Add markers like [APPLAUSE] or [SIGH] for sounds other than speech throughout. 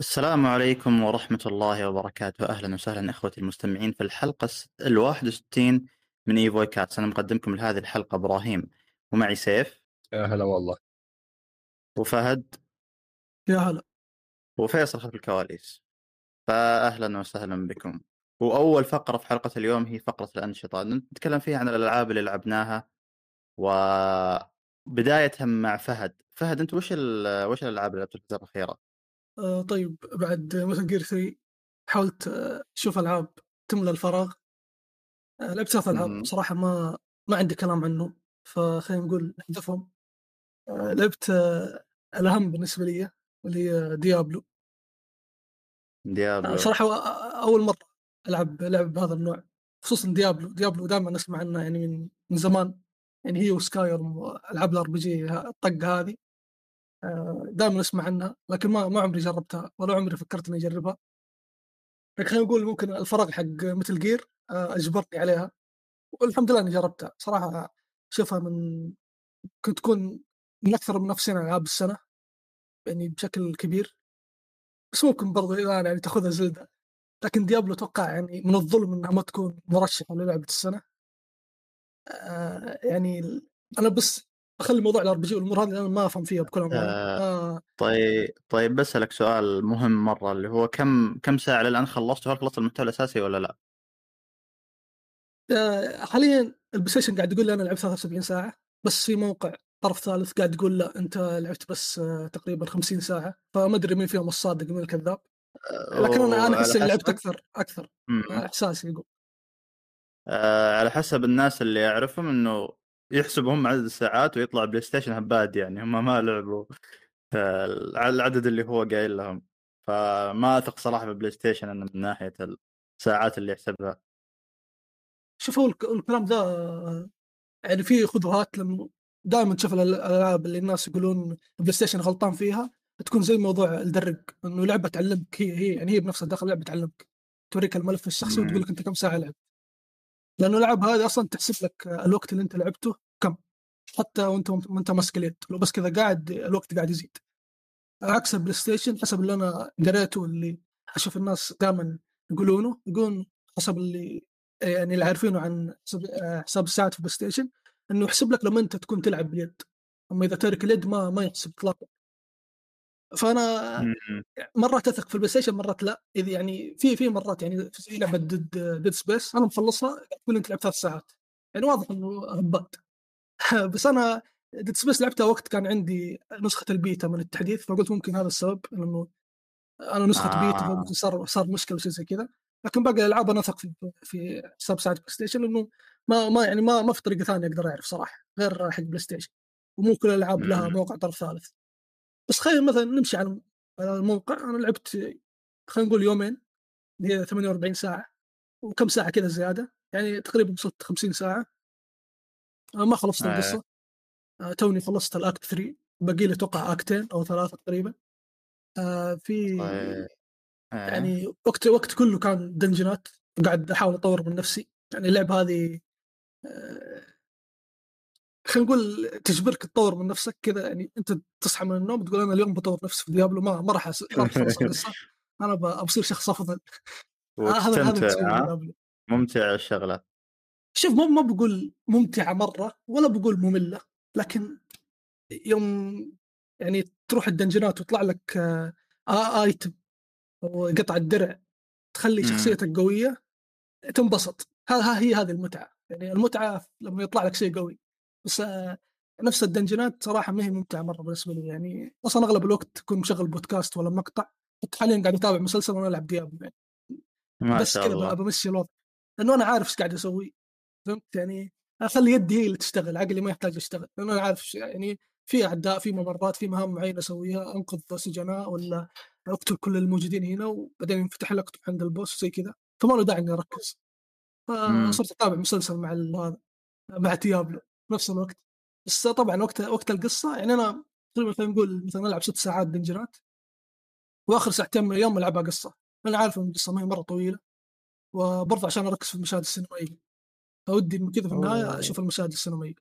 السلام عليكم ورحمة الله وبركاته. أهلا وسهلا إخوتي المستمعين في الحلقة الواحد وستين من إيفوي كاست. أنا مقدمكم لهذه الحلقة إبراهيم ومعي سيف. يا هلا والله. وفهد. يا هلا. وفيصل خلف الكواليس. فأهلا وسهلا بكم. وأول فقرة في حلقة اليوم هي فقرة الأنشطة. نتكلم فيها عن الألعاب اللي لعبناها. وبداية مع فهد. فهد أنت وش وش الألعاب اللي لعبتها الفترة الأخيرة؟ آه طيب بعد Metal Gear 3 حاولت أشوف ألعاب تملى الفراغ. آه لعبت ثلاث ألعاب صراحة ما ما عندي كلام عنهم فخلينا نقول نحذفهم آه لعبت آه الأهم بالنسبة لي اللي هي ديابلو ديابلو صراحة أول مرة ألعب لعب بهذا النوع خصوصا ديابلو ديابلو دائما نسمع عنها يعني من من زمان. يعني هي وسكاي العاب ال RPG الطقة هذه. دائما أسمع عنها لكن ما ما عمري جربتها ولا عمري فكرت إني أجربها. لكن خلينا نقول ممكن الفراغ حق Metal Gear آه، أجبرني عليها. والحمد لله إني جربتها. صراحة أشوفها من كنت تكون من أكثر منافسين ألعاب السنة يعني بشكل كبير. بس ممكن برضو الآن يعني تأخذها زلدا. لكن ديابلو أتوقع يعني من الظلم إنها ما تكون مرشحة للعبة السنة. آه يعني أنا بس أخلي موضوع ال RPG والامور هذه أنا ما أفهم فيها بكل أمانة. آه آه. طيب طيب بسألك سؤال مهم مرة اللي هو كم كم ساعة الآن خلصت وهل خلصت المحتوى الأساسي ولا لا؟ آه حاليا البلاي ستيشن قاعد يقول لي أنا لعبت 73 ساعة بس في موقع طرف ثالث قاعد يقول لا أنت لعبت بس آه تقريبا 50 ساعة فما أدري مين فيهم الصادق ومين الكذاب. لكن أنا أنا أحس إني لعبت أكثر أكثر إحساسي يقول. آه على حسب الناس اللي أعرفهم إنه يحسبوا هم عدد الساعات ويطلع بلاي ستيشن هبات يعني هم ما لعبوا. العدد اللي هو قايل لهم. فما أثق صراحة بالبلاي ستيشن إنه من ناحية الساعات اللي يحسبها. شوفوا الكلام ذا يعني في خذوها لما دائما تشوف الألعاب اللي الناس يقولون البلاي ستيشن غلطان فيها تكون زي موضوع الدرج إنه لعبة تعلمك هي هي يعني هي بنفسها داخل لعبة تعلمك. توريك الملف الشخصي وتقول لك أنت كم ساعة لعبت لأنه الالعاب هذه أصلا تحسب لك الوقت اللي أنت لعبته كم. حتى وأنت وأنت ماسك اليد. لو بس كذا قاعد الوقت قاعد يزيد. عكس البلاي ستيشن حسب اللي أنا قريته اللي أشوف الناس دائما يقولونه يقولون حسب اللي يعني اللي عارفينه عن حساب الساعات في البلاي ستيشن إنه يحسب لك لما أنت تكون تلعب باليد. أما إذا تارك اليد ما ما يحسب اطلاقا. فأنا مرات أثق في البلاي ستيشن مرات لا. إذا يعني في في مرات يعني في لعبة [LAUGHS] Dead Dead Space أنا مخلصها تقول انت لعبت ثلاث ساعات. يعني واضح إنه هبات [LAUGHS] بس أنا Dead Space لعبتها وقت كان عندي نسخة البيتا من التحديث فقلت ممكن هذا السبب لأنه أنا نسخة آه. بيتا فممكن صار صار مشكلة شيء زي كذا. لكن باقي الألعاب أنا أثق في في حساب ساعة بلاي ستيشن انه ما ما يعني ما ما في طريقة ثانية أقدر أعرف صراحة غير حق بلاي ستيشن ومو كل الألعاب لها موقع طرف ثالث. بس خلينا مثلا نمشي على الموقع أنا لعبت خلينا نقول يومين اللي هي 48 ساعة وكم ساعة كذا زيادة. يعني تقريبا وصلت 50 ساعة. ما خلصت آه. القصة. آه توني خلصت ال act 3 باقي لي أتوقع actين أو ثلاثة تقريبا. آه في آه. يعني وقت وقت كله كان dungeonات قاعد أحاول أطور من نفسي. يعني اللعبه هذه آه خلينا نقول تجبرك تطور من نفسك كذا يعني أنت تصحى من النوم تقول أنا اليوم بطور نفسي في ديابلو ما ما راح [LAUGHS] القصة أنا بصير شخص أفضل. [LAUGHS] هذا هذا ممتع الشغلة. شوف ما ما بقول ممتعة مرة ولا بقول مملة لكن يوم يعني تروح الدنجنات ويطلع لك آه آيتم أو قطع الدرع تخلي شخصيتك قوية تنبسط. ها هي هذه المتعة. يعني المتعة لما يطلع لك شيء قوي. بس آه، نفس الدنجنات صراحة ما هي ممتعة مرة بالنسبة لي يعني. أصلا أغلب الوقت اكون مشغل بودكاست ولا مقطع حتى حاليا قاعد أتابع مسلسل وأنا ألعب ديابلو يعني. ما بس كذا بمشي الوضع. لأنه أنا عارف إيش قاعد أسوي فهمت يعني؟ أخلي يدي هي اللي تشتغل عقلي ما يحتاج يشتغل. لأنه أنا عارف يعني في أعداء في ممرات في مهام معينة أسويها أنقذ سجناء ولا أقتل كل الموجودين هنا وبعدين ينفتح لك عند ال boss زي كذا. فما له داعي إني أركز. فصرت أتابع مسلسل مع هذا مع ديابلو. نفس الوقت. بس طبعا وقت وقت القصة يعني أنا تقريبا خلينا نقول مثلا ألعب ست ساعات dungeonات وآخر ساعتين من اليوم ألعبها قصة. أنا عارف إن القصة ما هي مرة طويلة وبرضه عشان أركز في المشاهد السينمائية. فودي كذا في النهاية أشوف المشاهد السينمائية.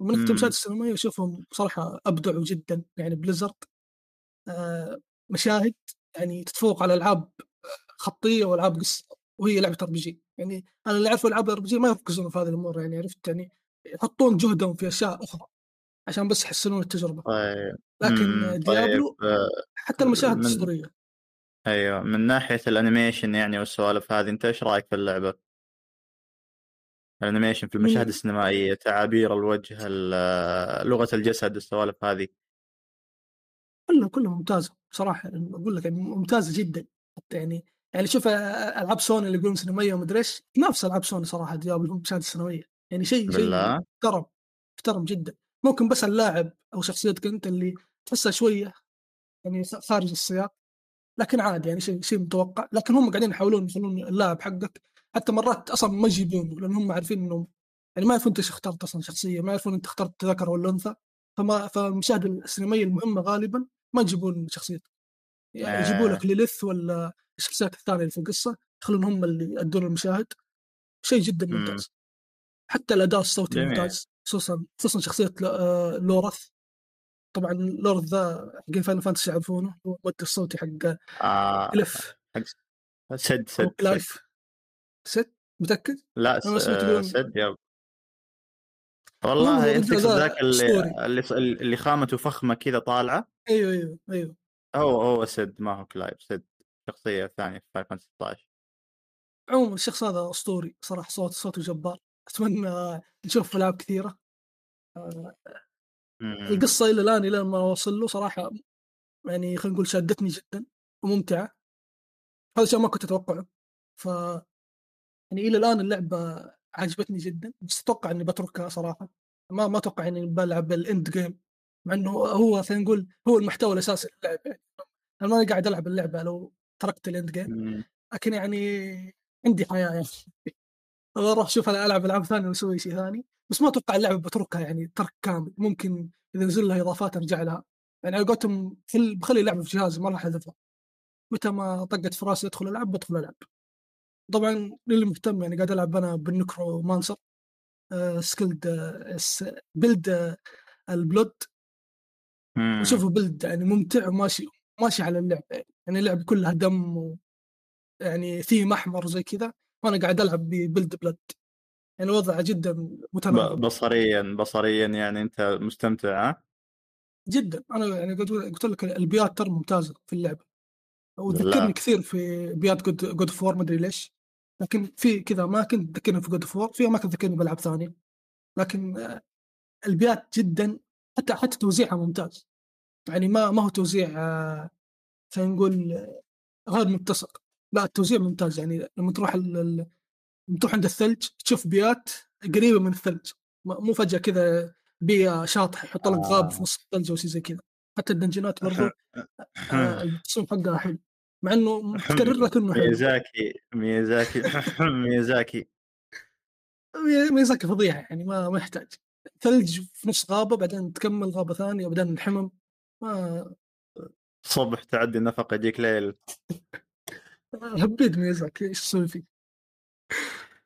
ومن ناحيه المشاهد السينمائية أشوفهم صراحة أبدعوا جدا يعني بليزرد آه مشاهد يعني تتفوق على ألعاب خطية وألعاب قصة وهي لعبة RPG. يعني أنا اللي أعرفه ألعاب RPG ما يركزون في هذه الأمور يعني عرفت يعني يحطون جهدهم في أشياء أخرى عشان بس يحسنون التجربة. طيب لكن مم، ديابلو طيب آه، حتى المشاهد من- أيوه من ناحية ال animation يعني والسوالف هذه أنت إيش رأيك في اللعبة؟ ال animation في المشاهد السينمائية تعابير الوجه ال- لغة الجسد السوالف هذه. كلها كلها ممتازه صراحة. يعني أقول لك يعني ممتازه جدا. حتى يعني يعني شوف آه، ألعاب سوني اللي يقولون سينمائية ومدري إيش نفس ألعاب سوني صراحة ديابلو المشاهد السينمائية. يعني شيء شيء محترم محترم جدا. ممكن بس اللاعب أو شخصيتك أنت اللي تحسها شوية يعني خارج السياق لكن عادي يعني شيء شيء متوقع. لكن هم قاعدين يحاولون يخلون اللاعب حقك حتى مرات أصلا ما يجيبونه لأن هم عارفين انه يعني ما يعرفون أنت إيش اخترت أصلا شخصيه ما يعرفون أنت اخترت ذكر ولا أنثى. فما فالمشاهد السينمائية المهمة غالبا ما يجيبون شخصيتك. يعني آه. يجيبوا لك ليليث ولا الشخصيات الثانية اللي في القصة يخلون هم اللي يأدون المشاهد. شيء جدا مم. ممتاز حتى الاداء الصوتي. ممتاز خصوصا خصوصا شخصية آه، لورث. طبعا لورث ذا حق فاينل فانتسي يعرفونه هو المؤدي الصوتي حق آه كليف سد أو سد, سد. كلايف ست متاكد؟ لا يقولون- سد المهم والله أنت ذاك اللي. اللي خامته فخمة كذا طالعة. أيوه أيوه أيوه. هو هو سد ما هو كلايف سد. شخصية ثانية في فاينل فانتسي 16 عموما الشخص هذا أسطوري صراحة صوت صوته جبار. أتمنى نشوف ألعاب كثيرة. مم. القصة إلى الآن إلى ما أوصل له صراحة يعني خلينا نقول شادتني جدا وممتعة. هذا شيء ما كنت أتوقعه. ف يعني إلى الآن اللعبة عجبتني جدا بس أتوقع إني بتركها صراحة. ما ما أتوقع إني بلعب ال end game مع إنه هو خلينا نقول هو المحتوى الأساسي للعبة. يعني أنا ماني قاعد ألعب اللعبة لو تركت ال end game. لكن يعني عندي حياة يعني. أروح أشوف أنا ألعب ألعاب ثانية وأسوي شيء ثاني. بس ما أتوقع اللعبة بتركها يعني ترك كامل. ممكن إذا نزل لها إضافات أرجع لها. يعني على قولتهم خل- بخلي اللعبة في جهازي ما راح أحذفها. متى ما طقت في راسي أدخل ألعب بدخل ألعب. طبعا للي مهتم يعني قاعد ألعب أنا بال Necromancer آه skilled آه build آه ال blood. مم. وشوفوا build يعني ممتع وماشي ماشي على اللعبه يعني اللعبه كلها دم و يعني ثيم أحمر زي كذا. وأنا قاعد ألعب ب build blood يعني وضع جدا متناغم بصريا بصريا يعني أنت مستمتع ها؟ جدا. أنا يعني قلت لك البيئات ترى ممتازة في اللعبة. وذكرني كثير في بيئات God God of War ما أدري ليش. لكن في كذا أماكن تذكرني في God of War في أماكن تذكرني بألعاب ثانية. لكن آه، البيئات جدا حتى حتى توزيعها ممتاز. يعني ما ما هو توزيع آه، خلينا نقول آه، غير متسق. لا التوزيع ممتاز. يعني لما تروح لما تروح عند الثلج تشوف بيئات قريبة من الثلج. مو فجأة كذا بيئة شاطحة يحط لك غاب آه. في نص الثلج أو شيء زي كذا. حتى الدنجنات برضو آه، التصميم حقها حلو. مع إنه متكرر لك انه حلو. ميازاكي ميازاكي ميازاكي ميزاكي [LAUGHS] فضيحه يعني ما ما يحتاج. ثلج في نص غابة بعدين تكمل غابة ثانية بعدين الحمم. ما صبح تعدي النفق يجيك ليل. [LAUGHS] هبيد ميزاكي إيش أسوي فيه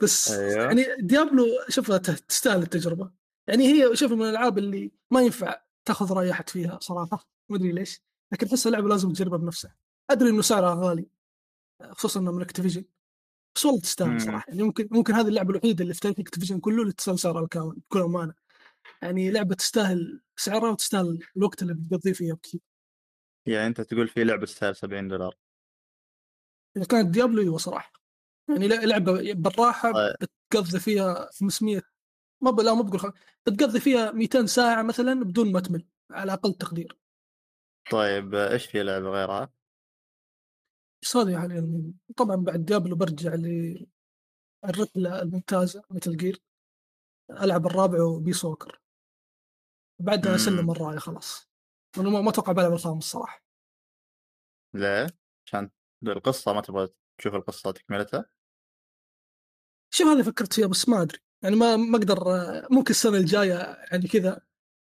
بس أيوه. يعني ديابلو شوفها تستاهل التجربة. يعني هي شوف من الألعاب اللي ما ينفع تاخذ رأي أحد فيها صراحة ما أدري ليش. لكن أحس اللعبة لازم تجربها بنفسها. أدري إنه سعرها غالي خصوصا انه من اكتيفيجن بس والله مم. تستاهل صراحة. يعني ممكن ممكن هذه اللعبة الوحيدة اللي في تاريخ اكتيفيجن كله اللي تستاهل سعرها الكامل بكل أمانة. يعني لعبة تستاهل سعرها وتستاهل الوقت اللي بتقضيه فيها بكثير. يعني أنت تقول في لعبة تستاهل 70 دولار. اذا كانت ديابلو أيوه صراحة يعني لعبة بالراحة. بتقضي فيها 500 ما ب... لا ما بقول. بتقضي فيها 200 ساعة مثلا بدون ما تمل على أقل تقدير طيب إيش في لعبة غيرها؟ بس هذه حاليا المهم. طبعا بعد ديابلو برجع للرحله الممتازة مثل جير ألعب الرابع وبي سوكر بعدها. اسلم الراية خلاص أنا ما ما أتوقع بلعب الخامس صراحة ليه؟ عشان القصة ما تبغى تشوف القصة تكملتها؟ شوف هذه فكرت فيها بس ما أدري يعني ما ما أقدر ممكن السنة الجاية يعني كذا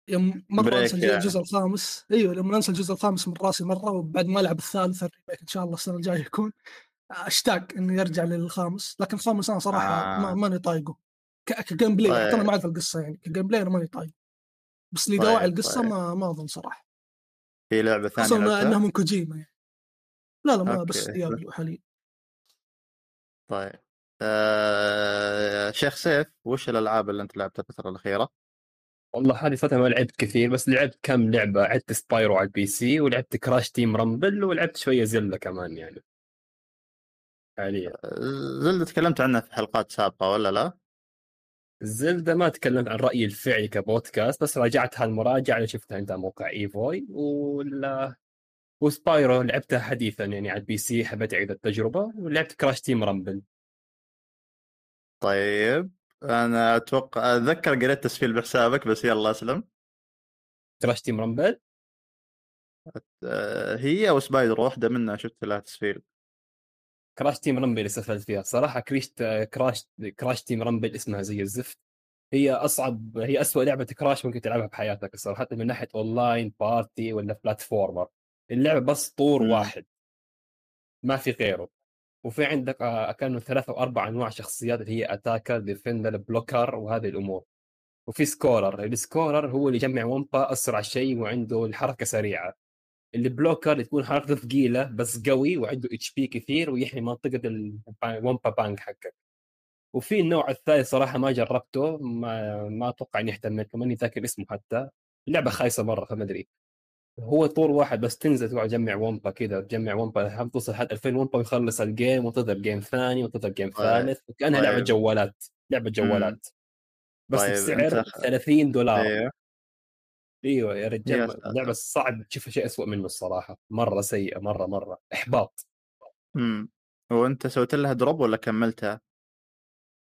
يوم مره أنسى يعني. الجزء الخامس أيوه لما أنسى الجزء الخامس من رأسي مرة وبعد ما ألعب الثالث الريميك إن شاء الله السنة الجاية يكون أشتاق إني أرجع للخامس لكن الخامس أنا صراحة آه. ما ماني طايقه ك gameplay طيب. أنا ما أعرف القصة يعني ك gameplay أنا ماني طايقه بس طيب، لدواعي القصة طيب. ما ما أظن صراحة في لعبة ثانية لعبتها؟ إنها من كوجيما يعني لا لا ما بس ديابلو حاليا طيب. آه... شيخ سيف وش الألعاب اللي أنت لعبتها الفترة الأخيرة؟ والله هذه فترة ما لعبت كثير بس لعبت كم لعبة. لعبت سبايرو على ال PC ولعبت كراش تيم رامبل ولعبت شوية زلدة كمان يعني. حاليا. زلدة تكلمت عنها في حلقات سابقة ولا لا؟ زلدة ما تكلمت عن رأيي الفعلي كبودكاست بس راجعت هالمراجعة اللي شفتها عند موقع ايفوي ولا وسبايرو لعبتها حديثا يعني على ال P C حبيت أعيد التجربة ولعبت كراش تيم رامبل. طيب أنا أتوقع أتذكر قريت تسفيل بحسابك بس يلا أسلم. كراش تيم رامبل؟ هي أو سبايرو واحدة منها شفت لها تسفيل كراش تيم رامبل اللي سفلت فيها. صراحة كريشت كراش كراش تيم رامبل اسمها زي الزفت. هي أصعب هي اسوء لعبة كراش ممكن تلعبها بحياتك الصراحه حتى من ناحية online party ولا platformer. اللعبه بس طور مم. واحد. ما في غيره. وفي عندك آه، كانوا ثلاثة أو أربع أنواع شخصيات اللي هي attacker defender blocker وهذه الأمور. وفي scorer ال scorer هو اللي يجمع ومبا أسرع شيء وعنده الحركة سريعة. ال blocker اللي تكون حركته ثقيلة بس قوي وعنده HP كثير ويحمي منطقة الومبا بانك حقك. وفي النوع الثالث صراحة ما جربته ما ما أتوقع إني اهتميت ماني ذاكر اسمه حتى. اللعبه خايسة مرة فما أدري. هو طور واحد بس تنزل تقعد تجمع ومبا كذا تجمع ومبا هم توصل لحد 2000 ومبا ويخلص ال game وتضرب game ثاني وتضرب game طيب. ثالث وكانها لعبة طيب. جوالات لعبة جوالات بس طيب، السعر أنت- 30 دولار أيوه إيوه يا رجال. لعبة صعب تشوف شيء اسوء منه الصراحة مرة سيئة مرة مرة إحباط امم وأنت سويت لها drop ولا كملتها؟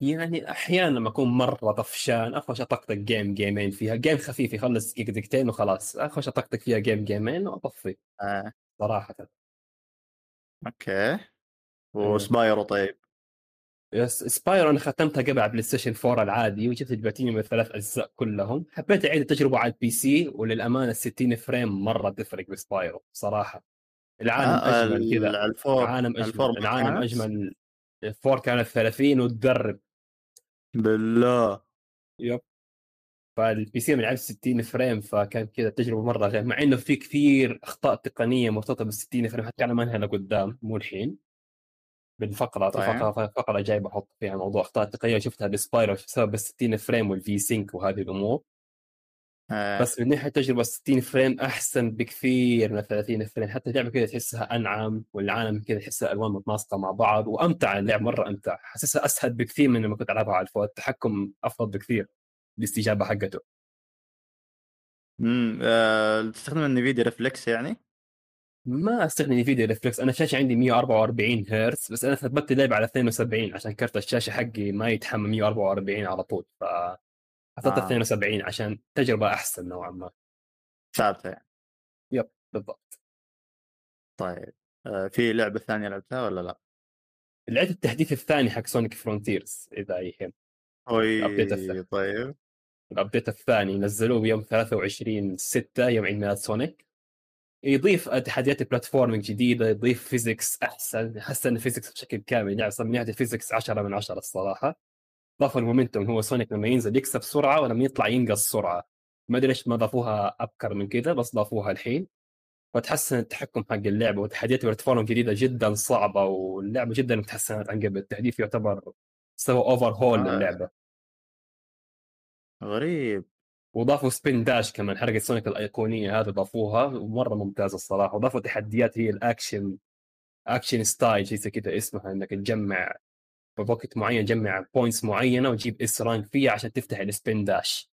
يعني أحيانا لما أكون مرة طفشان اخش أطقطق game جيمين فيها game خفيف يخلص دقيقتين وخلاص اخش أطقطق فيها game جيمين وأطفي آه. صراحة. okay. وسبايرو طيب؟ yes سبايرو أنا ختمتها قبل على بلاي ستيشن 4 العادي وجبت البلاتينيوم الثلاث أجزاء كلهم. حبيت أعيد التجربة على ال PC وللأمانة 60 frame مرة تفرق بسبايرو صراحة. العالم آه، أجمل كذا العالم أجمل العالم؟ أجمل الفور كانت 30 وتدرب. بالله. يب. فالبي سي من 60 فريم فكان كذا تجربة مرة غير مع إنه في كثير أخطاء تقنية مرتبطة بال 60 فريم حتى أنا ما انهي لقدام مو الحين. بالفقره طيب. فقرة فقرة جاي بحط فيها موضوع أخطاء تقنية شفتها بسبايرو بسبب ال 60 فريم والفي سينك وهذه الأمور. آه. بس من ناحية تجربة 60 frame أحسن بكثير من 30 frame حتى اللعبة كذا تحسها أنعم والعالم كذا تحسها ألوان متناسقة مع بعض وأمتع اللعب مرة أمتع حاسسها أسهل بكثير من لما كنت ألعبها على ال four التحكم أفضل بكثير الاستجابه حقته امم. تستخدم ال Nvidia Reflex يعني؟ ما أستخدم Nvidia Reflex أنا الشاشه عندي 144 هرتز بس أنا ثبت اللعبة على 72 عشان كرت الشاشة حقي ما يتحمل 144 على طول ف حطيت آه. 72 عشان تجربة أحسن نوعا ما ثابتة يعني yep بالضبط طيب آه. في لعبة ثانية لعبتها ولا لأ؟ لعبت التحديث الثاني حق Sonic Frontiers إذا يهم أوي. طيب ال update الثاني نزلوه بيوم 23 6 يوم عيد ميلاد سونيك يضيف تحديات platforming جديدة يضيف physics أحسن حسن ال physics بشكل كامل يعني صار من ناحية ال physics 10 من 10 الصراحة ضافوا ال momentum هو سونيك لما ينزل يكسب سرعة ولما يطلع ينقص سرعة. ما أدري ليش ما ضافوها أبكر من كذا بس ضافوها الحين. فتحسن التحكم حق اللعبة وتحديات ال platform جديدة جدا صعبة واللعبة جدا تحسنت عن قبل. التحديث يعتبر سوى overhaul آه. للعبة. غريب. وضافوا spin dash كمان حركة سونيك الأيقونية هذه ضافوها ومرة ممتازة الصراحة. وضافوا تحديات هي الأكشن action style شيء زي كذا اسمها إنك تجمع بوقت معين تجمع points معينة وتجيب S rank فيها عشان تفتح ال spin dash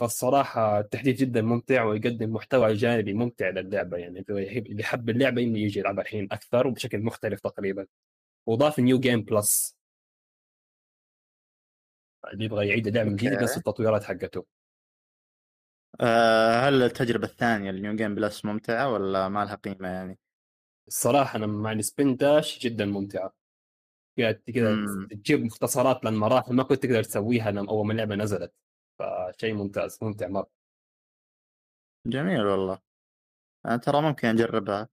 فالصراحة التحديث جدا ممتع ويقدم محتوى جانبي ممتع للعبة يعني اللي يحب اللعبة يمكن يجي يلعبها الحين أكثر وبشكل مختلف تقريبا وضاف new game plus اللي يبغى يعيد اللعبه من جديد. نفس التطويرات حقته آه. هل التجربة الثانية ال new game plus ممتعة ولا ما لها قيمة يعني؟ الصراحة أنا مع السبين داش جدا ممتعة كذا كذا. تجيب مختصرات للمراحل ما كنت تقدر تسويها لما أول ما اللعبة نزلت فشيء ممتاز ممتع مرة. جميل والله. أنا ترى ممكن أجربها.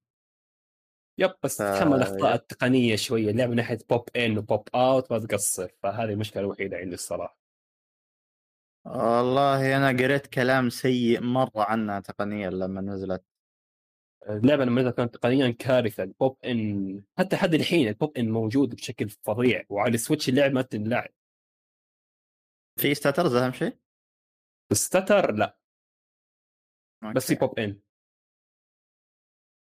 yep بس آه، تتحمل الأخطاء. التقنية شوية اللعبة من ناحية pop-in و pop-out ما تقصر فهذه المشكلة الوحيدة عندي الصراحة. والله أنا قريت كلام سيء مرة عنها تقنيا لما نزلت. اللعبة لما نزلت كانت تقنيا كارثة ال pop-in حتى حد الحين ال pop-in موجود بشكل فظيع وعلى السويتش اللعب ما تنلعب في stutters أهم شيء؟ stutter لا. بس في okay. pop-in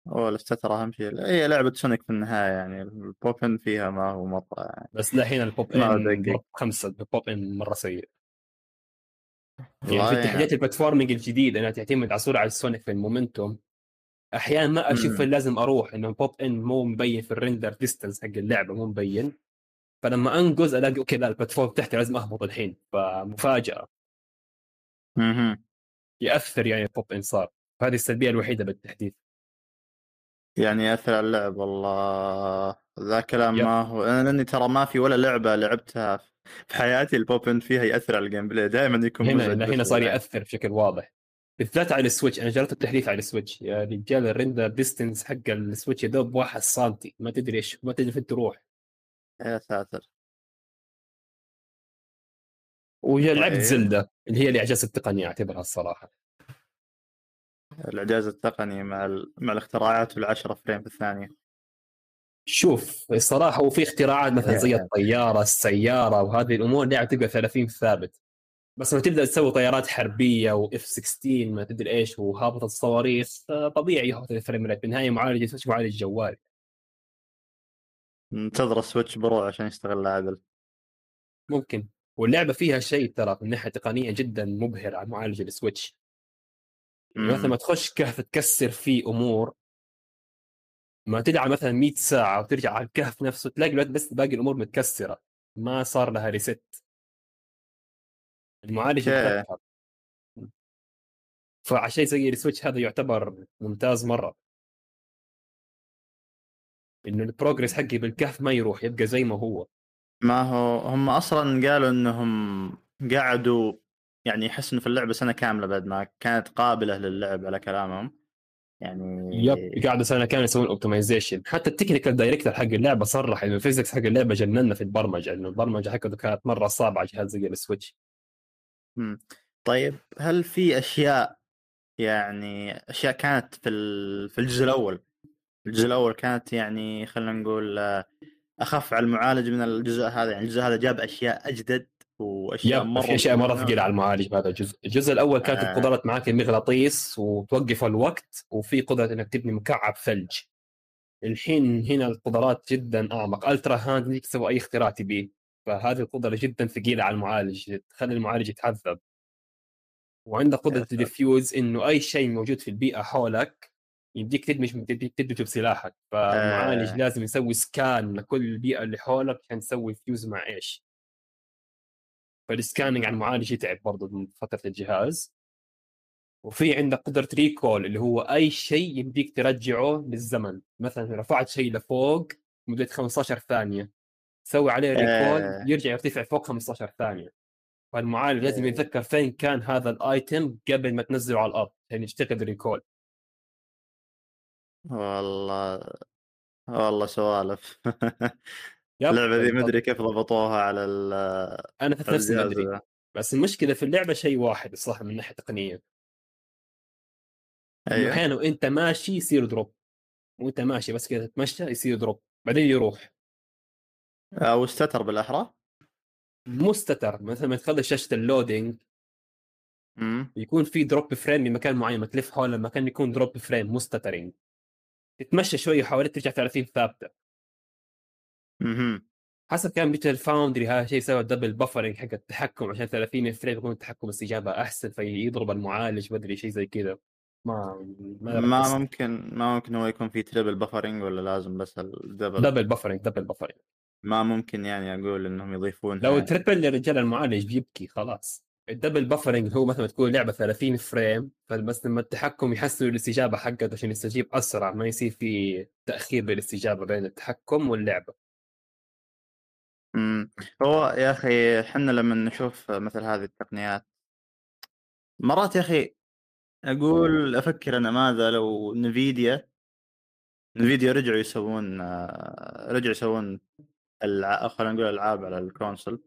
هو ال stutter أهم شيء. هي لعبة سونيك في النهاية يعني ال pop-in فيها ما هو مرة يعني. بس للحين ال pop-in خمسة ال pop-in مرة سيء. يعني في يعني. تحديات ال platforming الجديد إنها تعتمد على سرعة السونيك في ال momentum. أحيانا ما أشوف لازم أروح إنه ال pop-in مو مبين في ال render distance حق اللعبة مو مبين. فلما أنقز ألاقي okay لا ال platform تحتي لازم أهبط الحين. فمفاجأة. مهم. يأثر يعني ال pop-in صار. هذه السلبية الوحيدة بالتحديث. يعني يأثر على اللعب والله. ذا كلام yep. ما هو أنا لأني ترى ما في ولا لعبة لعبتها في حياتي ال pop-in فيها يأثر على ال gameplay دائما يكون هنا هنا صار. يأثر بشكل واضح. بالذات على السويتش. أنا جربت التحديث على السويتش. يا رجال ال render distance حق السويتش يا دوب واحد سنتي. ما تدري إيش ما تدري فين تروح. يا ساتر. ولعبت طيب. زيلدا اللي هي الإعجاز التقني أعتبرها الصراحة. الإعجاز التقني مع ال... مع الاختراعات والعشرة frame في الثانية. شوف الصراحة وفي اختراعات مثلا زي يعني. الطيارة السيارة وهذه الأمور لعبه تبقى 30 ثابت. بس لما تبدأ تسوي طيارات حربية و F 16 ما تدري إيش وهابطه الصواريخ آه، طبيعي يهبط ال frame rate بالنهايه معالج سويتش معالج جوال. ننتظر ال Switch Pro عشان يشتغل عدل ممكن. واللعبة فيها شيء ترى من ناحية تقنية جدا مبهر على معالج السويتش يعني مثلا ما تخش كهف تكسر فيه أمور. ما تلعب مثلا 100 ساعة وترجع على الكهف نفسه تلاقي الوقت بس باقي الأمور متكسرة. ما صار لها reset المعالج فعشان زي السويتش هذا يعتبر ممتاز مرة. إنه ال progress حقي بالكهف ما يروح يبقى زي ما هو. ما هو هم أصلا قالوا إنهم قعدوا يعني يحسنوا في اللعبة سنة كاملة بعد ما كانت قابلة للعب على كلامهم. يعني yep قاعدة سنة كاملة يسوون optimization حتى ال technical director حق اللعبة صرح إنه ال physics حق اللعبة جننا في البرمجة انه البرمجة حقته كانت مرة صعبة على جهاز زي السويتش مم. طيب هل في أشياء يعني أشياء كانت في في الجزء الأول الجزء الأول كانت يعني خلينا نقول آه، أخف على المعالج من الجزء هذا يعني الجزء هذا جاب أشياء أجدد وأشياء مرة في أشياء مرة. ثقيلة على المعالج بهذا الجزء الجزء الأول كانت آه. القدرات معك المغناطيس وتوقف الوقت وفي قدرة إنك تبني مكعب ثلج الحين هنا القدرات جدا أعمق Ultrahand تسوي أي اختراع تبيه فهذه القدرة جدا ثقيلة على المعالج تخلي المعالج يتعذب وعندك قدرة. الديفيوز إنه أي شيء موجود في البيئة حولك يديك تدمج تدمجه بسلاحك. فالمعالج آه. لازم يسوي scan لكل البيئة اللي حولك عشان تسوي فيوز مع إيش. فال scanning على المعالج يتعب برضه من فترة الجهاز. وفي عندك قدرة recall اللي هو أي شيء يمديك ترجعه للزمن. مثلا رفعت شيء لفوق مدة 15 ثانية. سوي عليه recall آه. يرجع يرتفع فوق 15 ثانية. فالمعالج لازم آه. يتذكر فين كان هذا ال item قبل ما تنزله على الأرض عشان يشتغل recall والله والله سوالف. [LAUGHS] اللعبة ذي. أدري كيف ضبطوها على ال- أنا في نفسي ذا. بس المشكلة في اللعبة شيء واحد الصراحة من ناحية تقنية. أيوه. أحيانا وإنت ماشي يصير drop وإنت ماشي بس كذا تتمشى يصير drop بعدين يروح. أو stutter بالأحرى؟ مو stutter مثلا ما تخلي شاشة ال loading. يكون في drop frame بمكان معين ما تلف حول المكان يكون drop frame مو stuttering تتمشى شوي وحاولت ترجع 30 ثابتة. أها حسب كلام Digital Foundry هذا شيء سوى double buffering حق التحكم عشان 30 frame يكون التحكم استجابة أحسن فيضرب المعالج بدري شيء زي كذا. ما ما, ما. ممكن ما ممكن هو يكون في triple buffering ولا لازم بس ال double double buffering double buffering ما ممكن يعني أقول إنهم يضيفون لو triple يا رجال المعالج بيبكي خلاص. ال double buffering هو مثلا تكون لعبة 30 frame فبس لما التحكم يحسن الاستجابة حقته عشان يستجيب أسرع ما يصير في تأخير بالاستجابة بين التحكم واللعبة. مم. هو يا أخي إحنا لما نشوف مثل هذه التقنيات مرات يا أخي أقول أفكر أنا ماذا لو Nvidia Nvidia رجعوا يسوون رجعوا يسوون الع... خلينا نقول ألعاب على ال console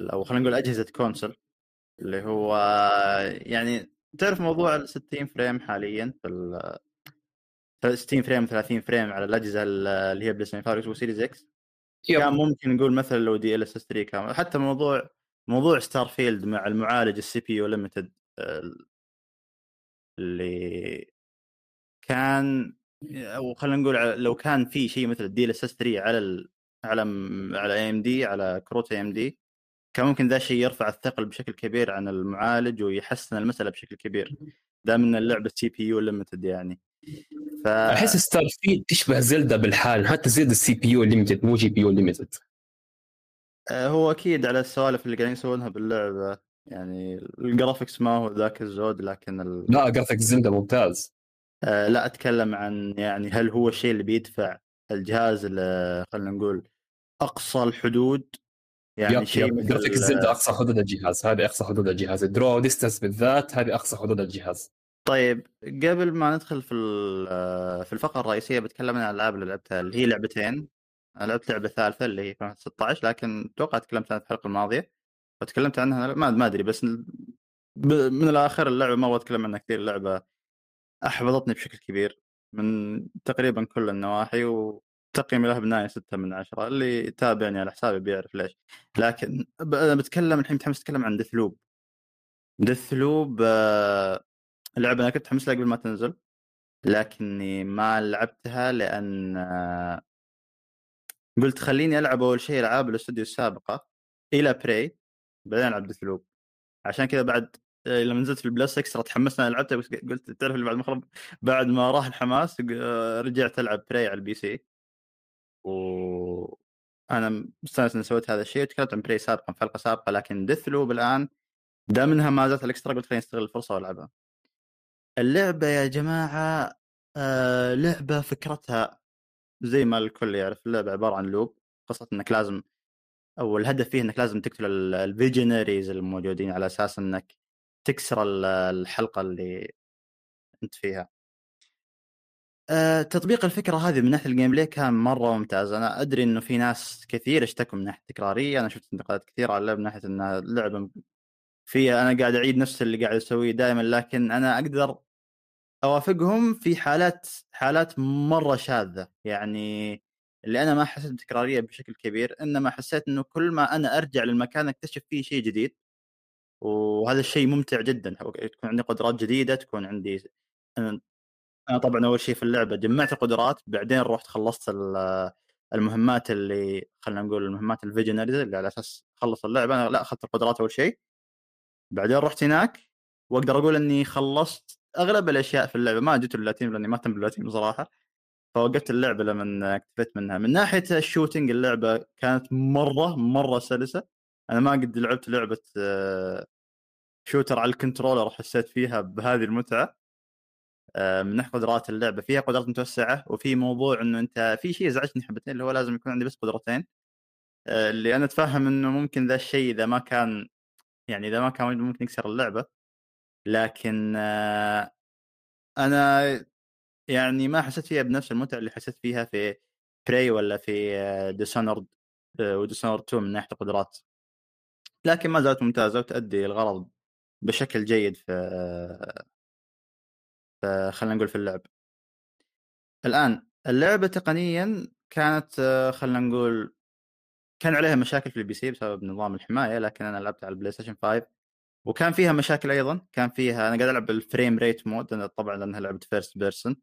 أو خلينا نقول أجهزة console اللي هو يعني تعرف موضوع ال 60 frame حاليا في ال... 60 frame 30 frame على الأجهزة اللي هي PlayStation 5 و Series X. كان ممكن نقول مثلا لو DLSS 3 كامل حتى موضوع موضوع Starfield مع المعالج ال CPU limited اللي كان أو خلينا نقول لو كان في شيء مثل ال DLSS 3 على على على AMD على كروت AMD كان ممكن ذا الشيء يرفع الثقل بشكل كبير عن المعالج ويحسن المسألة بشكل كبير. دام ان اللعبة CPU limited يعني. ف أحس Starfield تشبه زلدا بالحال. حتى زلدا ال CPU limited مو GPU limited هو أكيد على السوالف اللي قاعدين يسوونها باللعبة. يعني ال graphics ما هو ذاك الزود لكن ال... لا جرافيك زلدا ممتاز. آه لا أتكلم عن يعني هل هو الشيء اللي بيدفع الجهاز خلينا نقول أقصى الحدود يعني يب شيء يب جرافيك زلدا أقصى حدود الجهاز هذه أقصى حدود الجهاز. ال draw distance بالذات هذه أقصى حدود الجهاز. طيب قبل ما ندخل في آه، في الفقرة الرئيسية بتكلم عن الألعاب اللي لعبتها اللي هي لعبتين. لعبت لعبة ثالثة اللي هي كانت 16 لكن أتوقع تكلمت عنها في الحلقة الماضية. فتكلمت عنها ما أدري بس من الآخر اللعبة ما أبغى أتكلم عنها كثير اللعبة أحبطتني بشكل كبير من تقريبا كل النواحي وتقييمي لها بنايه ستة من عشرة اللي يتابعني على حسابي بيعرف ليش. لكن أنا بتكلم الحين متحمس أتكلم عن ديث لوب ديث لوب اللعبه أنا كنت متحمس لها قبل ما تنزل لكني ما لعبتها لأن آه، قلت خليني ألعب أول شيء ألعاب الاستوديو السابقة إلى Prey بعدين ألعب Deathloop عشان كذا بعد آه، لما نزلت في ال Plus Extra تحمست أنا لعبتها قلت تعرف اللي بعد ما بعد ما راح الحماس آه، رجعت ألعب Prey على ال PC. و أنا مستأنس إني سويت هذا الشيء وتكلمت عن Prey سابقا في حلقه سابقة لكن Deathloop الآن دام انها نزلت ال Extra قلت خليني أستغل الفرصة وألعبها. اللعبة يا جماعة آه لعبة فكرتها زي ما الكل يعرف اللعبة عبارة عن loop قصة إنك لازم أو الهدف فيه إنك لازم تقتل ال Visionaries الموجودين على أساس إنك تكسر ال- الحلقة اللي أنت فيها. آه، تطبيق الفكرة هذه من ناحية ال gameplay كان مرة ممتاز. أنا أدري إنه في ناس كثير اشتكوا من ناحية التكراريه أنا شفت انتقادات كثيرة على اللعبة من ناحية انها لعبه فيها أنا قاعد أعيد نفس اللي قاعد أسويه دائما لكن أنا أقدر أوافقهم في حالات حالات مرة شاذة. يعني اللي أنا ما حسيت بتكرارية بشكل كبير انما حسيت إنه كل ما أنا أرجع للمكان أكتشف فيه شيء جديد. وهذا الشيء ممتع جدا. تكون عندي قدرات جديدة تكون عندي أنا طبعا أول شيء في اللعبة جمعت القدرات بعدين رحت خلصت ال- المهمات اللي خلينا نقول المهمات الفيجنريز اللي على أساس خلص اللعبة. أنا لا أخذت القدرات أول شيء. بعدين رحت هناك وأقدر أقول إني خلصت أغلب الأشياء في اللعبة. ما جيت اللاتيم لأني ما تم باللاتيم صراحة. فوقفت اللعبة لما اكتفيت منها. من ناحية ال shooting اللعبة كانت مرة مرة سلسة. أنا ما قد لعبت لعبة آه، shooter على ال controller حسيت فيها بهذه المتعة. من ناحيه قدرات اللعبة. فيها قدرات متوسعة وفي موضوع إنه أنت في شيء ازعجني حبتين اللي هو لازم يكون عندي بس قدرتين. آه، اللي أنا أتفهم إنه ممكن ذا الشيء إذا ما كان يعني إذا ما كان ممكن يكسر اللعبة. لكن آه، أنا يعني ما حسيت فيها بنفس المتعة اللي حسيت فيها في Prey ولا في Dishonored و Dishonored 2 من ناحية القدرات. لكن ما زالت ممتازة وتؤدي الغرض بشكل جيد في آه، في- خلينا نقول في اللعب. الآن اللعبة تقنيا كانت آه، خلينا نقول كان عليها مشاكل في ال PC بسبب نظام الحماية لكن أنا لعبت على ال PlayStation 5 وكان فيها مشاكل أيضا. كان فيها أنا قاعد ألعب بال frame rate mode أنا طبعا لأنها لعبة first person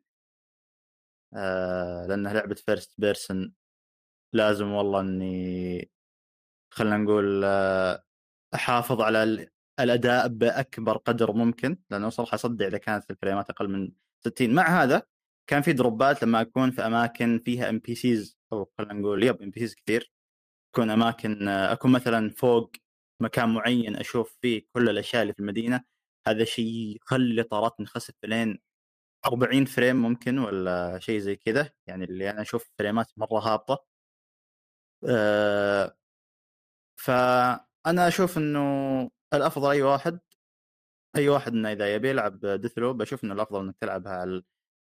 آه لأنها لعبة first person لازم والله إني خلينا نقول آه أحافظ على الأداء بأكبر قدر ممكن لأنه صراحة اصدع إذا كانت الفريمات أقل من 60 مع هذا كان في دروبات لما أكون في أماكن فيها إم بي سيز أو خلينا نقول يب إم بي سيز كثير. تكون أماكن أكون مثلا فوق مكان معين أشوف فيه كل الأشياء اللي في المدينة هذا شيء يخلي الإطارات تنخسف لين 40 frame ممكن ولا شيء زي كذا. يعني اللي أنا أشوف فريمات مرة هابطة. أه فأنا أشوف إنه الأفضل أي واحد أي واحد إنه إذا يبي يلعب Deathloop أشوف إنه الأفضل إنك تلعبها على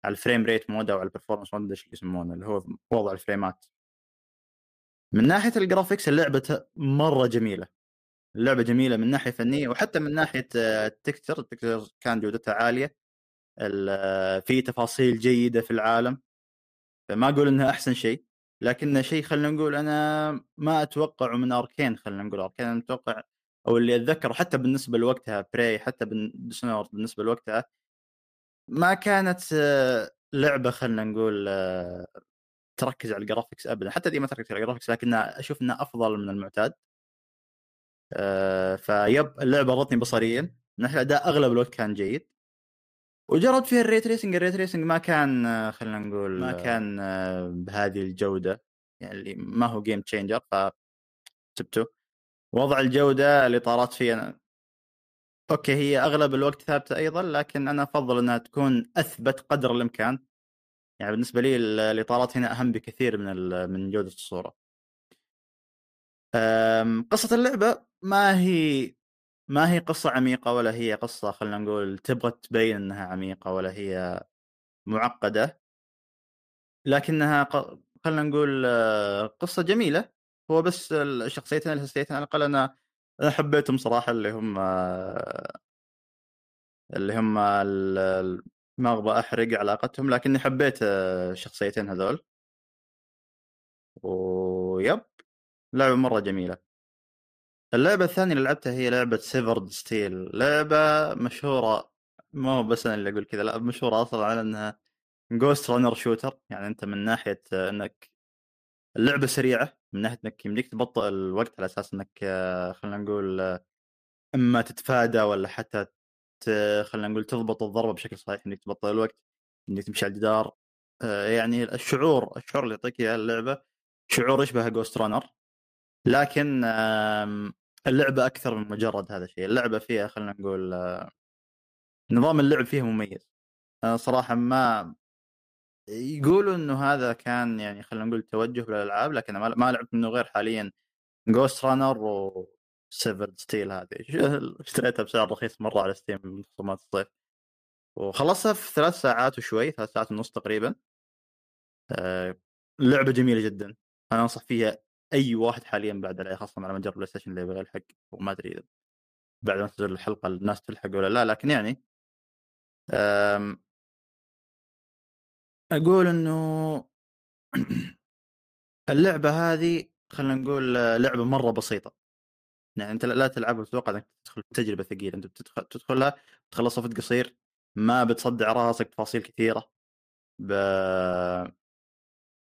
على ال frame rate mode أو على ال performance mode إيش يسمونه؟ اللي هو وضع الفريمات من ناحية ال graphics اللعبة مرة جميلة. اللعبة جميلة من ناحية فنية وحتى من ناحية آه، ال texture ال texture كان جودتها عالية. ال- في تفاصيل جيدة في العالم. فما أقول إنها أحسن شيء لكنه شيء خلينا نقول أنا ما أتوقعه من Arkane خلينا نقول. Arkane أنا أتوقع أو اللي أتذكره حتى بالنسبة لوقتها Prey حتى بالنسبة بالنسبة لوقتها ما كانت آه، لعبة خلينا نقول آه، تركز على ال graphics ابدا. حتى ذي ما تركز على ال graphics لكنها أشوف إنها أفضل من المعتاد. آه، ف yep اللعبة رضتني بصريا. من ناحيه الاداء أغلب الوقت كان جيد. وجربت فيها ال ray tracing. ال ray tracing ما كان خلينا نقول ما كان. بهذه الجودة. يعني اللي ما هو game changer ف سبته. وضع الجوده الاطارات فيه أنا... أوكي هي أغلب الوقت ثابتة أيضا لكن أنا أفضل أنها تكون أثبت قدر الإمكان. يعني بالنسبة لي ال- الاطارات هنا أهم بكثير من من جودة الصورة. قصة اللعبة ما هي ما هي قصة عميقة ولا هي قصة خلينا نقول تبغى تبين أنها عميقة ولا هي معقدة. لكنها خلينا نقول آه، قصة جميلة. هو بس الشخصيتين الاساسيتين على الأقل أنا أنا حبيتهم صراحة اللي هم اللي هم ما أبغى أحرق علاقتهم لكني حبيت الشخصيتين هذول. و yep لعبة مرة جميلة. اللعبة الثانية اللي لعبتها هي لعبة Severed Steel لعبة مشهورة ما هو بس أنا اللي أقول كذا لا مشهورة أصلا على إنها Ghostrunner shooter يعني أنت من ناحية إنك اللعبة سريعة من ناحية إنك يمديك تبطئ الوقت على أساس إنك آه، خلينا نقول آه، إما تتفادى ولا حتى خلينا نقول تضبط الضربة بشكل صحيح. انك تبطئ الوقت انك تمشي على الجدار آه، يعني الشعور الشعور اللي يعطيك إياه اللعبة شعور يشبه Ghostrunner لكن اللعبة أكثر من مجرد هذا الشيء. اللعبة فيها خلينا نقول نظام اللعب فيها مميز. صراحة ما يقولوا إنه هذا كان يعني خلينا نقول توجه للألعاب لكن ما لعبت منه غير حاليا Ghostrunner و Severed Steel هذه. [LAUGHS] اشتريتها بسعر رخيص مرة على Steam من خصومات الصيف. وخلصتها في ثلاث ساعات وشوي ثلاث ساعات ونص تقريبا. آه، لعبة جميلة جدا. أنا أنصح فيها أي واحد حاليا بعد خاصة على متجر PlayStation اللي يبغى يلحق وما أدري بعد ما تنزل الحلقة الناس تلحق ولا لا لكن يعني أقول إنه [CLEARS THROAT] اللعبة هذه خلينا نقول لعبة مرة بسيطة. يعني أنت لا تلعبها وتتوقع إنك تدخل تجربة ثقيلة. أنت بتدخل تدخلها تخلصها في قصير ما بتصدع راسك تفاصيل كثيرة. ب...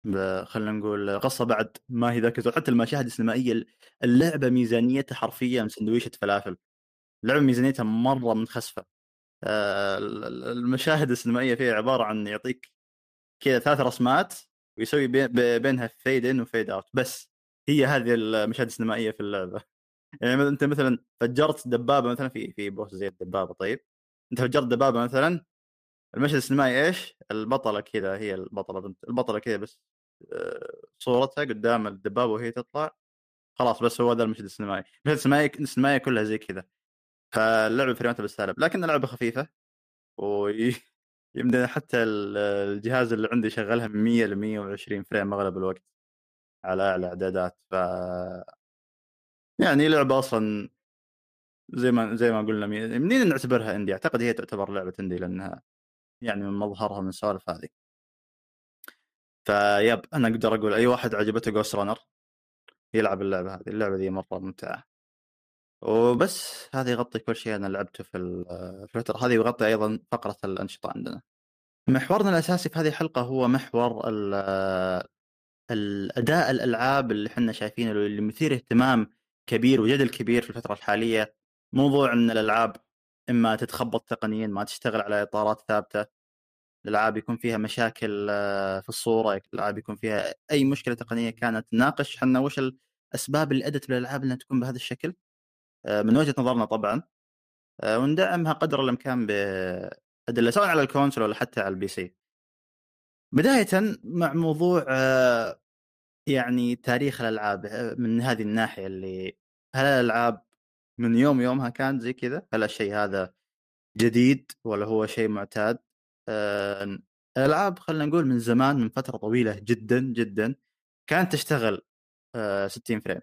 ب... خلينا نقول قصة بعد ما هي ذاك حتى المشاهد السينمائية اللعبة ميزانيتها حرفيا سندويشة فلافل. اللعبة ميزانيتها مرة منخسفة. آه، المشاهد السينمائية فيها عبارة عن يعطيك كذا ثلاث رسمات ويسوي بينها فيد ان وفيد اوت بس هي هذه المشاهد السينمائية في اللعبه يعني أنت مثلا فجرت دبابة مثلا في في بوس زي الدبابة طيب؟ أنت فجرت دبابة مثلا المشهد السينمائي إيش؟ البطلة كذا هي البطلة بنت البطلة كذا بس آه، صورتها قدام الدبابة وهي تطلع. خلاص بس هو ذا المشهد السينمائي. المشهد السينمائي السينمائية كلها زي كذا. فاللعبه فريماتها بالسالب. لكن اللعبة خفيفة. [LAUGHS] ويمدن حتى ال- الجهاز اللي عندي شغلها من 100 ل 120 فريم أغلب الوقت على أعلى إعدادات. ف يعني لعبة أصلا زي ما زي ما قلنا منين نعتبرها indie؟ أعتقد هي تعتبر لعبة indie لأنها يعني من مظهرها من السوالف هذه. ف yep أنا أقدر أقول أي واحد عجبته Ghostrunner يلعب اللعبة هذه. اللعبة ذي مرة ممتعة. وبس هذا يغطي كل شيء أنا لعبته في ال- في الفترة هذه ويغطي أيضا فقرة الأنشطة عندنا. محورنا الأساسي في هذه الحلقة هو محور ال- الاداء الألعاب اللي إحنا شايفينه اللي مثير اهتمام كبير وجدل كبير في الفترة الحالية. موضوع إن الألعاب إما تتخبط تقنيا ما تشتغل على إطارات ثابتة الألعاب يكون فيها مشاكل آه، في الصورة الألعاب يكون فيها أي مشكلة تقنية كانت ناقش حنا وش الأسباب اللي أدت للالعاب إنها تكون بهذا الشكل. من وجهة نظرنا طبعا آه، وندعمها قدر الإمكان بأدلة سواء على ال console ولا حتى على ال PC. بدايه مع موضوع آه، يعني تاريخ الألعاب آه، من هذه الناحية اللي هل الألعاب من يوم يومها كانت زي كذا؟ هل الشيء هذا جديد ولا هو شيء معتاد؟ آه، الألعاب خلينا نقول من زمان من فترة طويلة جدا جدا كانت تشتغل آه، 60 فريم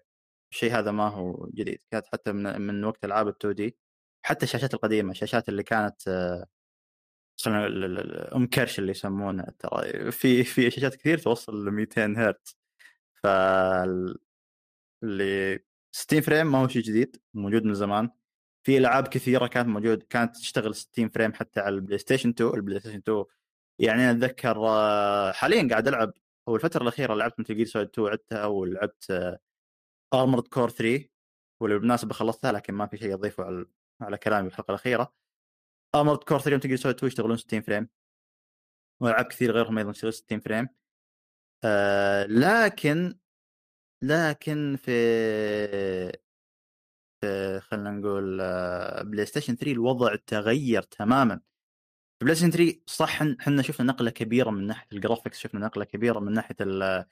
الشيء هذا ما هو جديد. كانت حتى من, من وقت ألعاب ال 2 دي حتى الشاشات القديمة الشاشات اللي كانت آه، أم كرش اللي يسمونه ترى في في شاشات كثير توصل ل 200 هرتز. ف اللي 60 frame ما هو شيء جديد موجود من زمان. في ألعاب كثيرة كانت موجود كانت تشتغل 60 frame حتى على ال PlayStation 2 ال PlayStation 2 يعني أنا أتذكر آه، حاليا قاعد ألعب أو الفترة الأخيرة لعبت Metal Gear Solid 2 عدتها ولعبت Armored Core 3 واللي بالمناسبة خلصتها لكن ما في شيء اضيفه على على كلامي الحلقة الأخيرة. Armored Core 3 و Metal Gear Solid 2 يشتغلون 60 frame وألعاب كثير غيرهم أيضا يشتغلون 60 frame. آه لكن لكن في في خلينا نقول PlayStation 3 الوضع تغير تماما. في PlayStation 3 صح إحنا شفنا نقلة كبيرة من ناحية ال graphics شفنا نقلة كبيرة من ناحية ال-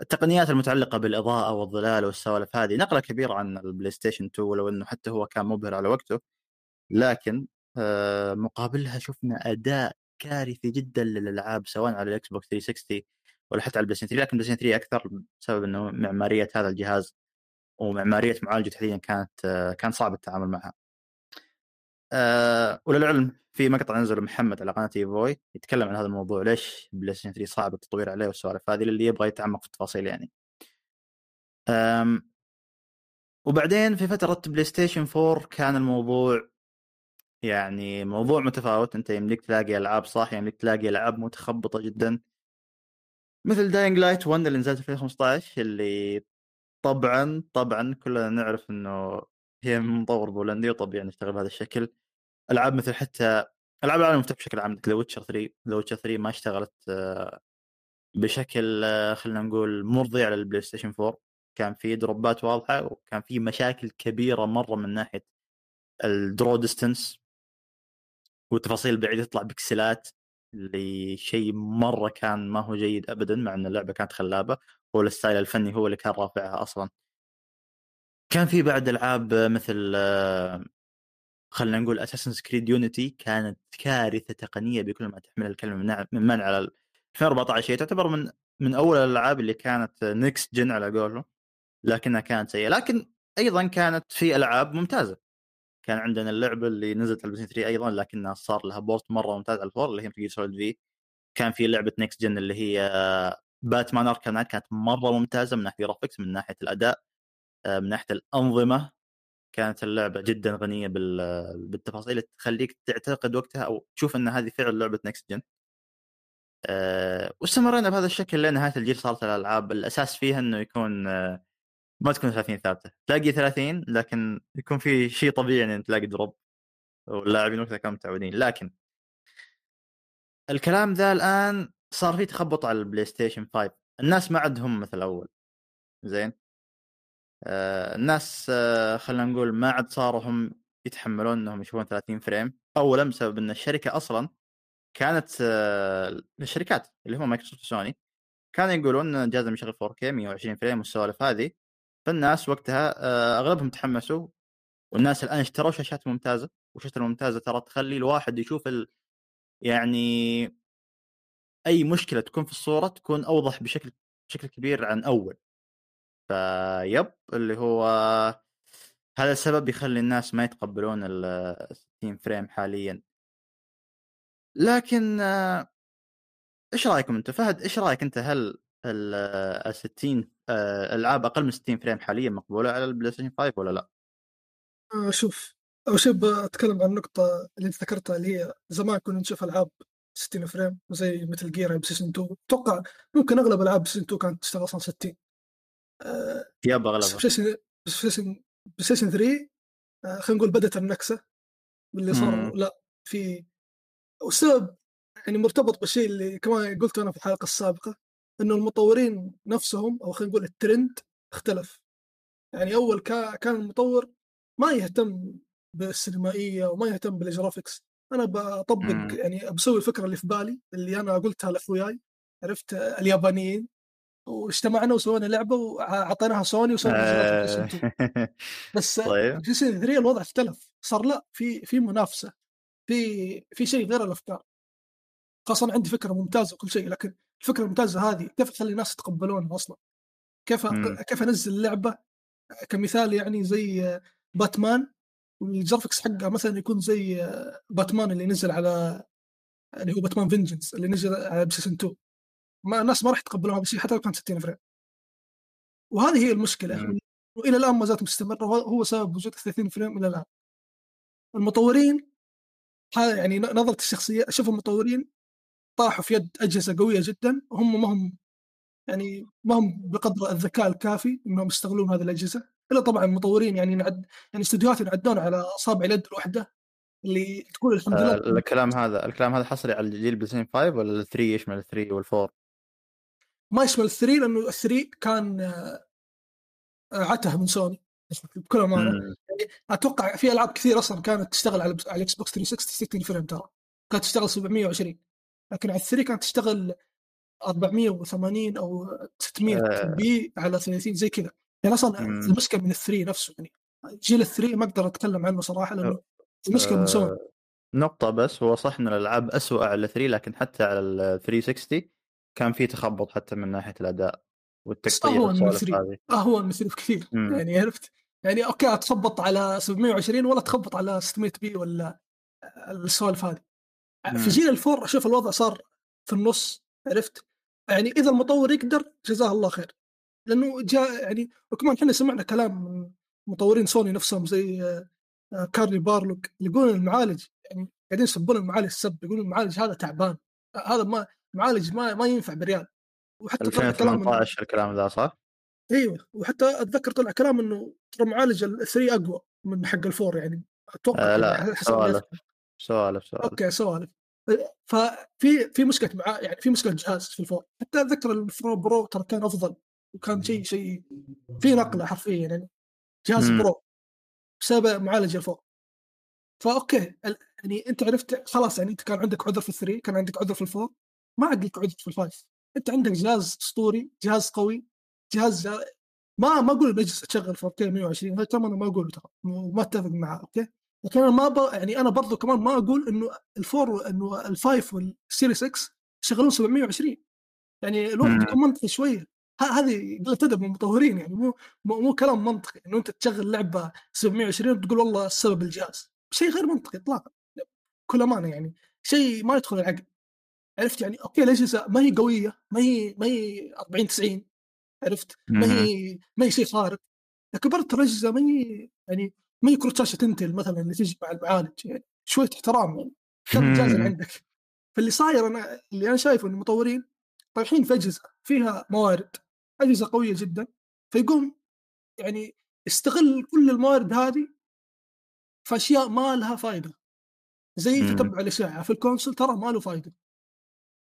التقنيات المتعلقة بالإضاءة والظلال والسوالف هذه. نقلة كبيرة عن ال PlayStation 2 ولو إنه حتى هو كان مبهر على وقته. لكن آه، مقابلها شفنا أداء كارثي جدا للألعاب سواء على ال Xbox 360 ولا حتى على ال PlayStation 3 لكن PlayStation 3 أكثر بسبب إنه معمارية هذا الجهاز ومعمارية معالجة تحديدا كانت آه، كان صعب التعامل معها. أه وللعلم في مقطع نزل محمد على قناة ايفوي يتكلم عن هذا الموضوع ليش PlayStation 3 صعب التطوير عليه والسوالف هذه اللي يبغى يتعمق في التفاصيل يعني. أم وبعدين في فترة PlayStation 4 كان الموضوع يعني موضوع متفاوت أنت يمديك تلاقي ألعاب صح يمديك تلاقي ألعاب متخبطة جدا مثل Dying Light 1 اللي نزلت في 2015 اللي طبعا طبعا كلنا نعرف إنه هي من مطور بولندي وطبيعي نشتغل بهذا الشكل. ألعاب مثل حتى ألعاب العالم المفتوح بشكل عام The Witcher 3 The Witcher 3 ما اشتغلت آه، بشكل آه، خلينا نقول مرضي على ال PlayStation 4 كان في drop ات واضحة وكان في مشاكل كبيرة مرة من ناحية ال draw distance والتفاصيل البعيده تطلع بكسلات اللي شيء مرة كان ما هو جيد ابدا مع إن اللعبة كانت خلابة. وال style الفني هو اللي كان رافعها أصلا. كان في بعد ألعاب مثل آه، خلينا نقول Assassin's Creed Unity كانت كارثة تقنية بكل ما تحمل الكلمة من من على ال- 2014 هي تعتبر من من أول الألعاب اللي كانت next gen على قولهم لكنها كانت سيئة. لكن أيضا كانت في ألعاب ممتازة. كان عندنا اللعبة اللي نزلت على ال Play 3 أيضا لكنها صار لها port مرة ممتاز على ال four اللي هي Metal Solid V كان في لعبة next gen اللي هي Batman Arkham Knight كانت مرة ممتازة من ناحية graphics من ناحية الأداء. آه، من ناحية الأنظمة كانت اللعبة جدا غنية بال- بالتفاصيل اللي تخليك تعتقد وقتها أو تشوف إن هذه فعلا لعبة next gen أه واستمرينا بهذا الشكل لنهايه الجيل صارت الألعاب الأساس فيها إنه يكون أه ما تكون 30 ثابتة. تلاقي 30 لكن يكون في شيء طبيعي إن تلاقي drop واللاعبين وقتها كانوا متعودين. لكن الكلام ذا الآن صار في تخبط على ال PlayStation 5 الناس ما عندهم مثل أول. زين؟ آه الناس آه خلينا نقول ما عاد صاروا هم يتحملون إنهم يشوفون 30 frame. اولا بسبب إن الشركة أصلا كانت آه الشركات اللي هم Microsoft و Sony كانوا يقولون إن الجهاز يشغل 4K 120 frame والسوالف هذه. فالناس وقتها آه أغلبهم تحمسوا والناس الآن اشتروا شاشات ممتازة. والشاشات الممتازة ترى تخلي الواحد يشوف ال... يعني أي مشكلة تكون في الصورة تكون أوضح بشكل بشكل كبير عن أول. فيب اللي هو هذا السبب يخلي الناس ما يتقبلون ال 60 frame حاليا. لكن إيش رأيكم انت فهد إيش رأيك أنت؟ هل ال 60 آه، العاب أقل من 60 frame حاليا مقبولة على ال PlayStation 5 ولا لا؟ آه، شوف أول شيء بتكلم عن النقطة اللي أنت ذكرتها اللي هي زمان كنا نشوف ألعاب 60 frame زي مثل PlayStation 2 أتوقع ممكن أغلب ألعاب PlayStation 2 كانت تشتغل أصلا 60 بس اغلبها PlayStation Play Station PlayStation 3 آه، خلينا نقول بدأت النكسة اللي صار. مم. لا في والسبب يعني مرتبط بالشيء اللي كمان قلته أنا في الحلقة السابقة إنه المطورين نفسهم أو خلينا نقول الترند اختلف. يعني أول كا كان المطور ما يهتم بالسينمائية وما يهتم بال graphics أنا بطبق مم. يعني بسوي الفكرة اللي في بالي اللي أنا قلتها لأخوياي عرفت آه، اليابانيين. واجتمعنا وسوينا لعبة وأعطيناها سوني وسوينا نزلوها في PlayStation 2 آه، [LAUGHS] بس طيب. PlayStation 3 الوضع اختلف صار لا في في منافسة في في شيء غير الأفكار خاصه عندي فكرة ممتازة وكل شيء لكن الفكرة الممتازة هذه كيف اخلي الناس يتقبلونها أصلا؟ كيف. كيف أنزل لعبة كمثال يعني زي باتمان وال graphics حقها مثلا يكون زي باتمان اللي نزل على اللي هو Batman Vengeance اللي نزل على PlayStation 2 ما الناس ما راح يتقبلوها بس حتى لو كان 60 frame وهذه هي المشكلة. مم. وإلى الآن ما زالت مستمرة وهو هو سبب وجود 30 frame إلى الآن. المطورين هذا يعني نظرة الشخصية أشوف المطورين طاحوا في يد أجهزة قوية جدا وهم ما هم يعني ما هم بقدر الذكاء الكافي إنهم يستغلون هذه الأجهزة. إلا طبعا المطورين يعني نعد يعني استديوهات ينعدون على أصابع اليد الواحده اللي تقول الحمد آه، لله الكلام هذا الكلام هذا حصري على الجيل PlayStation 5 ولا ال 3 يشمل ال 3 وال 4 ما يشمل ال three لأنه ال three كان آه، عته من سوني بكل أمانة. يعني أتوقع في ألعاب كثير أصلا كانت تشتغل على على ال Xbox 360 60 frame ترى. كانت تشتغل 720 لكن على ال three كانت تشتغل 480 أو 600 آه. p على 30 زي كذا. يعني أصلا. المشكلة من ال three نفسه. يعني جيل ال three ما أقدر أتكلم عنه صراحة لأنه المشكلة من سوني. آه، نقطة بس هو صح إن الألعاب اسوء على 3 لكن حتى على ال 360 كان في تخبط حتى من ناحية الأداء والتقطيع اهون من والسوالف 3 هذه. اهون من 3 بكثير مم. يعني عرفت؟ يعني أوكي تخبط على 720 ولا تخبط على 600 p ولا السوالف هذه. مم. في جيل ال four أشوف الوضع صار في النص عرفت؟ يعني إذا المطور يقدر جزاه الله خير. لأنه جاء يعني وكمان إحنا سمعنا كلام من مطورين سوني نفسهم زي آه، آه، كوري بارلوق يقولون المعالج يعني قاعدين يسبون المعالج السب يقولون المعالج هذا تعبان آه، هذا ما معالج ما ما ينفع بريال. وحتى طلع كلام إنه- 2018 الكلام ذا صح؟ إيوه. وحتى أتذكر طلع كلام إنه ترى معالج ال Three أقوى من حق ال Four يعني. أتوقع آه يعني لا اللي سوالف. سوالف سوالف. أوكي سوالف. ففي في مشكلة مع يعني في مشكلة جهاز في ال Four حتى أتذكر ال Four Pro ترى كان أفضل. وكان شيء شيء في نقلة حرفيا يعني. جهاز مم. Pro بسبب معالج ال Four فأوكي يعني أنت عرفت خلاص يعني أنت كان عندك عذر في ال Three كان عندك عذر في ال Four ما عاد لك عذر في ال Five. أنت عندك جهاز أسطوري جهاز قوي جهاز جا- ما ما أقول الأجهزة تشغل 4K 120 هذا كمان أنا ما اقوله ترى ما أتفق معاه أوكي؟ لكن أنا ما ب... يعني أنا برضو كمان ما أقول إنه ال Four إنه ال Five وال Series X يشغلون 720 يعني الوقت. يكون منطقي شوية. ه- هذه قلة أدب من المطورين يعني مو مو, مو كلام منطقي إنه أنت تشغل لعبة 720 وتقول والله السبب الجهاز. شيء غير منطقي اطلاقا بكل أمانة يعني. شيء ما يدخل العقل. عرفت يعني أوكي الاجهزه ما هي قوية ما هي ما هي 40 90 عرفت؟ ما هي ما هي شيء خارق. لكن برضه ترى الاجهزه ما هي يعني ما هي كروت شاشة Intel مثلا اللي تجي مع المعالج يعني شوية احترام يعني كم اللي عندك؟ فاللي صاير أنا اللي أنا شايفه إن المطورين طايحين في أجهزة فيها موارد أجهزة قوية جدا فيقوم يعني يستغل كل الموارد هذه في أشياء ما لها فائده زي. تتبع الاشعه في ال console ترى ما له فائده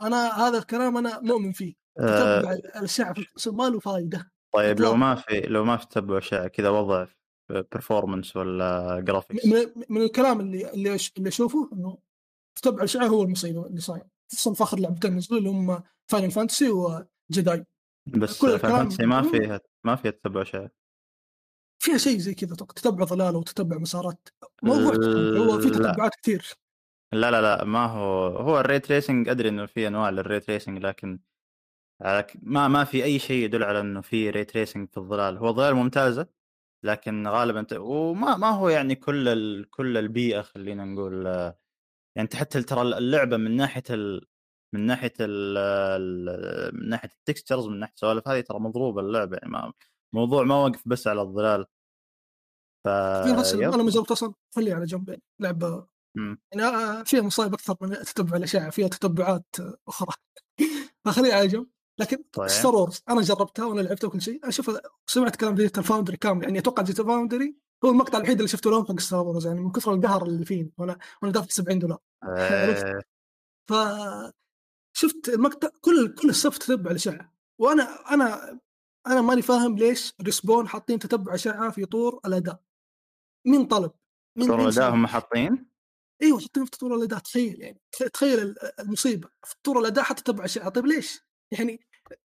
أنا هذا الكلام أنا مؤمن فيه. آه، تتبع الاشعه في ال console ما له فائده طيب لو. ما في لو ما في تتبع اشعه كذا وضع performance ولا graphics من, من الكلام اللي اللي اللي أشوفه إنه تتبع الاشعه هو المصيبه اللي صاير. خصوصا في اخر لعبتين نزلوا اللي هم Final Fantasy و Jedi بس Final Fantasy ما فيها ما فيها تتبع اشعه فيها شيء زي كذا تتبع ظلال وتتبع مسارات. موضوع تتبع هو في. تتبعات كثير. لا لا لا ما هو هو ال ray tracing أدري إنه في أنواع لل ray tracing لكن ما ما في أي شيء يدل على إنه في ray tracing في الظلال هو ظلال ممتازة لكن غالبا. وما ما هو يعني كل ال... كل البيئة خلينا نقول يعني حتى ترى اللعبة من ناحية ال... من ناحية ال... من ناحية التكستشرز من ناحية السوالف هذه ترى مضروبة اللعبة يعني ما... موضوع ما وقف بس على الظلال ف في. أنا ما جربت أصلا خليها على جنب لعبة. يعني آه، فيها مصايب أكثر من تتبع الاشعه فيها تتبعات آه، أخرى. [LAUGHS] فخليها على جنب. لكن طيب. Star Wars أنا جربتها وأنا لعبتها وكل شيء. أنا شوف سمعت كلام Digital Foundry كامل. يعني أتوقع Digital Foundry هو المقطع الوحيد اللي شفته لهم حق Star Wars يعني من كثر القهر اللي فيه. وأنا وأنا دافع 70 دولار. [LAUGHS] آه، ف شفت المقطع كل كل الصف تتبع الاشعه وأنا أنا أنا ماني فاهم ليش Respawn حاطين تتبع اشعه في طور الأداء. مين طلب؟ مين طور الاداء؟ هم حاطين؟ إيوه حاطين في طور الاداء تخيل يعني تخ- تخيل ال- المصيبة في طور الاداء حتى تتبع اشعه طيب ليش؟ يعني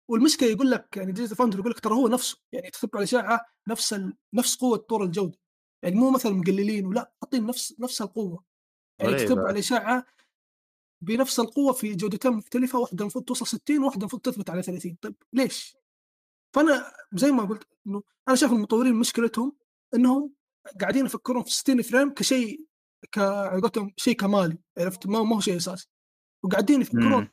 والمشكلة يقول لك يعني Digital Foundry يقول لك ترى هو نفسه يعني تتبع الاشعه نفس ال... نفس قوة طور الجودة يعني مو مثلا مقللين ولا حاطين نفس نفس القوة يعني غريبة. تتبع الاشعه بنفس القوة في جودتين مختلفة واحدة المفروض توصل 60 وواحده المفروض تثبت على 30 طيب ليش؟ فأنا زي ما قلت إنه أنا شايف المطورين مشكلتهم إنهم قاعدين يفكرون في 60 frame كشيء ك على قولتهم شيء كمالي عرفت ما ما هو شيء أساسي وقاعدين يفكرون.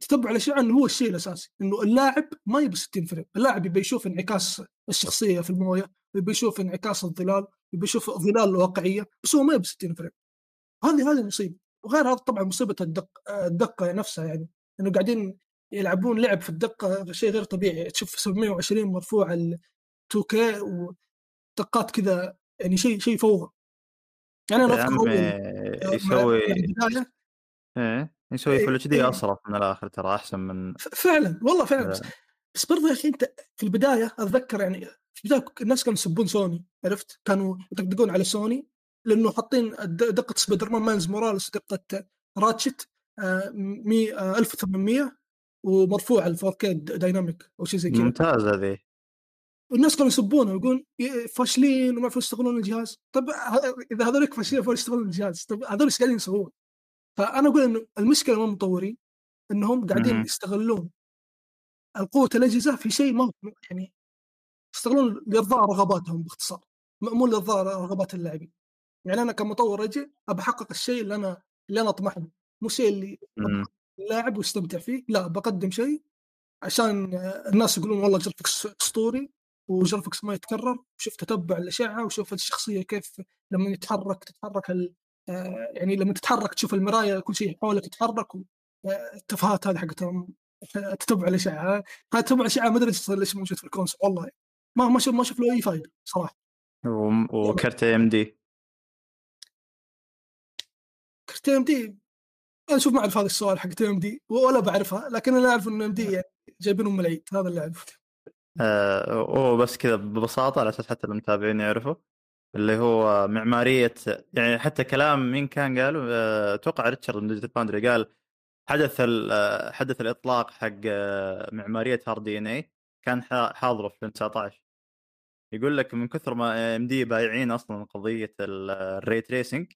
تتبع الاشعه إنه هو الشيء الأساسي إنه اللاعب ما يبي 60 frame، اللاعب يبي يشوف انعكاس الشخصية في الموية، يبي يشوف انعكاس الظلال، يبي يشوف الظلال الواقعية، بس هو ما يبي 60 frame. هذه هذه مصيبة، وغير هذا طبعا مصيبة الدق الدقة نفسها يعني إنه قاعدين يلعبون لعب في الدقة شيء غير طبيعي تشوف 720 مرفوع ال 2K ودقات كذا يعني شيء شيء فوضى. يعني أنا اذكر يسوي؟ إيه يسوي إيه، فل اتش دي. أصرف من الآخر ترى أحسن من فعلا والله فعلا. بس, بس برضه يا أخي أنت في البداية أتذكر يعني في البداية الناس كانوا يسبون سوني عرفت؟ كانوا يطقطقون على سوني لأنه حاطين دقة سبايدر مان مايلز موراليس دقة راتشت آه، مي- آه، 1800 ومرفوع ال 4K دايناميك أو شيء زي كذا. ممتازة ذي. والناس كانوا يسبونه ويقولون ي- فاشلين وما يعرفون يستغلون الجهاز طب إذا هذولك فاشلين يعرفون يستغلون الجهاز طب هذول إيش قاعدين يسوون؟ فأنا أقول إنه المشكلة من المطورين إنهم قاعدين. يستغلون القوة الأجهزة في شيء ما يعني يستغلون لإرضاء رغباتهم باختصار مو لإرضاء رغبات اللاعبين يعني أنا كمطور أبى أحقق الشيء اللي أنا اللي أنا أطمح له مو الشيء اللي. اللاعب ويستمتع فيه لا بقدم شيء عشان الناس يقولون والله graphics اسطوري و graphics ما يتكرر شوف تتبع الاشعه وشوف الشخصية كيف لما يتحرك تتحرك ال... آه، يعني لما تتحرك تشوف المرايه كل شيء حولك يتحرك آه، التفاهات هذه حقتهم آه، تتبع الاشعه هذا تتبع الاشعه ما أدري ليش موجود في ال console والله. ما ما شوف ما شوف له أي فائده صراحة. وكرت AMD كرت AMD أنا شوف ما أعرف هذا السؤال حق ام دي ولا بعرفها لكن أنا أعرف ان ام دي يعني جايبينهم من العيد هذا اللي أعرفه. آه هو بس كذا ببساطة على أساس حتى المتابعين يعرفوا اللي هو معمارية يعني حتى كلام مين كان قالوا آه، أتوقع ريتشارد من ديجيتال فاوندري قال حدث آه، حدث الإطلاق حق معمارية هارد دي إن إي كان حاضرة في 2019 يقول لك من كثر ما إم دي بايعين أصلا قضية الري تريسنج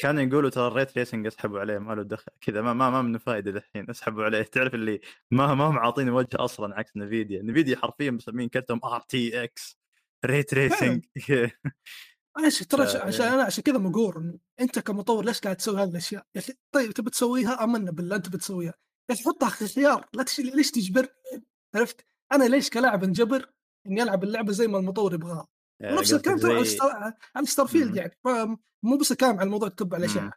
كانوا يقولوا ترى ال ray tracing اسحبوا عليه ما له دخل. كذا ما ما, ما منه فائده الحين اسحبوا عليه. [LAUGHS] تعرف اللي ما ما هم عاطيني وجه أصلا عكس Nvidia. Nvidia حرفيا مسمين كرتهم RTX ray tracing إيش ترى [LAUGHS] عشان أنا عشان كذا مقور أنت كمطور ليش قاعد تسوي هذه الأشياء؟ يا أخي طيب تبي تسويها؟ آمنا بالله أنت بتسويها. يا أخي حطها خيار لا تش... ليش تجبر عرفت؟ أنا ليش كلاعب انجبر إني ألعب اللعبة زي ما المطور يبغاها؟ ونفس الكلام ترى على ستار... على ستار فيلد مم. يعني مو بس الكلام على موضوع تتبع الاشياء مم.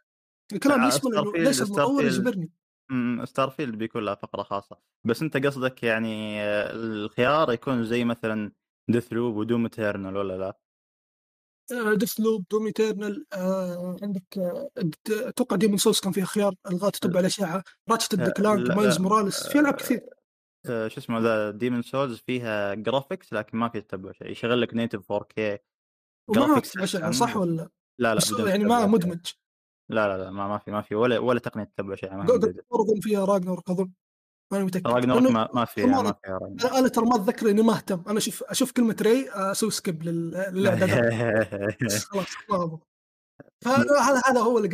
الكلام آه، يشمل إنه ليش المطور. يجبرني ستار فيلد بيكون لها فقرة خاصة بس أنت قصدك يعني آه، الخيار يكون زي مثلا ديث لوب ودوم ايترنال ولا لا؟ ديث لوب دوم ايترنال آه عندك آه، أتوقع ديمون سولز كان فيها خيار الغاء تتبع الاشعه راتشت آه، كلانك مايلز آه، موراليس في ألعاب كثير آه، شو اسمه ذا ديمون سولز فيها جرافيكس لكن ما في تتبع شيء. يشغل لك نيتف 4K وما جرافيكس صح ولا لا. لا يعني ما. مدمج. لا لا لا ما, ما في ما في ولا ولا تقنية تتبع شيء. اظن فيها راجنر أظن. ماني متأكد. لأنه ما, ما فيها ما فيها راجنروك. أنا أنا ترى ما أتذكر إني ما أهتم. أنا أشوف أشوف كلمة ري أسوي سكيب لل- للاعدادات بس [LAUGHS] خلاص فهذا هذا هو اللي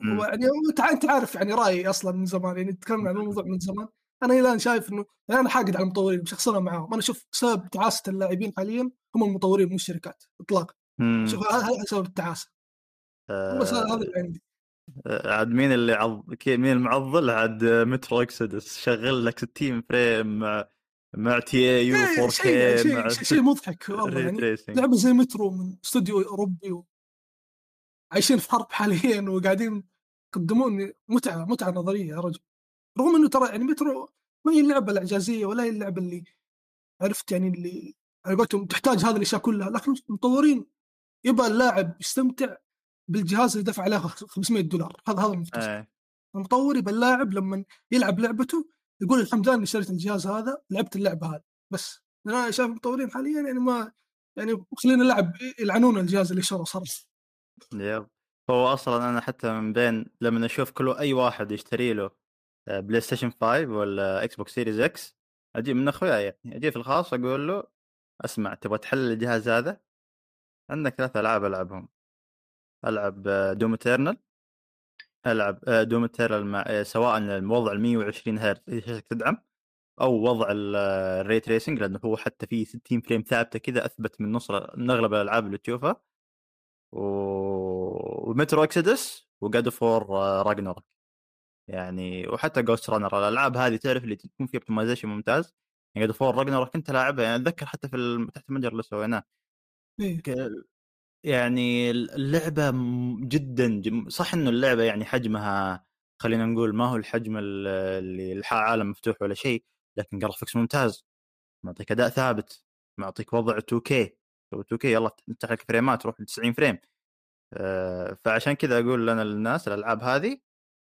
مم. يعني أنت عارف يعني رأيي أصلا من زمان. يعني تكلمنا عن الموضوع من زمان. أنا الآن شايف إنه يعني أنا حاقد على المطورين مشخصنها معاهم. أنا أشوف سبب تعاسة اللاعبين حاليا هم المطورين مو الشركات اطلاقا. شوف هذا سبب التعاسة. بس هذا اللي عندي. آه، عاد مين اللي عض... مين المعضل؟ عاد آه، مترو اكسودس شغل لك 60 فريم مع مع تي اي يو إيه، 4 شيء كي شيء مع شيء- مضحك والله يعني. لعبة زي مترو من استوديو أوروبي و... عايشين في حرب حاليا وقاعدين يقدمون متعه متعة نظرية يا رجل. رغم إنه ترى يعني مترو ما هي اللعبة الإعجازية ولا هي اللعبة اللي عرفت يعني اللي على قولتهم تحتاج هذه الأشياء كلها لكن المطورين يبغى اللاعب يستمتع بالجهاز اللي دفع عليه 500 دولار هذا هذا المفترض إيه. المطور يبغى اللاعب لما يلعب لعبته يقول الحمد لله إني اشتريت الجهاز هذا لعبت اللعبة هذه بس. أنا شايف المطورين حاليا يعني ما يعني خلينا نلعب يلعنون الجهاز اللي شرى صراحة يب. هو أصلا أنا حتى من بين لما أشوف كل أي واحد يشتري له بلاي ستيشن 5 ولا إكس بوكس سيريز إكس أجي من اخوياي يعني أجي في الخاص أقول له أسمع تبغى تحلل الجهاز هذا؟ عندك ثلاث ألعاب ألعبهم. ألعب دوم ايترنال ألعب دوم ايترنال مع آه، سواء الوضع ال 120 هرتز اذا شاشتك تدعم؟ أو وضع ال ray tracing لأنه هو حتى فيه 60 frame ثابتة كذا أثبت من نص من اغلب الألعاب اللي تشوفها. و... ومترو اكسودس وجاد اوف وور راجنروك يعني وحتى جوست رانر الألعاب هذه تعرف اللي تكون فيها optimization ممتاز. يعني وور راجنروك كنت لاعبها يعني أتذكر حتى في ال- تحت المتجر اللي سويناه. إيه. يعني اللعبة جدا جم- صح إنه اللعبة يعني حجمها خلينا نقول ما هو الحجم ال- اللي عالم مفتوح ولا شيء لكن graphics ممتاز. معطيك أداء ثابت معطيك وضع 2K 2K يلا تفتح لك فريمات تروح ل 90 frame. آه، فعشان كذا أقول أنا للناس الألعاب هذه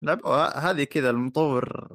لعبوا هذه كذا المطور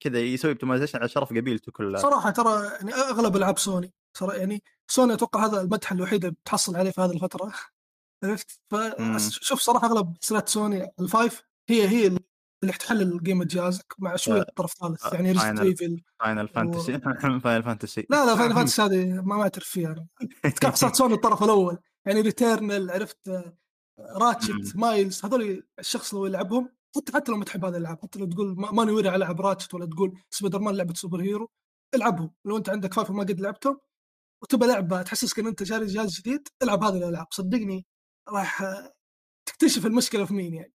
كذا يسوي optimization على شرف قبيلته كلها. صراحة ترى يعني أغلب ألعاب سوني صراحة يعني سوني أتوقع هذا المدح الوحيد اللي بتحصل عليه في هذه الفترة. [LAUGHS] عرفت. فشوف صراحة أغلب سلات سوني ال five هي هي اللي تحلل قيمة جهازك مع شوية آه، طرف ثالث آه، يعني ريزدنت. ايفل فاينل فانتسي فاينل فانتسي لا لا فاينل فانتسي [LAUGHS] هذه ما ما أعترف فيها. [LAUGHS] أنا سلات سوني الطرف الأول يعني ريتيرنال عرفت؟ آه، راتشت مايلز هذول الشخص لو يلعبهم حتى حتى لو ما تحب هذا الالعاب حتى لو تقول ما- ماني ورع العب راتشت ولا تقول سبايدر مان لعبة super hero العبهم لو أنت عندك five وما قد لعبتهم وتبى لعبة تحسسك إن أنت شاري جهاز جديد العب هذه الألعاب. صدقني راح تكتشف المشكلة في مين يعني.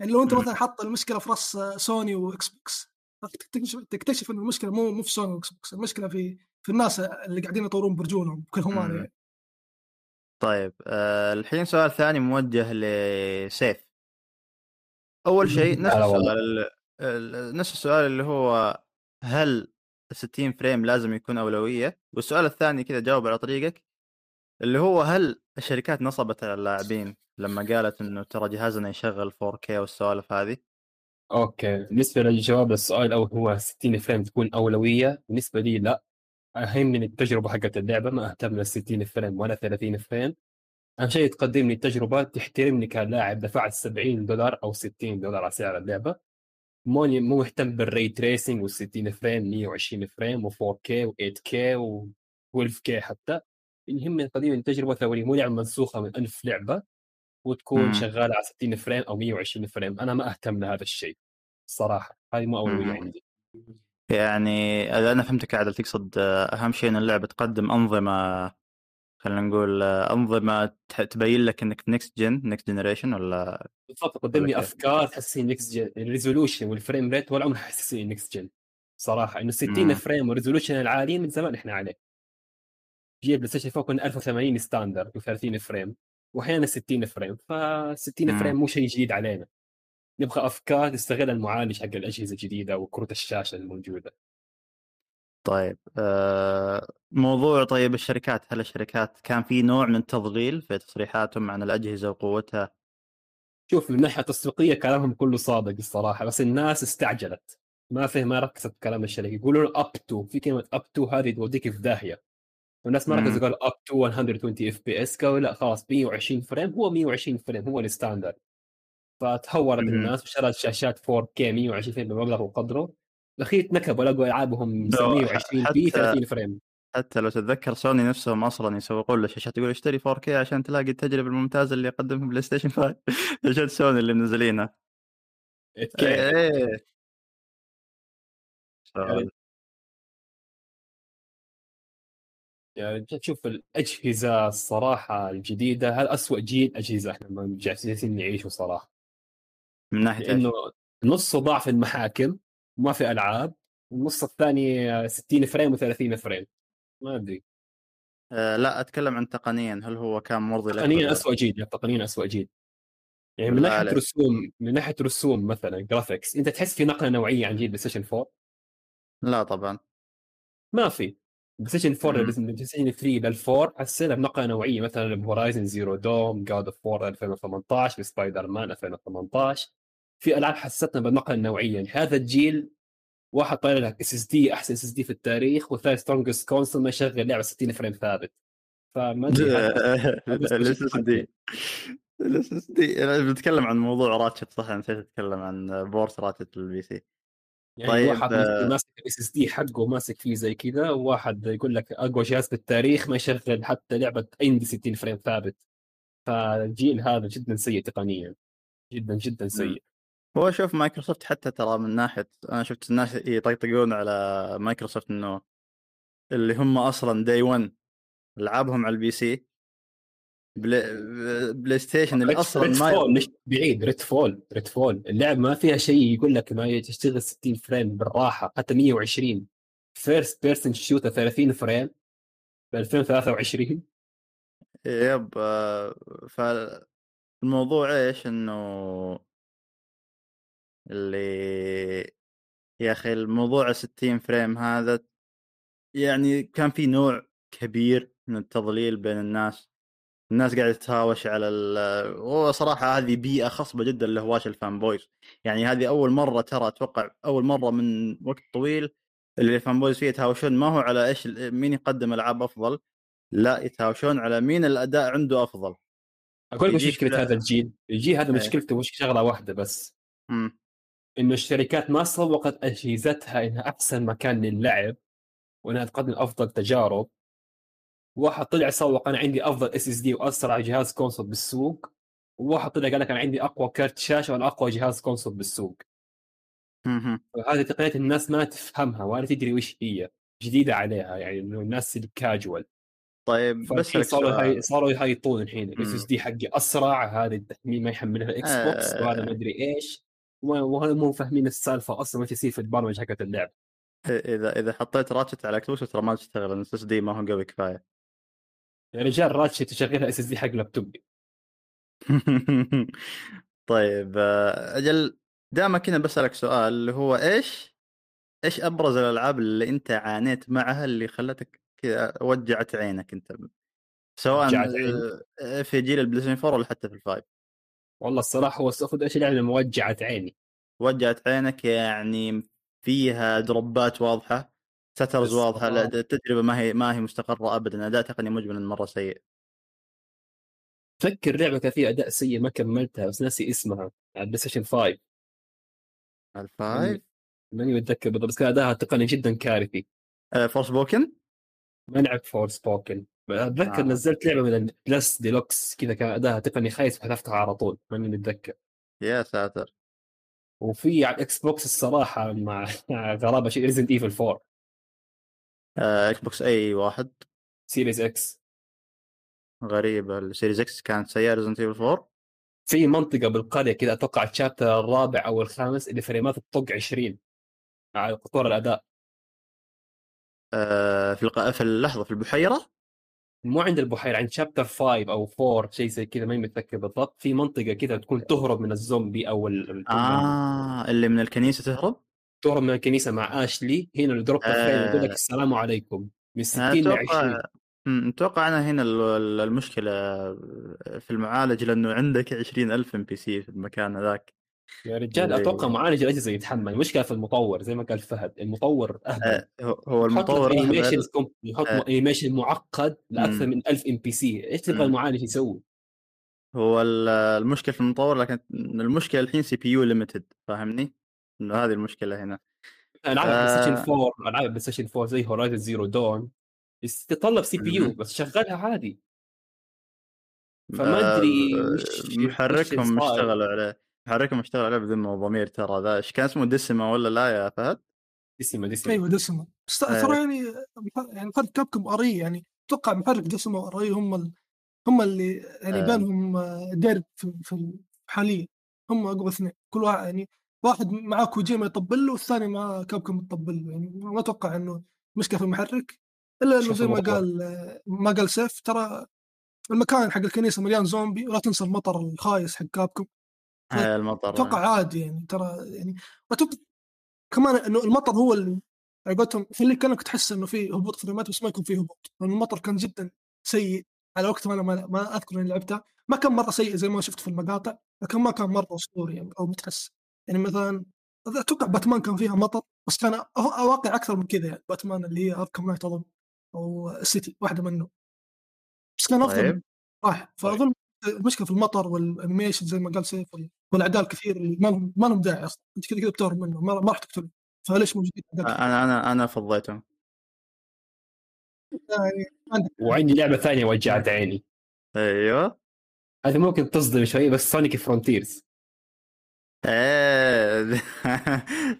يعني لو أنت. مثلا حط المشكلة في راس سوني وإكس بوكس راح تكتشف تكتشف إن المشكلة مو مو في سوني وإكس بوكس المشكلة في في الناس اللي قاعدين يطورون برجولهم بكل أمانة. يعني. طيب آه، الحين سؤال ثاني موجه لسيف. أول شيء [LAUGHS] نفس. السؤال ال- نفس السؤال اللي هو هل ال 60 frame لازم يكون أولوية؟ والسؤال الثاني كذا جاوب على طريقتك اللي هو هل الشركات نصبت على اللاعبين لما قالت إنه ترى جهازنا يشغل 4K والسوالف هذه؟ أوكي بالنسبة للجواب السؤال الأول هو 60 frame تكون أولوية بالنسبة لي لا. اهم من التجربة حقت اللعبة ما أهتم لل 60 frame ولا 30 frame. أهم شيء تقدم لي تجربه تحترمني كلاعب دفعت 70 دولار أو 60 دولار على سعر اللعبة مو مو مهتم بال ray tracing وال 60 frame 120 frame و4K و8K و12K حتى يهمني تقديم التجربة ثورية مو لعبة منسوخة من ألف لعبة وتكون. شغالة على 60 frame أو 120 frame أنا ما أهتم لهذا الشيء الصراحه هذه مو أولوية. عندي يعني اذا أنا فهمتك عادل تقصد أهم شيء إن اللعبة تقدم أنظمة خلينا نقول آه، انظمه تبين لك إنك next gen next generation ولا بالضبط قدم ولا لي كيف؟ أفكار تحسسني next gen ال resolution وال frame rate ولا عمره حسسني next gen صراحة إنه 60 مم. frame وال resolution العالي من زمان إحنا عليه جيل بلاي ستيشن 4 كنا 1080 standard و30 frame واحيانا 60 frame ف 60 مم. frame مو شيء جديد علينا نبغى أفكار تستغل المعالج حق الأجهزة الجديدة وكروت الشاشة الموجودة طيب آه، موضوع طيب الشركات هل الشركات كان في نوع من التضليل في تصريحاتهم عن الأجهزة وقوتها؟ شوف من ناحية تسويقية كلامهم كله صادق الصراحة بس الناس استعجلت. ما فهم ما ركزت كلام الشركة. يقولون up to في كلمة up to هذه توديك في داهية. والناس ما. ركزوا قالوا up to 120 FPS قالوا لا خلاص 120 frame هو 120 frame هو ال standard. فتهورت. الناس وشرت شاشات 4K 120 frame بمبلغ وقدره. الاخير نكبوا لقوا ألعابهم لو 120 بي حتى- 30 frame. حتى لو تتذكر سوني نفسهم أصلا يسوقون للشاشات يقول اشتري 4K عشان تلاقي التجربة الممتازة اللي يقدمها بلاي ستيشن 5 شاشات سوني اللي منزلينها. 8K إيه يعني يعني تشوف الأجهزة الصراحة الجديدة هذا أسوأ جيل؟ أجهزة إحنا جالسين نعيشه صراحة. من ناحية إيش؟ لأنه نصه ضعف المحاكم. وما في ألعاب والنص الثاني 60 frame و30 frame. ما أدري. آه لا أتكلم عن تقنيا. هل هو كان مرضي تقنيا؟ اسوء جيل تقنيا اسوء جيل يعني من ناحية. رسوم من ناحية رسوم مثلا graphics أنت تحس في نقلة نوعية عن جيل PlayStation 4 لا طبعا. ما في. PlayStation 4 مم. PlayStation 3 لل4 حسينا بنقلة نوعية. مثلا ب Horizon Zero Dawn God of War 4 2018 بسبايدر مان 2018 في ألعاب حسيتنا بالنقله النوعية. يعني هذا الجيل واحد طالع لك اس اس دي أحسن اس اس دي في التاريخ والثاني strongest console ما يشغل لعبة 60 frame ثابت. فما الاس اس دي الاس اس دي أنا بتكلم عن موضوع Ratchet صح؟ نسيت أتكلم عن port Ratchet ال PC. يعني طيب، واحد آه، ماسك ال SSD حقه ماسك فيه زي كذا وواحد يقول لك أقوى جهاز في التاريخ ما يشغل حتى لعبة عندي 60 frame ثابت. فالجيل هذا جدا سيء تقنيا. جدا جدا سيء. هو شوف مايكروسوفت حتى ترى من ناحية أنا شفت الناس يطقطقون على مايكروسوفت إنه اللي هم أصلا day 1 العابهم على ال PC. Play, PlayStation اللي أصلا Redfall مش بعيد Redfall Redfall اللعب ما فيها شيء يقول لك ما تشتغل 60 frame بالراحة حتى 120 first person shooter 30 frame ب 2023 yep آه، فالموضوع إيش؟ إنه اللي يا أخي الموضوع 60 frame هذا يعني كان في نوع كبير من التضليل بين الناس الناس قاعدة تتهاوش على ال وصراحه هذه بيئة خصبة جدا لهواش ال fanboys يعني هذه أول مرة ترى أتوقع أول مرة من وقت طويل اللي ال fanboys فيه يتهاوشون ما هو على إيش مين يقدم ألعاب أفضل لا يتهاوشون على مين الأداء عنده أفضل أقول لك مشكلة. هذا الجيل؟ الجيل هذا إيه. مشكلته مش شغلة واحدة بس مم. إنه الشركات ما سوقت أجهزتها إنها أحسن مكان للعب وإنها تقدم أفضل تجارب واحد طلع سوق أنا عندي أفضل SSD وأسرع جهاز console بالسوق وواحد طلع قال لك أنا عندي أقوى كارت شاشة وأنا أقوى جهاز console بالسوق. وهذه تقنيات الناس ما تفهمها ولا تدري وش هي جديدة عليها يعني إنه الناس الكاجوال طيب بس صاروا. هاي صاروا يهايطون الحين ال SSD حقي أسرع هذا التحميل ما يحملها ال Xbox آه. وهذا ما أدري إيش و- وهذا مو فاهمين السالفة أصلا وش يصير في البرمجة حقت اللعب. إذا إذا حطيت Ratchet على كلوش ترى ما تشتغل ال SSD ما هو قوي كفاية. يا رجال Ratchet تشغلها SSD حق لابتوب [LAUGHS] طيب آه، أجل دامك كذا بسألك سؤال اللي هو إيش إيش أبرز الألعاب اللي أنت عانيت معها اللي خلتك كذا وجعت عينك أنت؟ سواء في جيل ال PlayStation 4 ولا حتى في ال five. والله الصراحة هو ال soft إيش اللعبه موجعت عيني. وجعت عينك يعني فيها دروبات واضحة stutters. واضحة لا التجربه ما هي ما هي مستقرة ابدا أداء تقني مجملا مرة سيء. فكر لعبة كان فيها أداء سيء ما كملتها بس ناسي اسمها على ال PlayStation 5 ال five ماني متذكر بالضبط بس كان اداءها تقني جدا كارثي. Forspoken ما لعبت Forspoken اتذكر آه. نزلت لعبة من ال Plus Deluxe كذا كان اداها تقني خايس وحذفتها على طول ماني متذكر. يا ساتر. وفي على ال Xbox الصراحة مع [LAUGHS] غرابة شيء Resident Evil 4 آه، Xbox أي واحد. Series X غريبة ال Series X كانت سيئة Resident Evil 4 في منطقة بالقرية كذا أتوقع ال chapter الرابع أو الخامس اللي فريمات تطق 20 على طور الأداء. آه، في الق... في اللحظة في البحيرة؟ مو عند البحيرة عند chapter 5 أو 4 شيء زي كذا ماني متذكر بالضبط. في منطقة كذا تكون تهرب من الزومبي أو ال- آه اللي من الكنيسة تهرب؟ تهرب من الكنيسة مع اشلي هنا اللي drop آه. يقول لك السلام عليكم. من 60 أنا ل 20 أتوقع أنا هنا ال- ال- المشكلة في المعالج لأنه عندك 20000 NPC في المكان هذاك. يا رجال إيه. أتوقع معالج الأجهزة يتحمل المشكلة في المطور زي ما قال فهد المطور أهبل آه، هو- المطور animation. كوم- يحط آه. animation معقد لأكثر. من 1000 NPC إيش تبغى. المعالج يسوي؟ هو ال- المشكلة في المطور لكن المشكلة الحين CPU limited فاهمني؟ إنه هذه المشكلة هنا ألعاب آه. بلاي ستيشن 4 ألعاب PlayStation 4 زي Horizon Zero Dawn تتطلب CPU. بس شغلها عادي فما أدري آه، محركهم. اشتغلوا عليه محركهم اشتغل عليه بذمة وضمير ترى ذا إيش كان اسمه ديسما ولا لا يا فهد؟ ديسيما ديسيما أيوه دسمه بس إيه. ترى يعني يعني فرق كابكم أري يعني أتوقع محرك دسمه وأري هم ال... هم اللي يعني آه. بينهم آه، درب في, في حاليا هم أقوى اثنين كل واحد يعني واحد معاه كوجيما يطبل له والثاني معاه كابكم يطبل له يعني ما أتوقع إنه مشكلة في المحرك إلا إنه زي ما. قال آه، ما قال سيف ترى المكان حق الكنيسة مليان زومبي ولا تنسى المطر الخايس حق كابكم آه، المطر أتوقع عادي يعني ترى يعني واتوقع كمان إنه المطر هو اللي على قولتهم يخليك كانك تحس إنه في هبوط فريمات بس ما يكون في هبوط لأن المطر كان جدا سيء على وقت ما أنا ما, أذكر إني لعبتها. ما كان مرة سيء زي ما شفت في المقاطع لكن ما كان مرة أسطوري يعني أو متحس. يعني مثلا أتوقع باتمان كان فيها مطر بس كان أه- واقع أكثر من كذا يعني باتمان اللي هي Arkham Knight اظن أو City واحدة منه بس كان أفضل طيب. صح فأظن المشكلة في المطور وال animation زي ما قال سيف والاعداء الكثير اللي ما لهم ما لهم داعي أصلا. أنت كذا كذا بتهرب منه ما, ما راح تقتله فليش موجودين؟ أنا أنا أنا فضيتهم. يعني وعندي لعبة ثانية وجعت عيني. أيوه. هذه ممكن تصدم شوي بس Sonic Frontiers إيه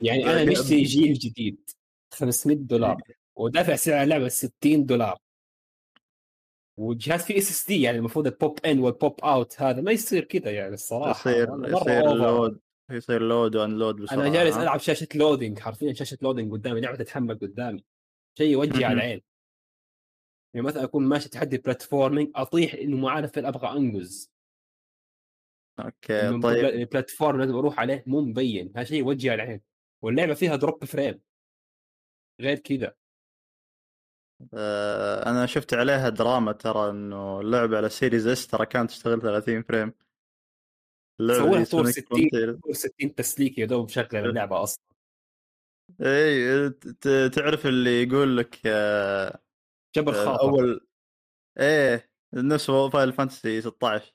يعني أنا مشتري جيل جديد. 500 دولار. [LAUGHS] ودافع سعر اللعبة 60 دولار. وجهاز فيه SSD يعني المفروض ال pop in وال pop out هذا ما يصير كذا يعني الصراحة يصير يصير. لود يصير لود وانلود بسرعة أنا جالس؟ ألعب شاشة لودينج حرفيا شاشة لودينج قدامي لعبة تتحمل قدامي. شيء يوجع. العين. يعني مثلا أكون ماشي تحدي platforming أطيح إنه ما عارف فين أبغى أنقز. okay طيب. ال platform لازم أروح عليه مو مبين. هذا شيء يوجع العين. واللعبة فيها drop frame غير كذا. أنا شفت عليها دراما ترى إنه اللعبة على Series S ترى كانت تشتغل 30 frame. دي طور Sonic 60 Frontier طور 60 تسليك يا دوب مشغل اللعبة أصلا. اي تعرف اللي يقول لك آه جبر آه، خاطر. أول إيه نفس Final Fantasy 16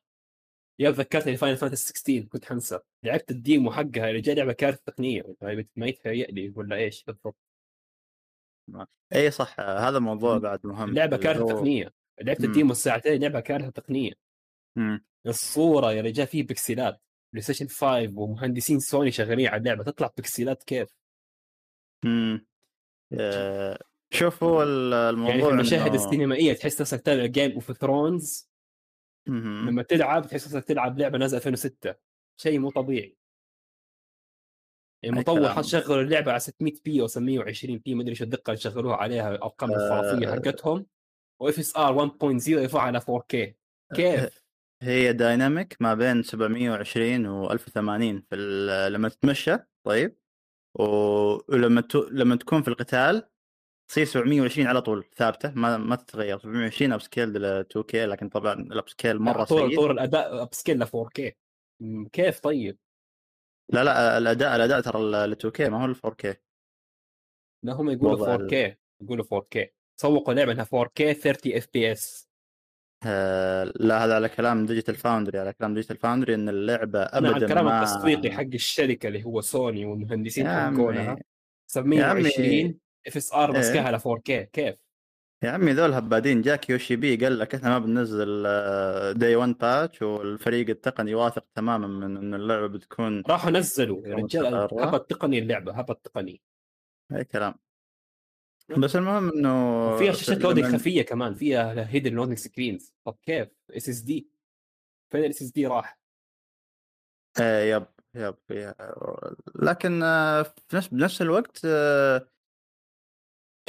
يا ذكرتني Final Fantasy 16 كنت حنسى. لعبت ال demo حقها اللي جاي لعبة كارثه تقنية ما يتهيأ لي ولا إيش بالضبط. اي صح هذا موضوع بعد مهم اللي كارثة تقنية لعبت مم. ال demo الساعتين لعبة كارثة تقنية مم. الصورة يا رجال فيه بكسلات PlayStation 5 ومهندسين سوني شغالين على اللعبة تطلع بكسلات كيف مم. آه، شوف هو ال- الموضوع يعني في المشاهد إنه- السينمائية تحس نفسك تلعب Game of Thrones. لما تلعب تحس نفسك تلعب لعبة نازلة 2006 شيء مو طبيعي يعني أي مطور كلام. حط شغل اللعبة على 600 p أو 720 p ما أدري إيش الدقة اللي شغلوها عليها الأرقام الخرافية آه. حقتهم و FSR 1.0 يرفع على 4K كيف؟ هي dynamic ما بين 720 و 1080 في لما تتمشى طيب ولما ت... لما تكون في القتال تصير 720 على طول ثابتة ما ما تتغير 720 upscale ل 2K لكن طبعا ال upscale مرة سيء طور الأداء upscale ل 4K مم، كيف طيب؟ لا لا الأداء الأداء ترى ل 2K ما هو ل 4K لا هم يقولوا وضع 4K يقولوا 4K سوقوا لعبة إنها 4K 30 FPS لا هذا على كلام Digital Foundry على كلام Digital Foundry إن اللعبة ابدا الكلام ما التسويقي حق الشركة اللي هو سوني والمهندسين حقونها عمي 720 FSR. مسكها ل 4K كيف؟ يا عمي ذول هبادين. جاك Yoshi-P قال لك إحنا ما بننزل day 1 patch والفريق التقني واثق تماما من إن اللعبة بتكون راحوا نزلوا يا رجال. هبط تقني اللعبة هبط تقني أي كلام. بس المهم إنه وفيها شاشات loading خفية كمان فيها hidden loading screens طب كيف؟ SSD فين ال SSD راح؟ إيه yep yep يا- لكن آه، في نفس بنفس الوقت آه،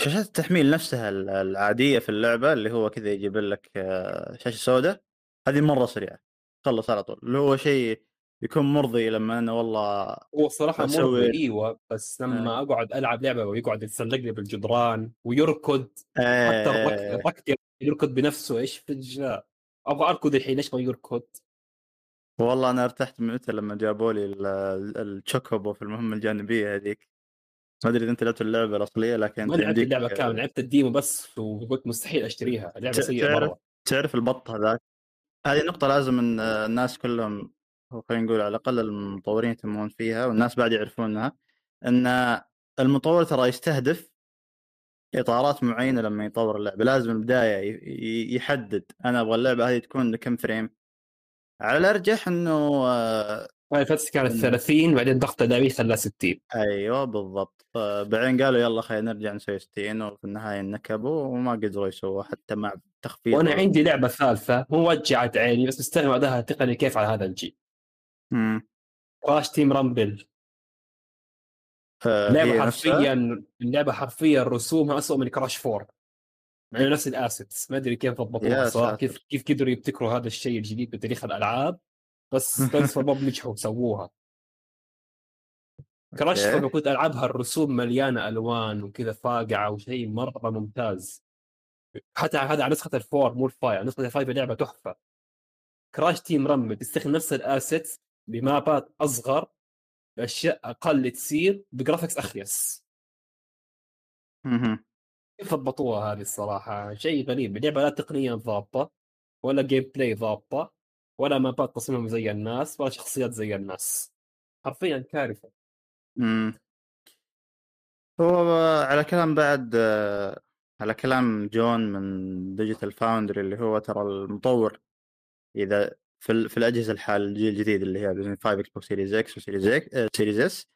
شاشات التحميل نفسها ال- العادية في اللعبة اللي هو كذا يجيب لك آه، شاشة سوداء هذه مرة سريعة خلص على طول. اللي هو شيء يكون مرضي لما أنا والله هو الصراحة أسوي- مرضي إيوه بس لما أقعد ألعب لعبة ويقعد يتسلق لي بالجدران ويركض حتى آه، الركض يركض بنفسه إيش في أبغى أركض الحين ليش ما يركض؟ والله أنا ارتحت من متى لما جابوا لي ال- ال- التشوكوبو في المهمة الجانبية هذيك. ما أدري إذا أنت لعبت اللعبة الأصلية لكن ما لعبت اللعبة كاملة لعبت الديمو بس وقلت مستحيل أشتريها اللعبه ت- سيئة تعرف- مرة. تعرف البط هذاك؟ هذه نقطة لازم إن الناس كلهم خلينا نقول على الأقل المطورين يهتمون فيها والناس بعد يعرفونها إن المطور ترى يستهدف إطارات معينة لما يطور اللعبة لازم ي- يحدد أنا أبغى اللعبة هذه تكون كم frame. على الأرجح إنه كانت مم. 30 بعدين ضغط ادائي خلاها 60 أيوه بالضبط بعدين قالوا يلا خلينا نرجع نسوي 60 وفي النهاية نكبوا وما قدروا يسووا حتى مع تخفيض وأنا عندي لعبة ثالثة مو وجعت عيني بس مستغرب ادائها تقني كيف على هذا الجيل مم. Crash Team Rumble نفسها؟ حرفيا اللعبة حرفيا رسومها اسوء من Crash 4 مع إنه نفس ال assets ما أدري كيف ضبطوها. كيف كيف قدروا يبتكروا هذا الشيء الجديد بتاريخ الألعاب بس سبنسر [LAUGHS] بوب نجحوا سووها. Crash. لما كنت ألعبها الرسوم مليانة ألوان وكذا فاقعة وشيء مرة ممتاز. حتى هذا على نسخة ال four مو ال five نسخة ال five اللعبه تحفة. Crash Team Rumble تستخدم نفس ال assets ب mapات أصغر باشياء أقل تصير ب graphics أخيس. كيف ضبطوها هذه الصراحة؟ شيء غريب اللعبة لا تقنيا ضابطة ولا gameplay ضابطة. ولا mapات تصميمهم زي الناس ولا شخصيات زي الناس. حرفيا كارثة. مم. هو على كلام بعد على كلام جون من Digital Foundry اللي هو ترى المطور. إذا في في الأجهزة الحال الجيل الجديد اللي هي بلاي 5 Xbox Series X و Series X Series S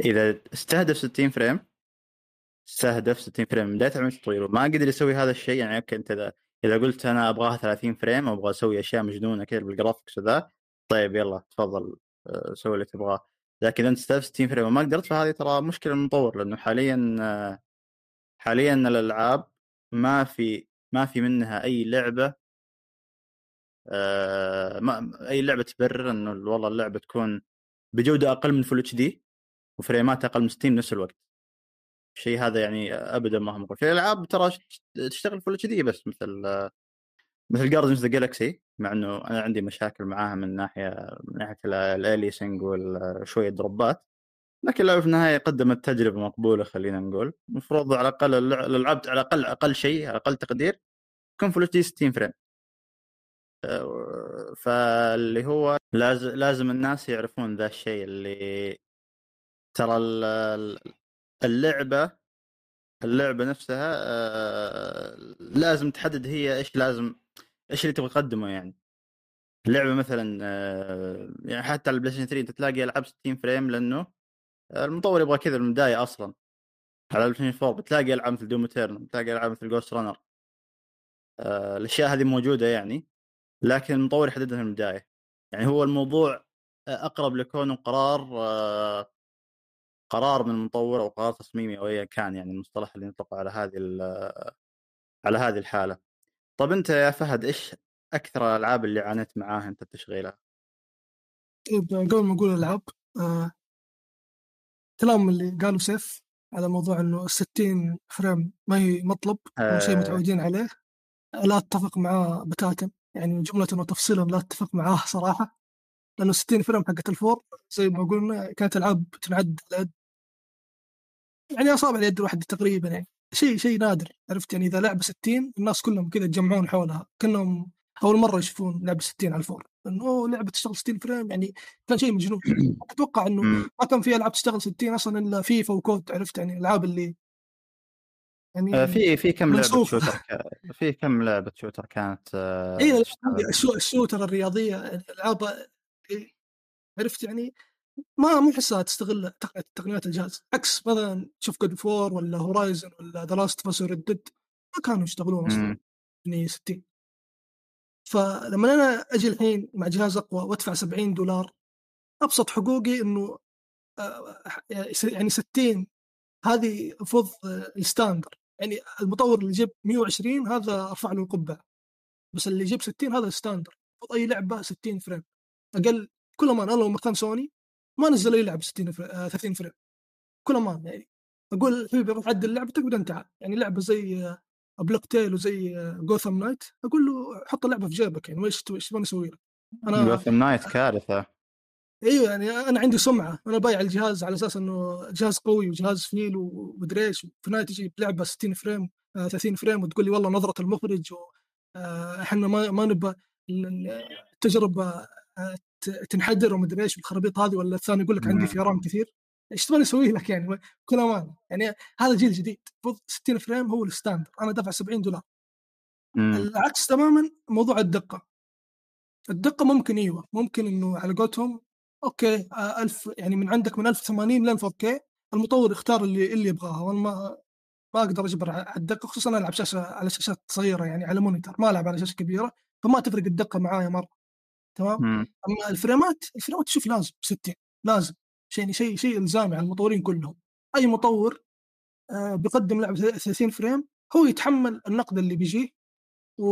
إذا استهدف 60 frame استهدف 60 frame من بداية عمليه التطوير وما قدر يسوي هذا الشيء يعني okay إنت إذا إذا قلت أنا أبغاها 30 frame أبغى أسوي أشياء مجنونة كذا بال graphics وذا طيب يلا تفضل آه، سوي اللي تبغاه. لكن أنت تستهدف 60 frame. وما قدرت فهذه ترى مشكلة المطور لأنه حاليا آه، حاليا الألعاب ما في ما في منها أي لعبة آه، ما أي لعبة تبرر إنه والله اللعبة تكون بجودة أقل من full HD وفريمات أقل من 60 بنفس الوقت. الشيء هذا يعني ابدا ما هو مقبول. في الالعاب ترى تشتغل full HD بس مثل مثل Guardians the Galaxy مع إنه أنا عندي مشاكل معاها من ناحية من ناحية ال aliasing وشويه دروبات. لكن اللعبه في النهاية قدمت تجربة مقبولة خلينا نقول. المفروض على الأقل الألعاب على الأقل أقل شيء على أقل تقدير تكون full HD 60 frame فاللي هو لازم لازم الناس يعرفون ذا الشيء اللي ترى اللعبة اللعبة نفسها آه، لازم تحدد هي إيش لازم إيش اللي تبغى تقدمه يعني. اللعبه مثلا آه، يعني حتى على البلاي ستيشن 3 أنت تلاقي ألعاب 60 frame لأنه المطور يبغى كذا من البداية أصلا. على البلاي ستيشن 4 بتلاقي ألعاب مثل Doom بتلاقي ألعاب مثل Ghostrunner آه، الأشياء هذه موجودة يعني لكن المطور يحددها من البداية. يعني هو الموضوع أقرب لكونه قرار قرار من المطور أو قرار تصميمي أو ايا كان يعني المصطلح اللي يطلق على هذه على هذه الحالة. طب أنت يا فهد إيش أكثر الألعاب اللي عانيت معاها أنت تشغيلها؟ طيب قبل ما أقول العاب آه، كلام اللي قالوا سيف على موضوع إنه 60 frame ما هي مطلب آه. شيء متعودين عليه لا أتفق معاه بتاتا يعني جملة وتفصيلا لا أتفق معاه صراحة لأنه 60 frame حقت ال four زي ما قلنا كانت ألعاب تنعد على يعني أصابع اليد الواحده تقريبا يعني. شيء شيء نادر. عرفت يعني إذا لعبه 60 الناس كلهم كذا يتجمعون حولها. كأنهم أول مرة يشوفون لعبه 60 على ال four. انه أوه لعبة تشتغل 60 frame يعني كان شيء مجنون. [CLEARS THROAT] أتوقع إنه ما كان في ألعاب تشتغل 60 أصلا إلا فيفا و COD عرفت يعني الألعاب اللي يعني آه، في في كم لعبة شوتر في كم لعبة شوتر كانت آه، اي ال shooter الرياضية الألعاب إيه، عرفت يعني ما مو احسها تستغل تقنيات الجهاز. عكس مثلا تشوف God of War ولا Horizon ولا The Last of Us Red Dead ما كانوا يشتغلون أصلا يعني 60 فلما أنا أجي الحين مع جهاز أقوى وأدفع 70 دولار أبسط حقوقي إنه آه، يعني 60 هذه المفروض ال standard. يعني المطور اللي جيب 120 هذا أرفع له القبعة. بس اللي يجيب 60 هذا ال standard. أي لعبة 60 frame. أقل كل ما أنا لو مكان سوني ما نزل أي لعبه 60 frame 30 frame كل ما يعني أقول حبيبي روح عدل لعبتك بعدين تعال يعني لعبة زي Plague Tale وزي Gotham Knights أقول له حط اللعبة في جيبك يعني إيش إيش تبغى نسوي لك؟ أنا Gotham Knights كارثة. إيوه يعني أنا عندي سمعة. أنا بايع الجهاز على أساس إنه جهاز قوي وجهاز فيل ومدري إيش. في النهاية تجي بلعبة 60 frame 30 آه، frame وتقول لي والله نظرة المخرج إحنا ما ما نبغى التجربه آه، تنحدر ومدري إيش بالخرابيط هذه ولا الثاني يقول لك عندي في RAM كثير. إيش تبغى أسوي لك يعني؟ بكل امانه يعني هذا جيل جديد. المفروض 60 frame هو ال standard. أنا دافع 70 دولار. العكس تماما موضوع الدقة. الدقة ممكن إيوه. ممكن إنه على قولتهم okay 1000 آه، يعني من عندك من 1080 لين 4K المطور يختار اللي اللي يبغاها. وأنا ما ما أقدر أجبر على الدقة خصوصا ألعب شاشة على شاشات صغيرة يعني على monitor ما ألعب على شاشة كبيرة. فما تفرق الدقة معايا مرة. تمام؟ أما الفريمات الفريمات شوف لازم 60 لازم. شيء شيء شيء الزامي على المطورين كلهم. أي مطور آه بيقدم لعبة 30 frame هو يتحمل النقد اللي بيجيه و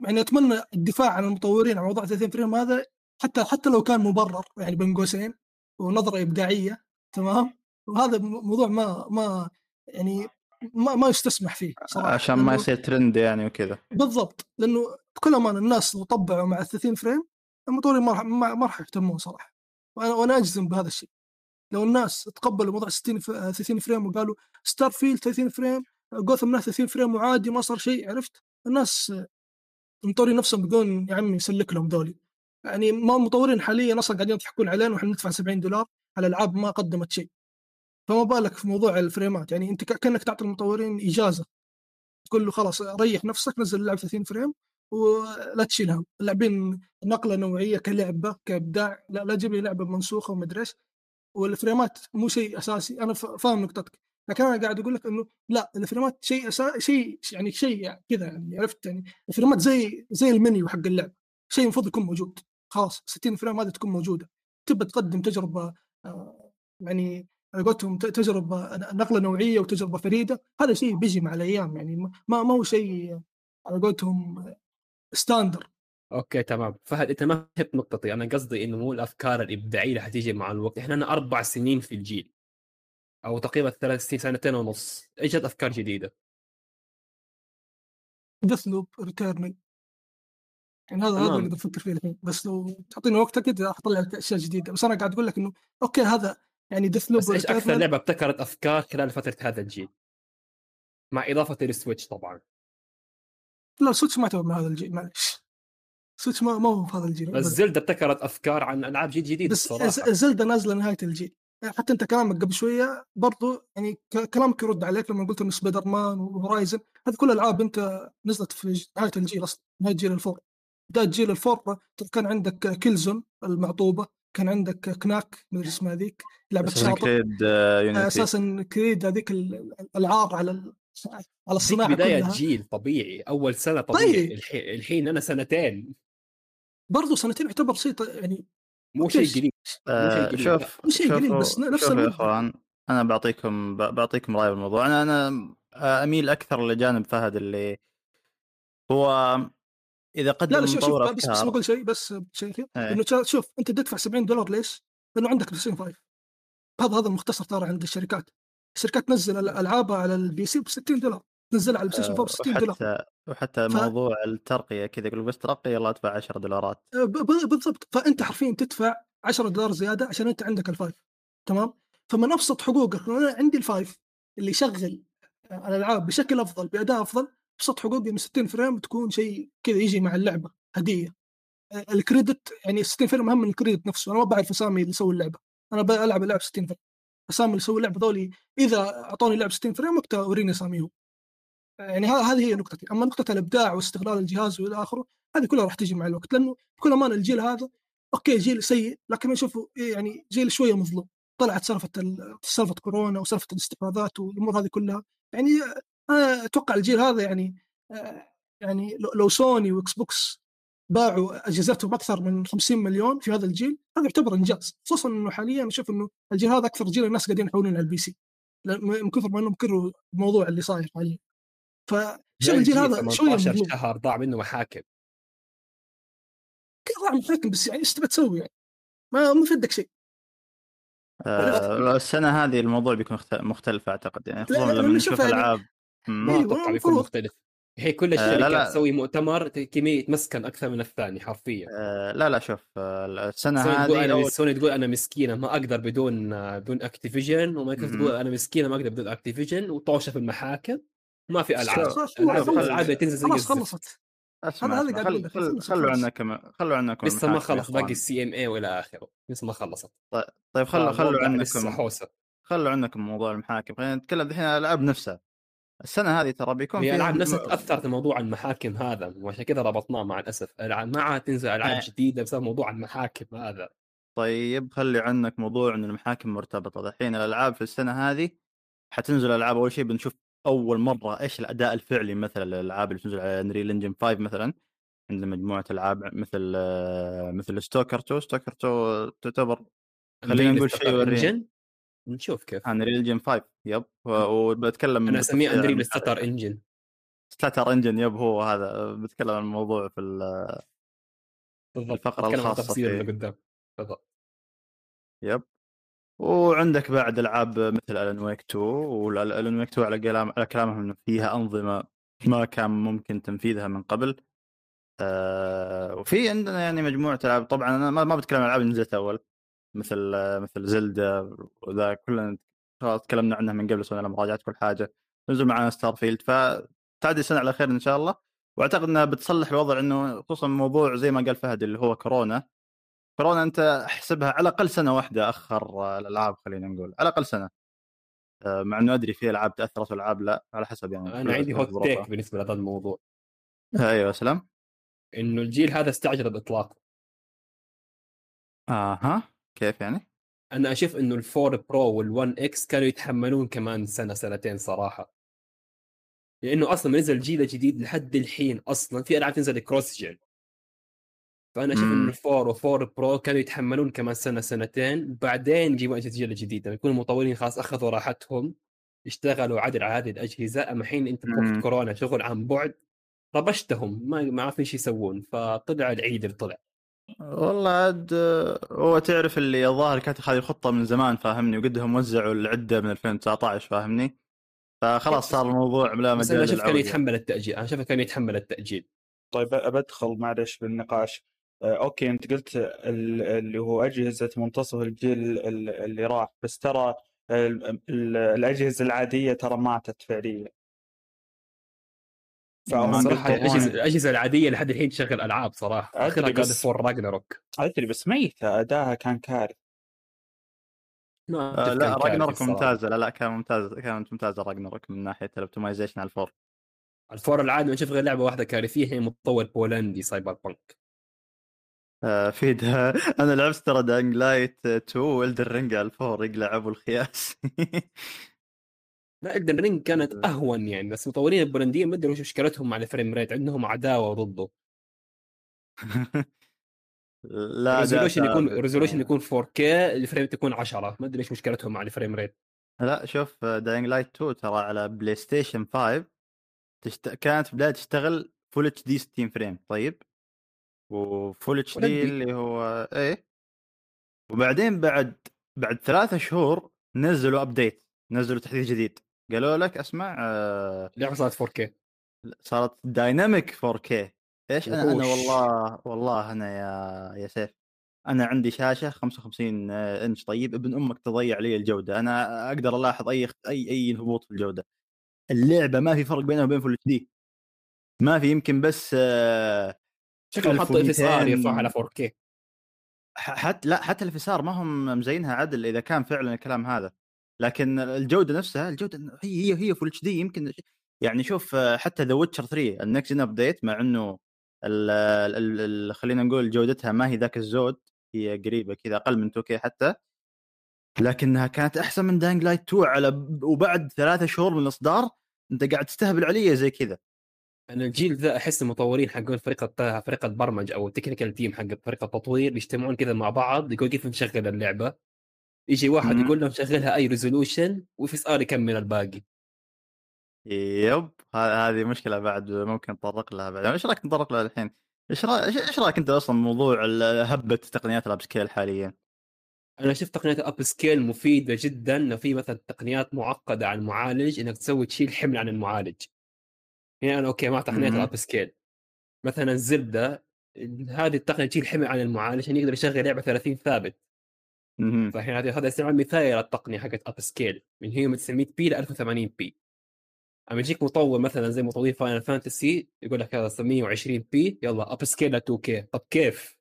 يعني أتمنى الدفاع عن المطورين على موضوع 30 frame هذا حتى حتى لو كان مبرر يعني بين قوسين ونظرة إبداعية تمام؟ وهذا موضوع ما ما يعني ما, ما يستسمح فيه صراحة عشان ما يصير ترند يعني وكذا. بالضبط لأنه بكل أمانة الناس لو طبعوا مع ال 30 frame المطورين ما راح ما راح يهتمون صراحة. وأنا وأنا أجزم بهذا الشيء. لو الناس تقبلوا موضوع 60 30 frame وقالوا Starfield 30 frame Gotham 30 frame وعادي ما صار شيء عرفت؟ الناس المطورين نفسهم بيقولون يا عمي سلك لهم ذولي. يعني ما المطورين حاليا أصلا قاعدين يضحكون علينا وإحنا ندفع 70 دولار على ألعاب ما قدمت شيء. فما بالك في موضوع ال frameات. يعني أنت كأنك تعطي المطورين إجازة. تقول له خلاص ريح نفسك نزل اللعبه 30 frame ولا تشيل هم اللاعبين نقلة نوعية كلعبة كإبداع. لا لا تجيب لي لعبة منسوخة ومدري إيش. والفريمات مو شيء أساسي. أنا فاهم نقطتك. لكن أنا قاعد أقول لك إنه لا الفريمات شيء أسا... شيء يعني شيء يعني كذا يعني عرفت يعني؟ الفريمات زي زي المنيو حق اللعب. شيء المفروض يكون موجود. خلاص 60 فريم هذه تكون موجودة. تبى تقدم تجربة آه، يعني على قولتهم تجربة نقلة نوعية وتجربة فريدة هذا شيء بيجي مع الأيام يعني ما ما هو شيء على قولتهم standard okay تمام. فهد أنت ما فهمت نقطتي. أنا قصدي إنه مو الأفكار الإبداعية اللي حتيجي مع الوقت. إحنا لنا أربع سنين في الجيل أو تقريبا ثلاث سنين سنتين ونص. اجت أفكار جديدة؟ Deathloop Returnal يعني هذا هذا. اللي أفكر فيه الحين. بس لو تعطيني وقت أكيد أطلع لك أشياء جديدة. بس أنا قاعد أقول لك إنه okay هذا يعني Deathloop بس إيش أكثر لعبة ابتكرت أفكار خلال فترة هذا الجيل؟ مع إضافة ال Switch طبعا. لا Switch ما يعتبر من هذا الجيل معلش. Switch ما, ما هو في هذا الجيل. بس. زلدا ابتكرت أفكار عن ألعاب جيل جديد بس الصراحة. زلدا نازلة نهاية الجيل. حتى أنت كلامك قبل شوية برضو يعني كلامك يرد عليك لما قلت إنه Spider-Man و Horizon هذه كل الالعاب أنت نزلت في نهاية الجيل أصلا نهاية جيل ال four. بداية جيل ال four كان عندك Killzone المعطوبة. كان عندك Knack مدري اسمها ذيك لعبه اساسن شاطئ كريد يونيتي أساسا كريد هذيك ال- الألعاب على ال- على الصناعة بداية كلها. جيل طبيعي أول سنة طبيعي. طيب. الحين الحين أنا سنتين. برضو سنتين يعتبر شيء ط- يعني مو شيء ليش؟ قليل. مو شيء آه، قليل، شوف مو شيء قليل، بس نفس يا. إخوان أنا بعطيكم ب- بعطيكم رأي بالموضوع أنا أنا أميل أكثر لجانب فهد اللي هو إذا قدم لا لا شوف شوف بس بس بقول شيء بس شيء أخير. إيه. إنه شوف أنت تدفع 70 دولار ليش؟ لأنه عندك بلاي ستيشن 5 هذا هذا المختصر ترى عند الشركات الشركات تنزل ال- ألعابها على ال PC ب 60 دولار تنزلها على البلاي ستيشن 4 ب 60 دولار وحتى وحتى ف- موضوع الترقية كذا يقول بس ترقي يلا أدفع 10 دولارات ب- بالضبط فأنت حرفيا تدفع 10 دولار زيادة عشان أنت عندك ال five تمام؟ فمن أبسط حقوقك أنا عندي ال five اللي يشغل الألعاب بشكل أفضل بأداء أفضل أبسط حقوقي انه 60 frame تكون شيء كذا يجي مع اللعبة هدية. آه، ال credit يعني 60 frame أهم من ال credit نفسه. أنا ما بعرف أسامي اللي يسوي اللعبة. أنا بلعب اللعب 60 frame. أسامي اللي يسوي اللعبة ذولي إذا أعطوني لعب 60 frame وقتها وريني أساميهم. يعني ها- هذه هي نقطتي. أما نقطة الإبداع واستغلال الجهاز وإلى آخره هذه كلها راح تجي مع الوقت. لأنه بكل أمانة الجيل هذا أوكي جيل سيء لكن أنا أشوفه إيه يعني جيل شوية مظلوم. طلعت سالفة ال- سالفة كورونا وسالفة الاستحواذات والأمور هذه كلها. يعني أتوقع الجيل هذا يعني آه، يعني لو- لو سوني وإكس بوكس باعوا أجهزتهم أكثر من 50 مليون في هذا الجيل هذا يعتبر إنجاز. خصوصا إنه حاليا أشوف إنه الجيل هذا أكثر جيل الناس قاعدين يحولون على ال PC من كثر ما إنهم كرهوا الموضوع اللي صاير حاليا. فشوف الجيل هذا شوية 18 مظلوم. شهر ضاع منه محاكم. راح محاكم بس يعني إيش تبي تسوي يعني؟ ما ما في يدك شيء. آه السنة هذه الموضوع بيكون مخت- مختلف أعتقد يعني خصوصا لما نشوف يعني- ألعاب. ما أتوقع بيكون. مختلف هي كل آه، لا، الشركات لا. تسوي مؤتمر كمية يتمسكن أكثر من الثاني حرفيا آه لا لا شوف آه السنة سوني تقول هذه. سوني تقول أنا مسكينة ما أقدر بدون بدون أكتيفيجن ومايكروسوفت. تقول أنا مسكينة ما أقدر بدون أكتيفيجن وطوشة في المحاكم ما في ألعاب العاب تنزل زي خلاص. خلصت هذا- هذا خل... خل... خلوا خلص. عنكم خلوا عنكم لسه ما خلص باقي. السي إم اي والى آخره لسه ما خلصت طيب خلوا خلوا لسه عنكم حوسة خلوا عنكم موضوع المحاكم خلينا نتكلم الحين عن الألعاب نفسها السنة هذه ترى بيكون فيها العاب نفسها تاثرت بموضوع المحاكم هذا وعشان كذا ربطناه مع الأسف. العاب ما عاد تنزل ألعاب آه. جديدة بسبب موضوع المحاكم هذا. طيب خلي عنك موضوع إن المحاكم مرتبطة. الحين الألعاب في السنة هذه حتنزل ألعاب. أول شيء بنشوف أول مرة إيش الأداء الفعلي مثلا للالعاب اللي تنزل على انريل انجن 5 مثلا. عندنا مجموعة ألعاب مثل آه، مثل ستوكر 2 ستوكر 2 تعتبر خلينا نقول شيء. نشوف كيف. Unreal Engine 5 يب. وبتكلم أنا أسميه Unreal stutter engine stutter engine yep هو هذا. بتكلم عن الموضوع في ال- بالضبط. الخاصة التفاصيل فيه. اللي قدام. بالضبط yep. وعندك بعد ألعاب مثل Alan Wake 2 و Alan Wake 2 على كلام على كلامهم إنه فيها أنظمة ما كان ممكن تنفيذها من قبل. آه وفي عندنا يعني مجموعة ألعاب. طبعا أنا ما بتكلم عن اللي نزلت أول. مثل مثل زلدا وذا كلنا تكلمنا عنها من قبل سوينا مراجعات كل حاجة. نزل معنا Starfield فتعدي السنة على خير إن شاء الله. وأعتقد إنها بتصلح الوضع إنه خصوصا موضوع زي ما قال فهد اللي هو كورونا. كورونا أنت أحسبها على الاقل سنة واحدة أخر الألعاب خلينا نقول. على الاقل سنة. آه، مع إنه أدري في ألعاب تأثرت وألعاب لا على حسب يعني أنا عندي hot. take بالنسبة لهذا الموضوع. أيوه سلام. إنه الجيل هذا استعجل باطلاقه أها. كيف يعني؟ أنا أشوف إنه ال Four Pro وال One X كانوا يتحملون كمان سنة سنتين صراحة. لأنه أصلا ما نزل الجيل الجديد لحد الحين أصلا. في ألعاب تنزل cross-gen فأنا أشوف. إنه ال Four و Four Pro كانوا يتحملون كمان سنة سنتين. بعدين يجيبون أجهزة الجديده يكون المطورين خلاص أخذوا راحتهم. اشتغلوا عدل على هذه الأجهزة. أما الحين أنت. بوقت كورونا شغل عن بعد ربشتهم. ما ما عارفين إيش يسوون. فطلع العيد اللي طلع. والله عاد آه، هو تعرف اللي الظاهر كانت هذه الخطه من زمان فاهمني؟ وقدهم وزعوا العدة من 2019 فاهمني؟ فخلاص صار الموضوع لا بس مجال أنا أشوف كان. يتحمل التأجيل أنا أشوف كان يتحمل التأجيل. طيب بدخل معلش بالنقاش. آه، أوكي أنت قلت ال- اللي هو أجهزة منتصف الجيل ال- اللي راح بس ترى ال- ال- الأجهزة العادية ترى ماتت فعليا. صراحة بيطلعون- الاجهزه الأجهزة العادية لحد الحين تشغل ألعاب صراحة. اخرها God of War Ragnarok. أدري بس ميته أداها كان كارثي. آه لا الصراحة. ممتازة. لا لا كان ممتاز كانت ممتازة Ragnarok من ناحية ال optimization على ال Four. ال Four العادي ما نشوف غير لعبة واحدة كارثية هي مطور بولندي Cyberpunk. آه في ده. [LAUGHS] أنا لعبت ترى Dying Light 2 و Elden Ring على ال Four يقلع أبو الخياس. [LAUGHS] لا Elden Ring كانت أهون يعني بس مطورين البولنديين ما أدري وش مشكلتهم مع ال frame rate عندهم عداوة ضده. [LAUGHS] لا resolution يكون resolution يكون 4K ال frame تكون 10 ما أدري إيش مشكلتهم مع ال frame rate لا شوف Dying Light 2 ترى على بلاي ستيشن 5 تشت... كانت في البدايه تشتغل full HD 60 frame طيب؟ و full HD. اللي هو إيه؟ وبعدين بعد بعد ثلاثة شهور نزلوا update نزلوا تحديث جديد. قالوا لك أسمع آه اللعبه صارت 4K صارت dynamic 4K إيش أنا أنا. والله والله أنا يا يا سيف أنا عندي شاشة 55 إنش طيب ابن أمك تضيع لي الجودة أنا أقدر ألاحظ أي أي أي هبوط في الجودة. اللعبة ما في فرق بينها وبين full HD ما في يمكن بس آه، شكلهم حطوا FSR 1200 يرفعها على 4K ح- حتى لا حتى ال FSR ما هم مزينها عدل إذا كان فعلا الكلام هذا. لكن الجودة نفسها الجودة هي هي هي full HD يمكن يعني شوف آه، حتى The Witcher 3 ال next update مع إنه ال- ال- ال- خلينا نقول جودتها ما هي ذاك الزود هي قريبة كذا أقل من 2K حتى. لكنها كانت أحسن من Dying Light 2 على وبعد ثلاثة شهور من الإصدار أنت قاعد تستهبل علي زي كذا. أنا الجيل ذا أحس المطورين حقون فريق فريق البرمج أو ال technical team حق فريق التطوير يجتمعون كذا مع بعض يقول كيف نشغل اللعبة. يجي واحد. يقول لهم شغلها أي resolution و FSR يكمل الباقي yep هذه مشكلة بعد ممكن نتطرق لها بعد إيش رأيك نتطرق لها الحين؟ إيش رايك إيش رأيك أنت أصلا موضوع هبة تقنيات ال upscale حاليا؟ أنا شفت تقنيات ال upscale مفيدة جدا لو في مثلا تقنيات معقدة على المعالج إنك تسوي تشيل حمل عن المعالج يعني أنا أوكي مع تقنيات. ال upscale مثلا زبدة هذه التقنية تشيل حمل عن المعالج عشان يقدر يشغل لعبة 30 ثابت. فالحين هذا هذا استعمال مثالي للتقنيه حقت upscale من هي من 900 P ل 1080 P أما يجيك مطور مثلا زي مطورين Final Fantasy يقول لك هذا 120 P يلا upscale ل 2K طب كيف؟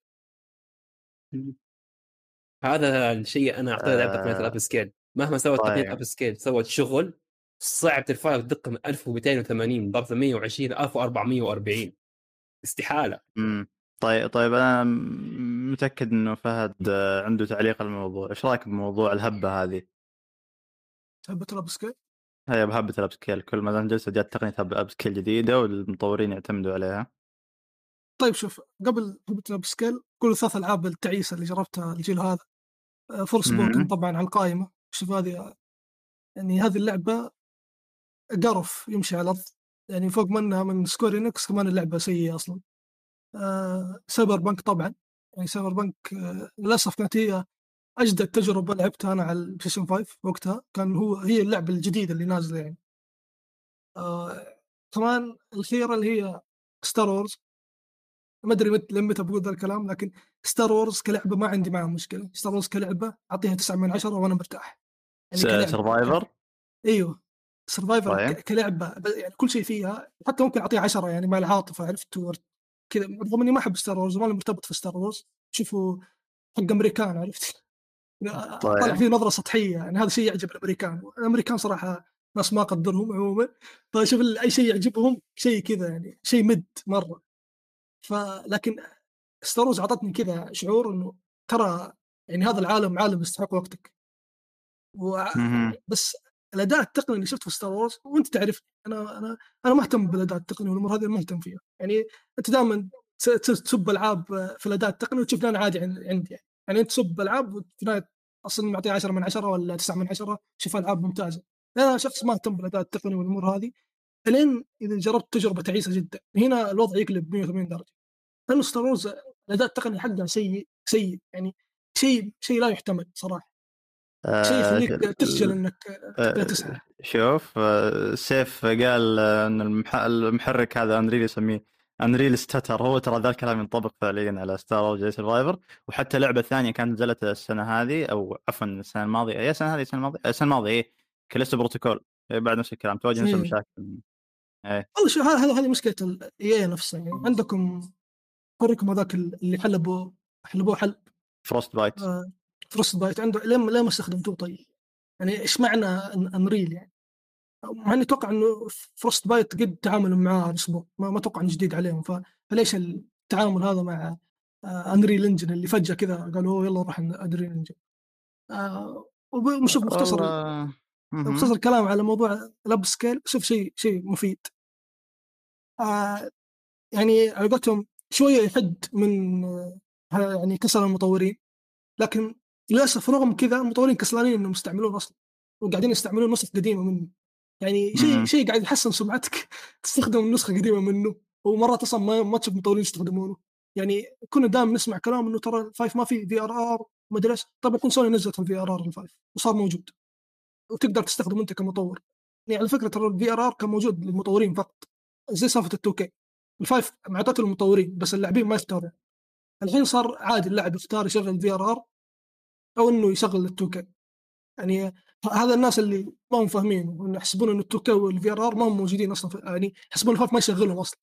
هذا الشيء أنا اعطيه لعبة تقنيه آه. ال upscale مهما سوت تقنيه طيب. upscale سوت شغل صعب ترفع دقه من 1280 ضرب 120 1440 استحالة مم. طيب طيب أنا متأكد إنه فهد آه، عنده تعليق على الموضوع، إيش رأيك بموضوع الهبة هذه؟ هبة ال upscale؟ هي بهبه ال upscale. كل ما جلسه جات تقنية هب- upscale جديدة والمطورين يعتمدوا عليها. طيب شوف قبل هبة ال upscale قول ثلاث ألعاب التعيسه اللي جربتها الجيل هذا. Fors- مهم. poken طبعا على القائمة. شوف هذه يعني هذه اللعبة قرف يمشي على الأرض. يعني فوق منها من Square Enix كمان اللعبة سيئة أصلا. آه Cyberpunk طبعا. يعني Cyberpunk آه للأسف كانت هي أجدد تجربة لعبتها أنا على البلايستيشن 5 وقتها. كان هو هي اللعبة الجديدة اللي نازلة يعني. آه كمان الأخيرة اللي هي Star Wars ما أدري مت متى بقول ذا الكلام لكن Star Wars كلعبة ما عندي معها مشكلة. Star Wars كلعبة أعطيها 9 من 10 وأنا مرتاح. كلعبة. Survivor إيوه. Survivor طيب. كلعبة. يعني كل شيء فيها حتى ممكن أعطيها 10 يعني مع العاطفة عرفت؟ كذا رغم إني ما أحب Star Wars ماني مرتبط في Star Wars شوفه حق أمريكان عرفت؟ طيب. طالع فيه نظرة سطحية يعني هذا شيء يعجب الأمريكان. الأمريكان صراحة ناس ما اقدرهم عموما. فشوف ال- أي شيء يعجبهم شيء كذا يعني شيء mid مرة. فلكن Star Wars اعطتني كذا شعور إنه ترى يعني هذا العالم عالم يستحق وقتك. و... بس الاداء التقني اللي شفته في Star Wars وأنت تعرف أنا أنا أنا ما أهتم بالاداء التقني والأمور هذه ما أهتم فيها. يعني أنت دائما تسب ألعاب في الاداء التقني وتشوف أنا عادي عن- عندي يعني, يعني أنت تسب ألعاب النهاية أصلا معطيه 10 من 10 ولا 9 من 10 شوف ألعاب ممتازة. أنا شخص ما أهتم بالاداء التقني والأمور هذه إلين إذا جربت تجربة تعيسة جدا. هنا الوضع يقلب 180 درجة. لأنه Star Wars الاداء التقني حقه سيء سيء. يعني شيء شيء لا يحتمل صراحة. شيء آه، يخليك تخجل إنك آه، تسعى شوف آه، سيف قال إن المح- المحرك هذا Unreal يسميه Unreal stutter هو ترى ذا الكلام ينطبق فعليا على Star Wars Survivor وحتى لعبة ثانية كانت نزلت السنة هذه أو عفوا السنة الماضية. اي السنة هذه السنة الماضية السنة الماضية اي كليستو بروتوكول إيه، بعد نفس الكلام تواجه نفس إيه. المشاكل. إيه. والله شوف هذا هذه مشكلة الاي نفسها يعني عندكم اوريكم هذاك اللي حلبوا حلبوه حلب. فروست بايت آه، فروست بايت عنده ليه ما- استخدمتوه طيب؟ يعني إيش معنى أنريل يعني؟ مع إني أتوقع إنه فروست بايت قد تعاملوا معاه الأسبوع ما, ما أتوقع إنه جديد عليهم فليش التعامل هذا مع Unreal Engine اللي فجأة كذا قالوا "أوه، يلا نروح Unreal Engine آه وشوف مختصر مهم. مختصر الكلام على موضوع ال upscale شوف شيء شيء مفيد آه يعني على قولتهم شوية يحد من آه يعني كسل المطورين لكن للأسف رغم كذا المطورين كسلانين إنهم يستعملون أصلا وقاعدين يستعملون نسخ قديمة منه. يعني شيء. شيء قاعد يحسن سمعتك [LAUGHS] تستخدم نسخة قديمة منه ومرات أصلا ما, ما تشوف مطورين يستخدمونه. يعني كنا دائما نسمع كلام إنه ترى ال five ما فيه VRR ما أدري إيش. طبعا يكون سوني نزلت ال VRR ال five وصار موجود. وتقدر تستخدمه أنت كمطور. يعني على فكرة ترى ال VRR كان موجود للمطورين فقط. زي سالفة ال 2K ال five معطته للمطورين بس اللاعبين ما يختارون الحين صار عادي اللاعب يختار يشغل VRR أو إنه يشغل ال 2K يعني هذا الناس اللي ما هم فاهمين يحسبون إنه ال 2K وال VRR ما هم موجودين أصلا يعني يحسبون ال five ما يشغلهم أصلا.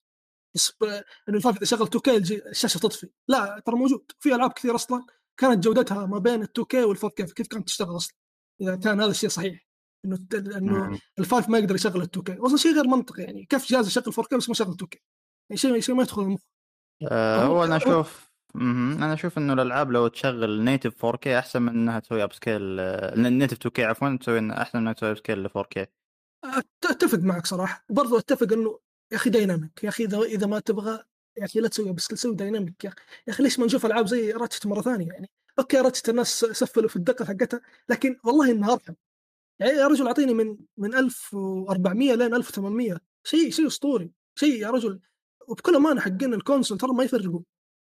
إنه ال five إذا شغل 2 الج- الشاشة تطفي. لا ترى موجود. في ألعاب كثير أصلا كانت جودتها ما بين ال 2 وال 4 كيف كانت تشتغل أصلا. إذا كان هذا الشيء صحيح. إنه إنه مم. ال five ما يقدر يشغل ال 2 أصلا شيء غير منطقي يعني كيف جهاز يشغل 4 بس ما يشغل 2 يعني شيء شيء ما يدخل المخ. آه، هو- أنا أشوف مهم. أنا أشوف إنه الألعاب لو تشغل native 4K أحسن من إنها تسوي upscale native 2K عفوا تسوي أحسن من إنها تسوي upscale ل 4K أت- أتفق معك صراحة. وبرضه أتفق إنه يا أخي dynamic يا أخي اذا إذا ما تبغى يا أخي لا تسوي بس سوي dynamic يا أخي ليش ما نشوف ألعاب زي Ratchet مرة ثانية يعني؟ okay Ratchet الناس سفلوا في الدقة حقتها لكن والله إنها أرحم. يعني يا رجل أعطيني من من 1400 لين 1800 شيء شيء أسطوري. شيء يا رجل. وبكل أمانة حقين الكونسول ترى ما يفرقوا.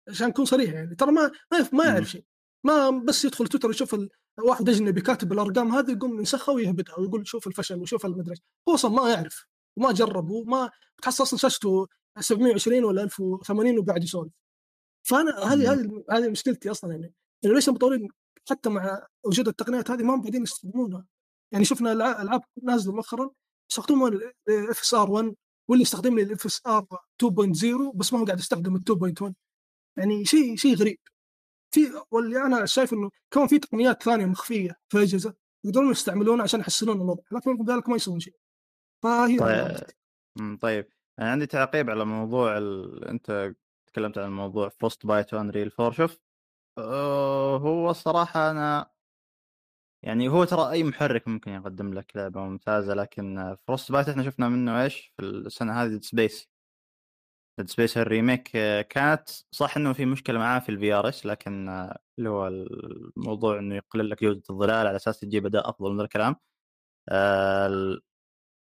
عشان اكون صريح يعني. ترى ما ما يعرف شيء. ما بس يدخل تويتر يشوف واحد أجنبي كاتب الأرقام هذه يقوم ينسخها ويهبدها ويقول شوف الفشل وشوف المدري. هو أصلا ما يعرف وما جرب وما تحس أصلا شاشته 720 ولا 1080 وقاعد يسولف. فأنا هذه هذه هذه مشكلتي أصلا يعني. انه ليش المطورين حتى مع وجود التقنيات هذه ما هم قاعدين يستخدمونها. يعني شفنا الع- ألعاب نازلة مؤخرا يستخدمون ال FSR 1 واللي يستخدم لي ال FSR 2.0 بس ما هو قاعد يستخدم ال 2.1 يعني شيء شيء غريب. في واللي أنا شايف إنه كمان في تقنيات ثانية مخفية في الأجهزة يقدرون يستعملونها عشان يحسنون الوضع لكن رغم ذلك ما يسوون شيء. فهي طيب طيب. أنا عندي تعقيب على موضوع ال... أنت تكلمت عن موضوع Frostbite و Unreal 4 شوف آه، هو الصراحه أنا يعني هو ترى أي محرك ممكن يقدم لك لعبة ممتازة لكن Frostbite إحنا شفنا منه إيش؟ في السنة هذه Space Dead Space ال remake كانت صح إنه في مشكلة معاه في ال VRS لكن آه، اللي هو الموضوع إنه يقلل لك جودة الظلال على أساس تجيب أداء أفضل من الكلام. آه،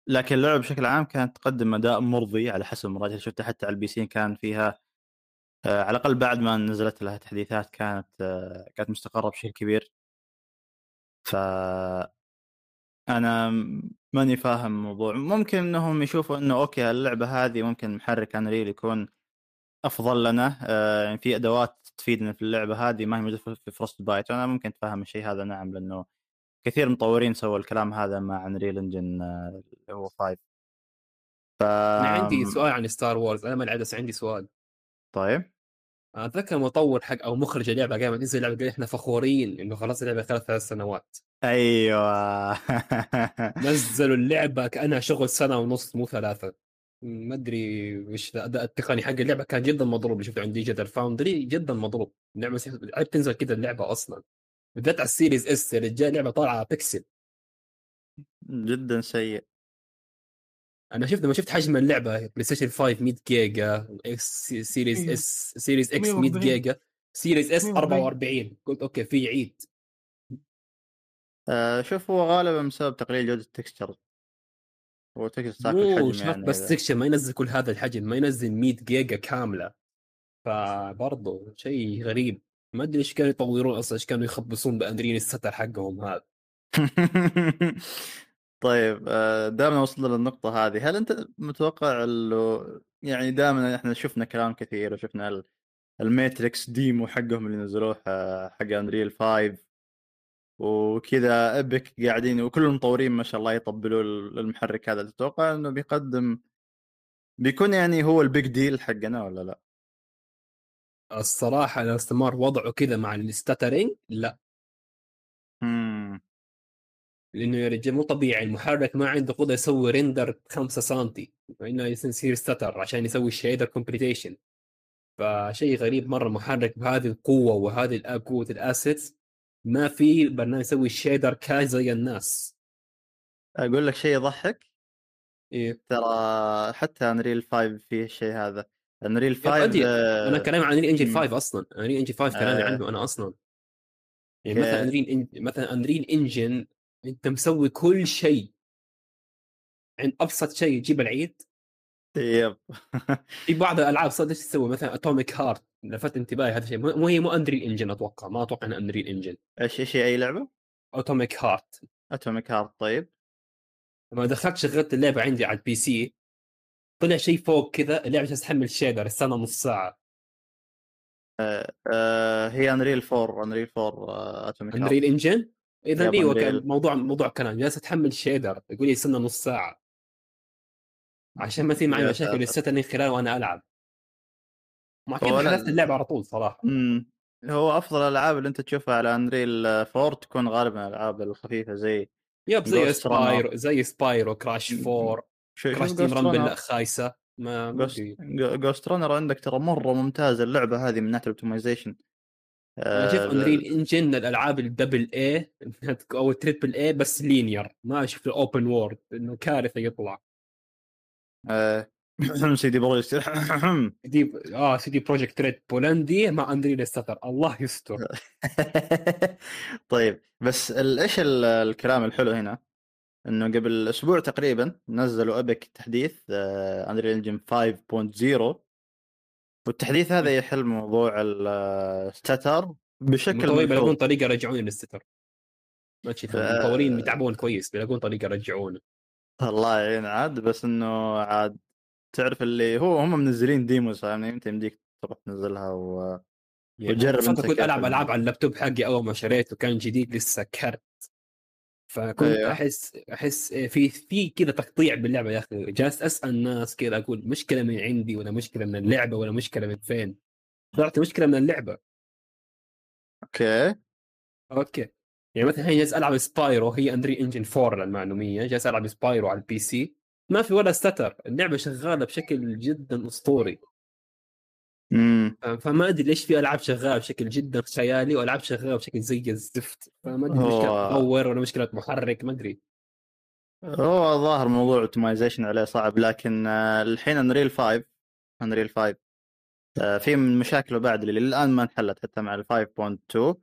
لكن اللعبة بشكل عام كانت تقدم أداء مرضي على حسب المراجعة اللي شفتها حتى على ال PC كان فيها آه، على الأقل بعد ما نزلت لها تحديثات كانت كانت مستقرة بشكل كبير. ف أنا ماني فاهم الموضوع. ممكن إنهم يشوفوا إنه okay اللعبه هذه ممكن محرك Unreal يكون أفضل لنا آه، يعني في أدوات تفيدنا في اللعبة هذه ما هي موجودة في- Frostbite وأنا ممكن أتفهم الشيء هذا نعم لأنه كثير من المطورين سووا الكلام هذا مع Unreal Engine اللي هو 5 ف أنا عندي سؤال عن Star Wars أنا ما لعبت بس عندي سؤال. طيب. أنا أتذكر مطور حق أو مخرج اللعبة قام ينزل اللعبة قال إحنا فخورين إنه خلاص اللعبة خلال ثلاث سنوات. أيوه. نزلوا [LAUGHS] اللعبة كأنها شغل سنة ونص مو ثلاثة. ما أدري وش الاداء التقني حق اللعبة كان جدا مضروب اللي شفته عند Digital Foundry جدا مضروب. اللعبه تنزل كذا اللعبة أصلا. بالذات على ال Series S يا رجال لعبة طالعة بيكسل جدا سيء. أنا شفت لما شفت حجم اللعبة بلاي ستيشن 5 100 جيجا إكس سيريز. اس سيريز إكس 100 140. جيجا سيريز اس 140. 44 قلت أوكي في عيد. آه شوف هو غالبا بسبب تقليل جودة التكستشر. هو تكستشر تاكل مو حجم شرط يعني بس سكشن ما ينزل كل هذا الحجم ما ينزل 100 جيجا كاملة. فبرضه شيء غريب. ما أدري إيش كانوا يطورون أصلا إيش كانوا يخبصون بانرين الستر حقهم هذا. [LAUGHS] طيب آه، دائما وصلنا للنقطة هذه، هل أنت متوقع إنه يعني دائما إحنا شفنا كلام كثير وشفنا ال- ال Matrix demo حقهم اللي نزلوه آه، حق Unreal 5 وكذا Epic قاعدين وكل المطورين ما شاء الله يطبلوا المحرك هذا تتوقع إنه بيقدم بيكون يعني هو ال big deal حقنا ولا لا؟ الصراحة لو استمر وضعه كذا مع ال stuttering لا. لأنه يا رجال مو طبيعي المحرك ما عنده قدرة يسوي ريندر 5 سم انه يصير ستر عشان يسوي الشيدر كومبليتيشن فشيء غريب مرة محرك بهذه القوة وهذه قوة الاسيتس ما في برنامج يسوي الشيدر كاش زي الناس أقول لك شيء يضحك إيه. ترى حتى انريل 5 فيه الشيء هذا انريل يا 5 أدري، آه، أنا كلامي عن انريل انجن مم. 5 أصلا انريل انجن 5 كلامي آه. عنه أنا أصلا يعني. مثلا Unreal إن... مثلا Unreal Engine أنت مسوي كل شيء عند أبسط شيء يجيب العيد. yep. [LAUGHS] في بعض الألعاب صدق إيش تسوي؟ مثلا Atomic Heart لفت انتباهي هذا الشيء مو هي مو Unreal Engine أتوقع ما أتوقع إنها Unreal Engine إيش إيش أي لعبة؟ Atomic Heart. Atomic Heart طيب. لما دخلت شغلت اللعبة عندي على ال PC طلع شيء فوق كذا اللعبة جالسة تحمل shader استنى نص ساعة. آه هي انريل 4 انريل 4 أتوميك هارت. انريل انجن إذا أيوه. كان موضوع موضوع كلام جالسه تحمل شيدر يقول لي استنى نص ساعة. عشان ما تصير معي مشاكل ساتر. الستني خلال وأنا ألعب. كذا لا- حذفت اللعبة على طول صراحة. امم هو أفضل الألعاب اللي أنت تشوفها على انريل 4 تكون غالبا الألعاب الخفيفة زي يب زي سبايرو زي سبايرو كراش 4 شو كراش تيم رامبل خايسة. ما ما Ghostrunner عندك ترى مرة ممتازة اللعبة هذه من ناحية ال optimization أنا أشوف انريل انجن الألعاب ال double A [LAUGHS] أو ال triple A بس linear ما أشوف ال open world إنه كارثة يطلع. [CLEARS THROAT] CD Projekt [CLEARS THROAT] دي آه CD Projekt Red بولندي مع Unreal stutter الله يستر. [LAUGHS] طيب بس إيش ال- الكلام الحلو هنا؟ إنه قبل أسبوع تقريبا نزلوا Epic تحديث Unreal Engine 5.0 والتحديث هذا يحل موضوع ال stutter بشكل المطورين بيلاقون طريقة يرجعون لل stutter ما تشوف ف- المطورين بيتعبون كويس بيلاقون طريقة يرجعونه الله يعين. عاد بس إنه عاد تعرف اللي هو هم منزلين demos يعني أنت يمديك تروح تنزلها و... وجرب أنت كنت ألعب ال- ألعاب على اللابتوب حقي أول ما شريته كان جديد لسه كرت. فكنت أيوه. أحس أحس في في كذا تقطيع باللعبة يا أخي. جالس أسأل الناس كذا أقول مشكلة من عندي ولا مشكلة من اللعبة ولا مشكلة من فين؟ طلعت مشكلة من اللعبة. okay. okay. يعني مثلا الحين جالس ألعب Spyro هي Unreal Engine 4 للمعلومية جالس ألعب Spyro على ال PC ما في ولا stutter اللعبة شغالة بشكل جدا أسطوري. امم فما أدري ليش في ألعاب شغالة بشكل جدا خيالي وألعاب شغالة بشكل زي الزفت. فما أدري مشكله مطور ولا مشكله محرك ما أدري. هو ظاهر موضوع optimization عليه صعب لكن آه، الحين Unreal 5 Unreal 5 آه، في من مشاكله بعد اللي الان ما انحلت حتى مع ال 5.2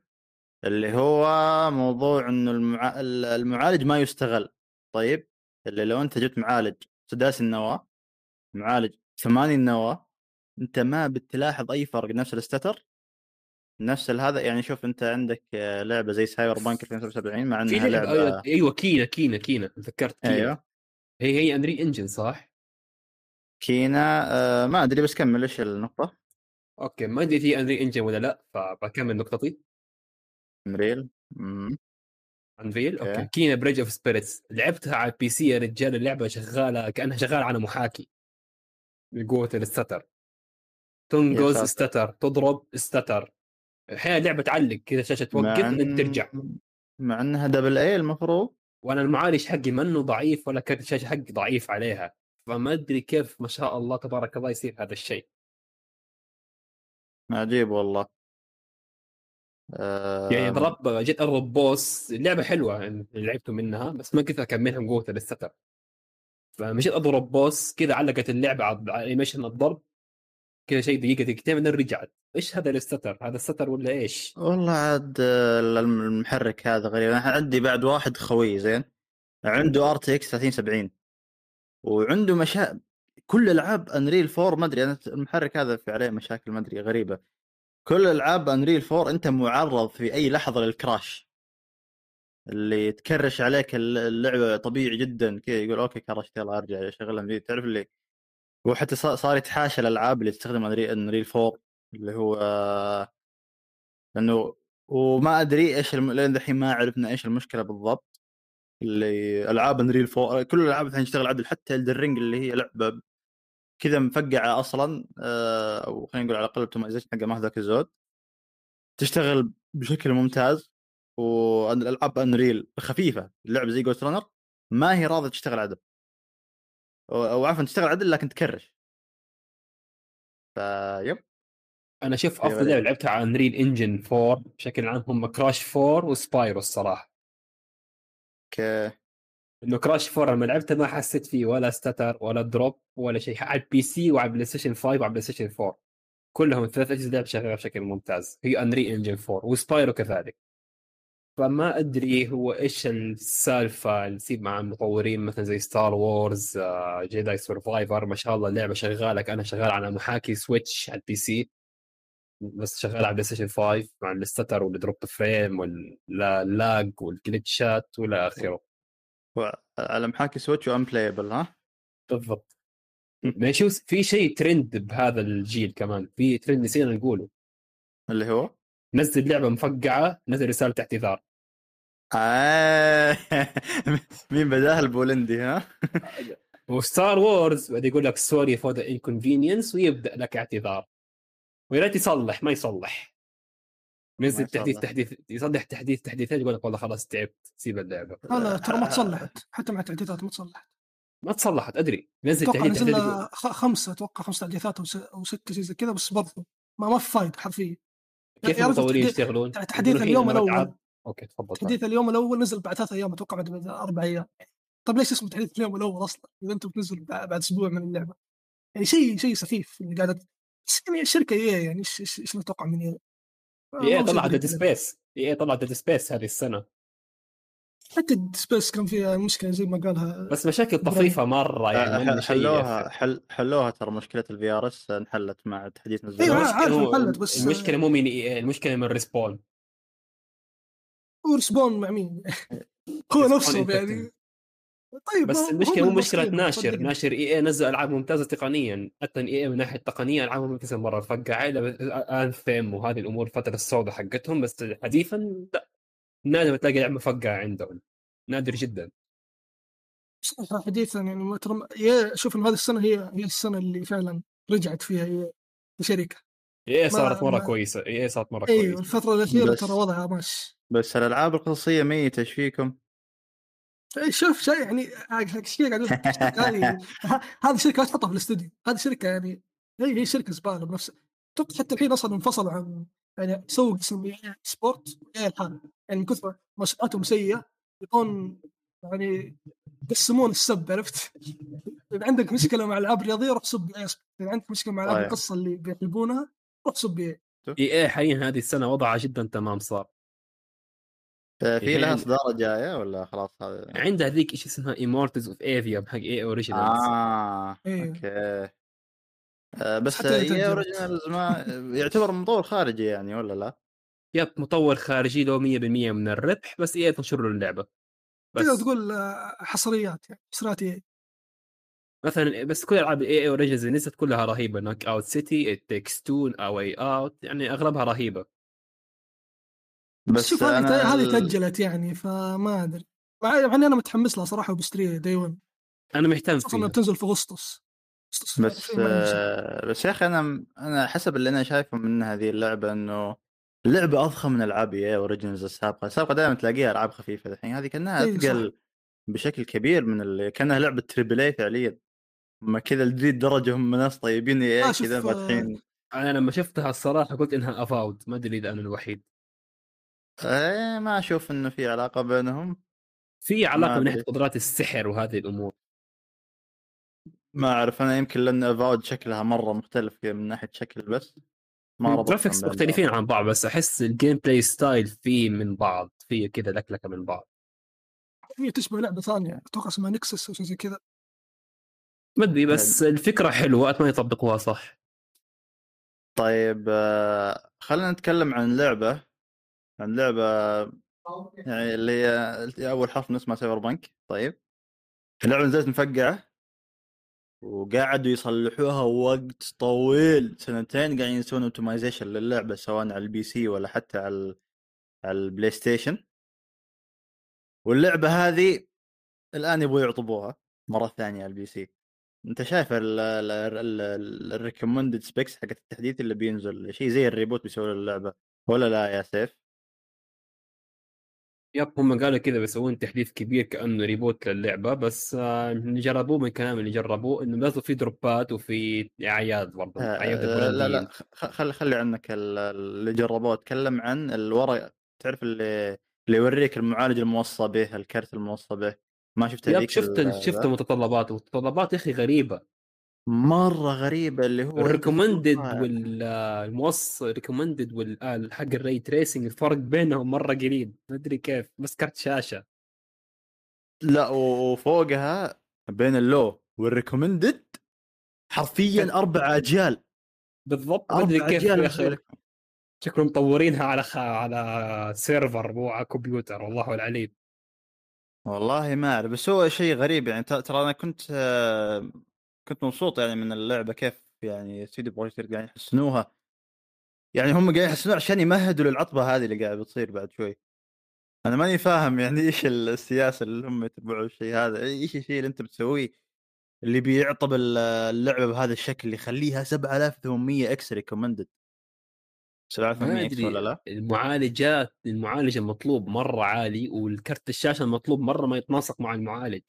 اللي هو موضوع إنه المع... المعالج ما يستغل. طيب اللي لو أنت جبت معالج سداسي النواة معالج ثماني النواة أنت ما بتلاحظ أي فرق نفس ال stutter نفس هذا يعني شوف أنت عندك آه، لعبة زي Cyberpunk 2077 مع إنها لعبة لعبة أيوه Kena Kena Kena تذكرت Kena. أيوه. هي هي اندري انجن صح؟ كينا آه ما أدري بس كمل إيش النقطة؟ أوكي ما أدري هي اندري انجن ولا لأ فبكمل نقطتي انريل. انفيل أوكي. أوكي. كينا بريدج اوف سبيريتس لعبتها على البي سي يا رجال اللعبة شغالة كأنها شغالة على محاكي. بقوة الستر. تنقز. استتر تضرب استتر. أحيانا اللعبة تعلق كذا شاشة توقف بعدين ترجع. مع إنها double A المفروض. وأنا المعالج حقي منه ضعيف ولا كرت الشاشه حقي ضعيف عليها. فما أدري كيف ما شاء الله تبارك الله يصير هذا الشيء. عجيب والله. يعني ضرب جيت أضرب boss. اللعبة حلوة يعني لعبته منها بس ما قدرت اكملها من قوه ال stutter فمشيت أضرب boss كذا علقت اللعبة على animation الضرب. كذا شيء دقيقة دقيقتين بعدين رجعت إيش هذا ال stutter؟ هذا ال stutter ولا إيش؟ والله عاد المحرك هذا غريب. أنا عندي بعد واحد خوي زين. عنده RTX 3070 وعنده مشاكل العاب Unreal 4 ما أدري. أنا المحرك هذا في عليه مشاكل ما أدري غريبة. كل العاب Unreal 4 أنت معرض في أي لحظة لل crash اللي تكرش عليك اللعبة طبيعي جدا. كذا يقول okay كرشت يلا أرجع أشغلها. تعرف اللي هو حتى صار يتحاشى الألعاب اللي تستخدم Unreal 4 اللي هو لأنه وما أدري إيش الم... لين الحين ما عرفنا إيش المشكلة بالضبط. اللي ألعاب Unreal 4 كل الألعاب الحين تشتغل عدل حتى Elden Ring اللي هي لعبة كذا مفقعة أصلا آه، أو خلينا نقول على الأقل ال optimization حقها ما ذاك الزود. تشتغل بشكل ممتاز والالعاب Unreal خفيفة. اللعبة زي Ghostrunner ما هي راضية تشتغل عدل. أو عفوا تشتغل عدل لكن تكرش فيك أنا أشوف أفضل لعبة لعبتها على Unreal Engine 4 بشكل عام هم Crash 4 و Spyro الصراحة. okay إنه Crash 4 لما لعبته ما حسيت فيه ولا stutter ولا drop ولا شيء على ال PC وعلى PlayStation 5 وعلى PlayStation 4 كلهم الثلاث اجهزه لعب شغالة بشكل ممتاز. هي Unreal Engine 4 و Spyro كذلك. فما أدري هو إيش السالفة اللي تصير مع المطورين مثلا زي Star Wars Jedi Survivor ما شاء الله اللعبة شغالة أنا شغال على محاكي Switch على ال PC بس شغال على PlayStation 5 مع ال stutter وال drop frame وال lag والجلتشات وإلى آخره. على محاكي Switch و unplayable ها؟ بالضبط. ما شو في شيء ترند بهذا الجيل كمان في ترند نسينا نقوله. اللي هو؟ نزل لعبة مفقعة نزل رسالة اعتذار. آه. [LAUGHS] مين بدأها؟ البولندي ها؟ و Star Wars بعد يقول لك sorry for the inconvenience ويبدأ لك اعتذار. ويا ريت يصلح ما يصلح. ينزل تحديث تحديث يصلح تحديث تحديثات يقول لك والله خلاص تعبت سيب اللعبة. لا لا ترى ما تصلحت. حتى مع التحديثات ما تصلحت. ما تصلحت أدري. نزل أتوقع نزل خمسة أتوقع خمس تحديثات أو ست شيء زي كذا بس برضو ما ما في فايدة حرفيا. كيف المطورين يشتغلون؟ تحديث اليوم الأول. أوكي تفضل تحديث اليوم الأول نزل بعد ثلاث أيام أتوقع بعد أربع أيام. طيب ليش اسمه تحديث اليوم الأول أصلا؟ إذا أنت بتنزل بعد أسبوع من اللعبة. يعني شيء شيء سخيف اللي قاعدة يعني الشركة EA يعني؟ إيش إيش نتوقع من EA؟ EA طلعت Dead Space EA طلعت Dead Space هذه السنة. حتى Dead Space كان فيها مشكلة زي ما قالها بس مشاكل طفيفة مرة يعني حلوها حل حلوها ترى مشكلة ال VRS انحلت مع تحديث نزل أيوه عارف انحلت بس المشكلة مو من المشكلة من Respawn و Respawn مع مين؟ [LAUGHS] هو نفسه يعني. طيب بس المشكلة مو مشكلة ناشر. ناشر EA نزل ألعاب ممتازة تقنيا. حتى EA من ناحية التقنية العابهم ممتازه مرة. فقع Anthem وهذه الأمور الفترة السوداء حقتهم. بس حديثا لا. نادر تلاقي لعبة مفقعة عندهم. نادر جدا. صراحة حديثا يعني ترى شوف إنه هذه السنة هي هي السنة اللي فعلا رجعت فيها هي الشركة. إي صارت مرة ما... كويسة. إي صارت مرة كويسة. أيوه الفترة الأخيرة ترى وضعها ماشي. بس الألعاب القصصية ميتة إيش فيكم؟ إيه، شوف شيء يعني شيء قاعد هذه [LAUGHS] هذه شركة لا تحطها في الاستوديو هذه شركة يعني هي هي شركة زبالة بنفسها حتى الحين أصلا انفصلوا عن يعني سووا قسم sport EA لحال يعني من كثر مسؤولياتهم سيئة يكون يعني يقسمون السب عرفت؟ إذا عندك مشكلة مع ألعاب رياضية روح سب EA إذا عندك مشكلة مع ألعاب. القصة اللي بيحبونها روح سب اي اي حاليا هذه السنة وضعها جدا تمام صار في لها يعني اصدار جاية ولا خلاص هذا؟ عندها ذيك إيش اسمها Immortals of Aveum حق EA Originals آه إيه. okay. آه بس EA Originals ما يعتبر مطور خارجي يعني ولا لا؟ yep مطور خارجي له 100% من الربح بس EA تنشر له اللعبة. بس. تقدر تقول آه، حصريات يعني حصريات EA مثلا بس كل ألعاب EA Originals نزلت كلها رهيبة. Knockout City Takes Two A Way Out يعني أغلبها رهيبة. بس شوف هذه هذه تأجلت يعني فما أدري. يعني أنا متحمس لها صراحة وبشتريها day 1 أنا مهتم فيها. بتنزل في أغسطس. بس آه بس يا أخي أنا أنا حسب اللي أنا شايفه من هذه اللعبة إنه اللعبة أضخم من ألعاب EA Originals السابقة، السابقة دائما تلاقيها ألعاب خفيفة. الحين هذه كأنها أثقل بشكل كبير من اللي كأنها لعبة triple A فعليا. هم كذا لذي درجة هم ناس طيبين يا آه، كذا شوف، فاتحين. أنا لما شفتها الصراحة قلت إنها Avowed ما أدري إذا أنا الوحيد. آه ما أشوف إنه في علاقة بينهم. في علاقة ما من ناحية. قدرات السحر وهذه الأمور. ما أعرف أنا يمكن لأن Avowed شكلها مرة مختلف كذا من ناحية شكل بس. ما بين مختلفين عن بعض بس أحس ال gameplay style فيه من بعض فيه كذا لكلكة من بعض. هي تشبه لعبة ثانية أتوقع اسمها نكسس أو شيء زي كذا. ما أدري بس الفكرة حلوة اتمنى يطبقوها صح. طيب آه، خلينا نتكلم عن لعبة. عن لعبه يعني اللي هي أول حرف اسمها Cyberpunk. طيب. اللعبة نزلت مفقعه وقعدوا يصلحوها وقت طويل. سنتين قاعدين يسوون optimization للعبة سواء على ال PC ولا حتى على على البلاي ستيشن. واللعبة هذه الآن يبغوا يعطبوها مرة ثانية على ال PC. أنت شايف ال recommended specs حق التحديث اللي بينزل؟ شيء زي ال reboot بيسوي اللعبه ولا لا يا سيف؟ yep هم قالوا كذا بيسوون تحديث كبير كأنه reboot للعبة بس آه، اللي جربوه من كلام اللي جربوه إنه لازم في دروبات وفي أعياد برضه أعياد آه، لا لا خلي خلي عنك ال- اللي جربوه اتكلم عن الورق تعرف اللي اللي يوريك المعالج الموصى به الكرت الموصى به ما شفت هذيك شفت شفت ذا؟ المتطلبات يا أخي غريبة مرة غريبة اللي هو ال recommended تحطها- وال most recommended وال حق ال ray tracing الفرق بينهم مرة قليل. ما أدري كيف بس كرت شاشة. لا وفوقها بين ال low وال recommended حرفيا أربع أجيال. بالضبط ما أدري كيف يا أخي. شكلهم مطورينها على خ... على سيرفر مو على كمبيوتر والله العليم. والله ما اعرف بس هو شيء غريب يعني. ترى ترى أنا كنت آه، كنت مبسوط يعني من اللعبة كيف يعني CD Projekt قاعدين يحسنوها يعني هم قاعدين يحسنوها عشان يمهدوا للعطبة هذه اللي قاعدة بتصير بعد شوي أنا ماني فاهم يعني إيش السياسة اللي هم يتبعوا الشيء هذا إيش الشيء اللي أنت بتسويه اللي بيعطب ال- اللعبة بهذا الشكل اللي يخليها 7800 X recommended ما 7800 X ولا لا؟ المعالجات المعالج المطلوب مرة عالي والكرت الشاشة المطلوب مرة ما يتناسق مع المعالج.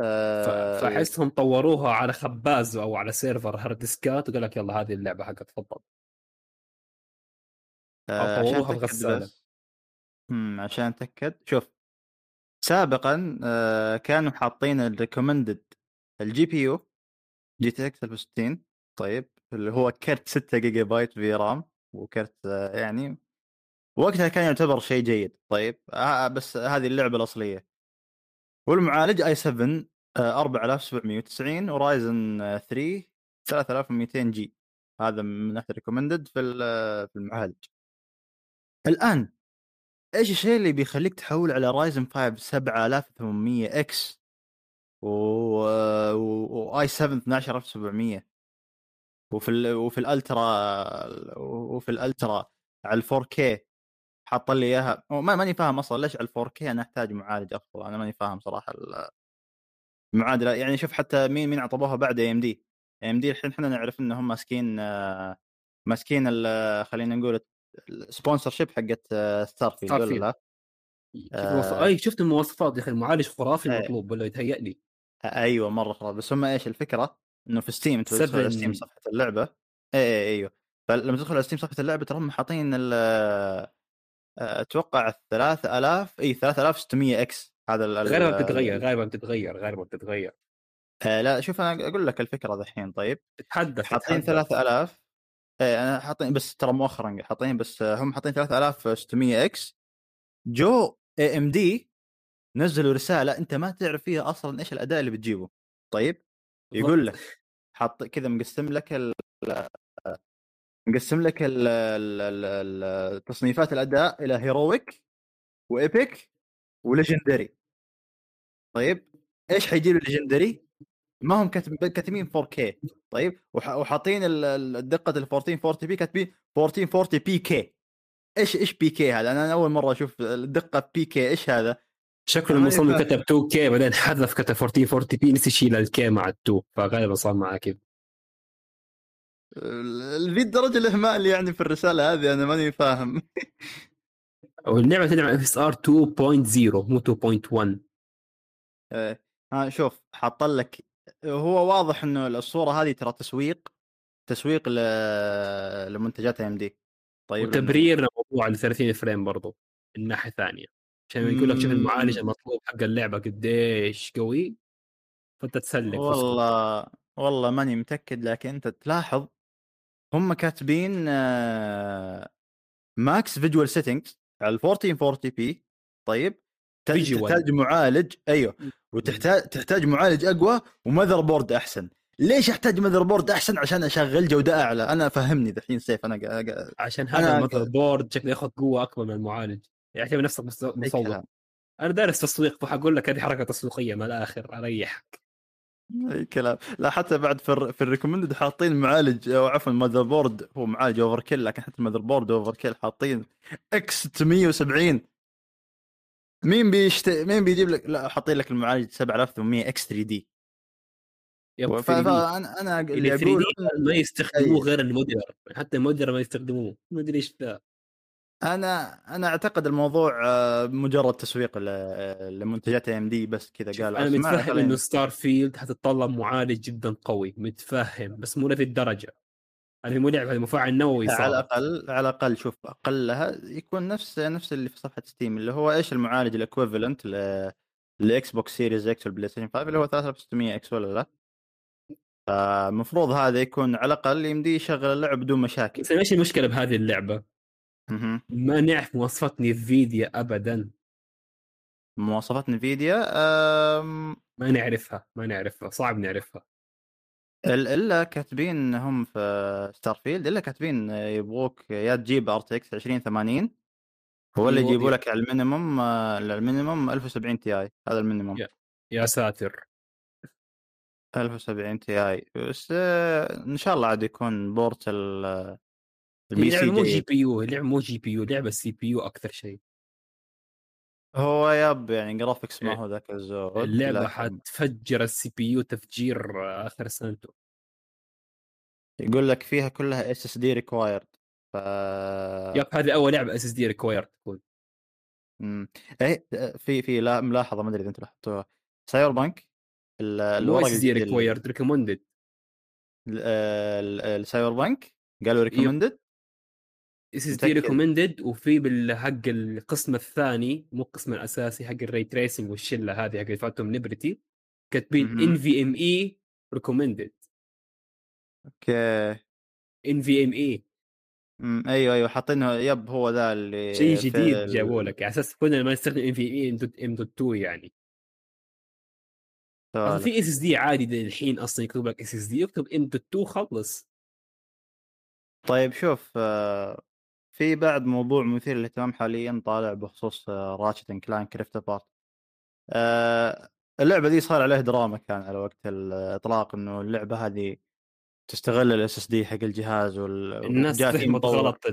آه فأحسهم طوروها على خباز أو على سيرفر هارد ديسكات وقال لك يلا هذه اللعبة حقت تفضل. آه، طوروها بغسالة. امم عشان أتأكد. شوف سابقا آه كانوا حاطين ال recommended ال GPU GTX 1060 طيب اللي هو كرت 6 جيجا بايت VRAM وكرت يعني وقتها كان يعتبر شيء جيد طيب آه بس هذه اللعبة الأصلية. والمعالج i 7 آه 4790 و Ryzen آه 3 3200 G. هذا من ناحيه recommended في ال- في المعالج. الآن إيش الشيء اللي بيخليك تحول على Ryzen 5 7800 X. و i 7 12700 وفي ال... وفي ال ultra وفي ال ultra على 4 K حاط لي إياها. ما ماني فاهم أصلا ليش على 4 K أنا أحتاج معالج افضل أنا ماني فاهم صراحة ال- المعادلة. يعني شوف حتى مين مين عطبوها بعد اي ام دي اي ام دي الحين إحنا نعرف انهم ماسكين ماسكين خلينا نقول ال sponsorship حقت Starfield آه. أي شفت المواصفات يا أخي؟ المعالج خرافي إيه. المطلوب ولا يتهيأ لي أيوه مرة خلاص بس هم إيش الفكرة؟ إنه في Steam انت تدخل على 7 ستيم صفحة اللعبة. اي اي إيوه. فلما تدخل على Steam صفحة اللعبة ترى هم حاطين ال أتوقع 3000 إي 3600 X. هذا ال- غالبا ال- بتتغير غالبا بتتغير غالبا بتتغير. آه، لا شوف أنا أقول لك الفكرة دحين طيب. تتحدث حاطين تتحدث. 3000 إيه أنا حاطين بس ترى مؤخرا حاطين بس آه، هم حاطين 3600 X. جو AMD نزلوا رسالة أنت ما تعرف فيها أصلا إيش الاداء اللي بتجيبه. طيب يقول لك حط كذا مقسم لك مقسم لك ال ال ال ال تصنيفات الأداء إلى heroic و epic و legendary طيب إيش حيجيب ال legendary؟ ما هم كاتب كاتبين 4K طيب وح- وحاطين ال- ال- الدقة ال 1440 p كاتبين 1440 pk إيش إيش pk هذا؟ أنا أول مرة أشوف الدقة pk إيش هذا؟ شكله المصمم. كتب 2K بعدين حذف كتب 1440 p نسي يشيل ال K مع ال2 فغالبا صار معاه كذا ذي الدرجة الإهمال يعني في الرسالة هذه أنا ماني فاهم [LAUGHS] واللعبه تدعم FSR 2.0 مو 2.1 إيه. ها شوف حاط لك هو واضح إنه الصورة هذه ترى تسويق تسويق ل... لمنتجات AMD طيب وتبرير لموضوع ال 30 frame برضو من ناحية ثانية عشان يقول لك شوف. المعالج المطلوب حق اللعبة قديش قوي فأنت تسلك. والله والله ماني متأكد لكن أنت تلاحظ هم كاتبين آه، max visual settings على 1440 p طيب. تحتاج معالج أيوه وتحتاج تحتاج معالج أقوى و motherboard أحسن. ليش أحتاج motherboard أحسن؟ عشان أشغل جودة أعلى. أنا فهمني دحين سيف أنا قا- عشان هذا المذر بورد شكله ياخذ قوة أكبر من المعالج. يعتبر نفسك مص- أي مصور. أنا دارس تسويق فحقول لك هذه حركة تسويقيه من الآخر أريحك. أي كلام. لا حتى بعد في ال في ال recommended حاطين معالج أو عفوا motherboard هو معالج overkill لكن حتى ال motherboard overkill حاطين X 670 مين بيشت... مين بيجيب لك؟ لا حاطين لك المعالج 7800 X 3D يب 3D. فانا أنا اللي اللي 3 أقول دي ما يستخدموه أي. غير ال modeler حتى ال modeler ما يستخدموه. ما أدري إيش ذا. أنا أنا أعتقد الموضوع آه، مجرد تسويق لمنتجات AMD بس كذا قال أنا متفهم إنه ستار فيلد حتتطلب معالج جدا قوي متفهم بس مو لهذه الدرجة هذه مو لعبة مفاعل نووي على صار الأقل على الأقل شوف أقلها يكون نفس نفس اللي في صفحة ستيم اللي هو إيش المعالج ال equivalent ل الاكس بوكس سيريز إكس والبلاي ستيشن 5 اللي هو 3600 X ولا لا؟ فالمفروض هذا يكون على الأقل يمديه يشغل اللعب بدون مشاكل. بس إيش المشكلة بهذه اللعبة؟ ما نعرف مواصفات نيفيديا ابدا. مواصفات نفيديا أم... ما نعرفها ما نعرفها صعب نعرفها. ال- إلا كاتبين هم في ستار فيلد إلا كاتبين يبغوك يا تجيب RTX 2080 هو اللي أيوة، يجيبوا لك على ال minimum آه، ال minimum 1070 Ti هذا ال minimum. يا. يا ساتر. 1070 Ti بس آه، إن شاء الله عاد يكون port ال- اللعبه سي مو جي بي يو اللعبه مو جي بي يو لعبة سي بي يو أكثر شيء. هو يب يعني جرافيكس ما إيه. هو ذاك الزود اللعبة لكن حتفجر السي بي يو تفجير آخر سنته. يقول لك فيها كلها اس اس دي ريكوايرد ف يب هذه أول لعبة اس اس دي ريكواير تكون. مم. إيه في في لا ملاحظة ما أدري إذا أنتم لاحظتوها. سايبر بانك الورق اس دي ريكوايرد ريكومندد ال- ال- السايبر بانك قالوا recommended SSD. recommended وفي بالحق القسم الثاني مو القسم الأساسي حق ال ray tracing والشلة هذه حق فانتوم ليبرتي كاتبين. ان في ام اي ريكومندد أوكي ان في ام اي أيوه أيوه حاطينه يب هو ذا اللي شيء جديد ال- جابوا لك على أساس كنا ما نستخدم NVMe M dot 2 يعني. في اس اس دي عادي الحين أصلا يكتب لك SSD يكتب M dot 2 خلص طيب شوف آه، في بعد موضوع مثير للاهتمام حاليا طالع بخصوص راتشت اند كلانك ريفت ابارت اللعبة دي صار عليه دراما كان على وقت الإطلاق إنه اللعبة هذه تستغل ال SSD حق الجهاز وال... الناس فهمت. غلط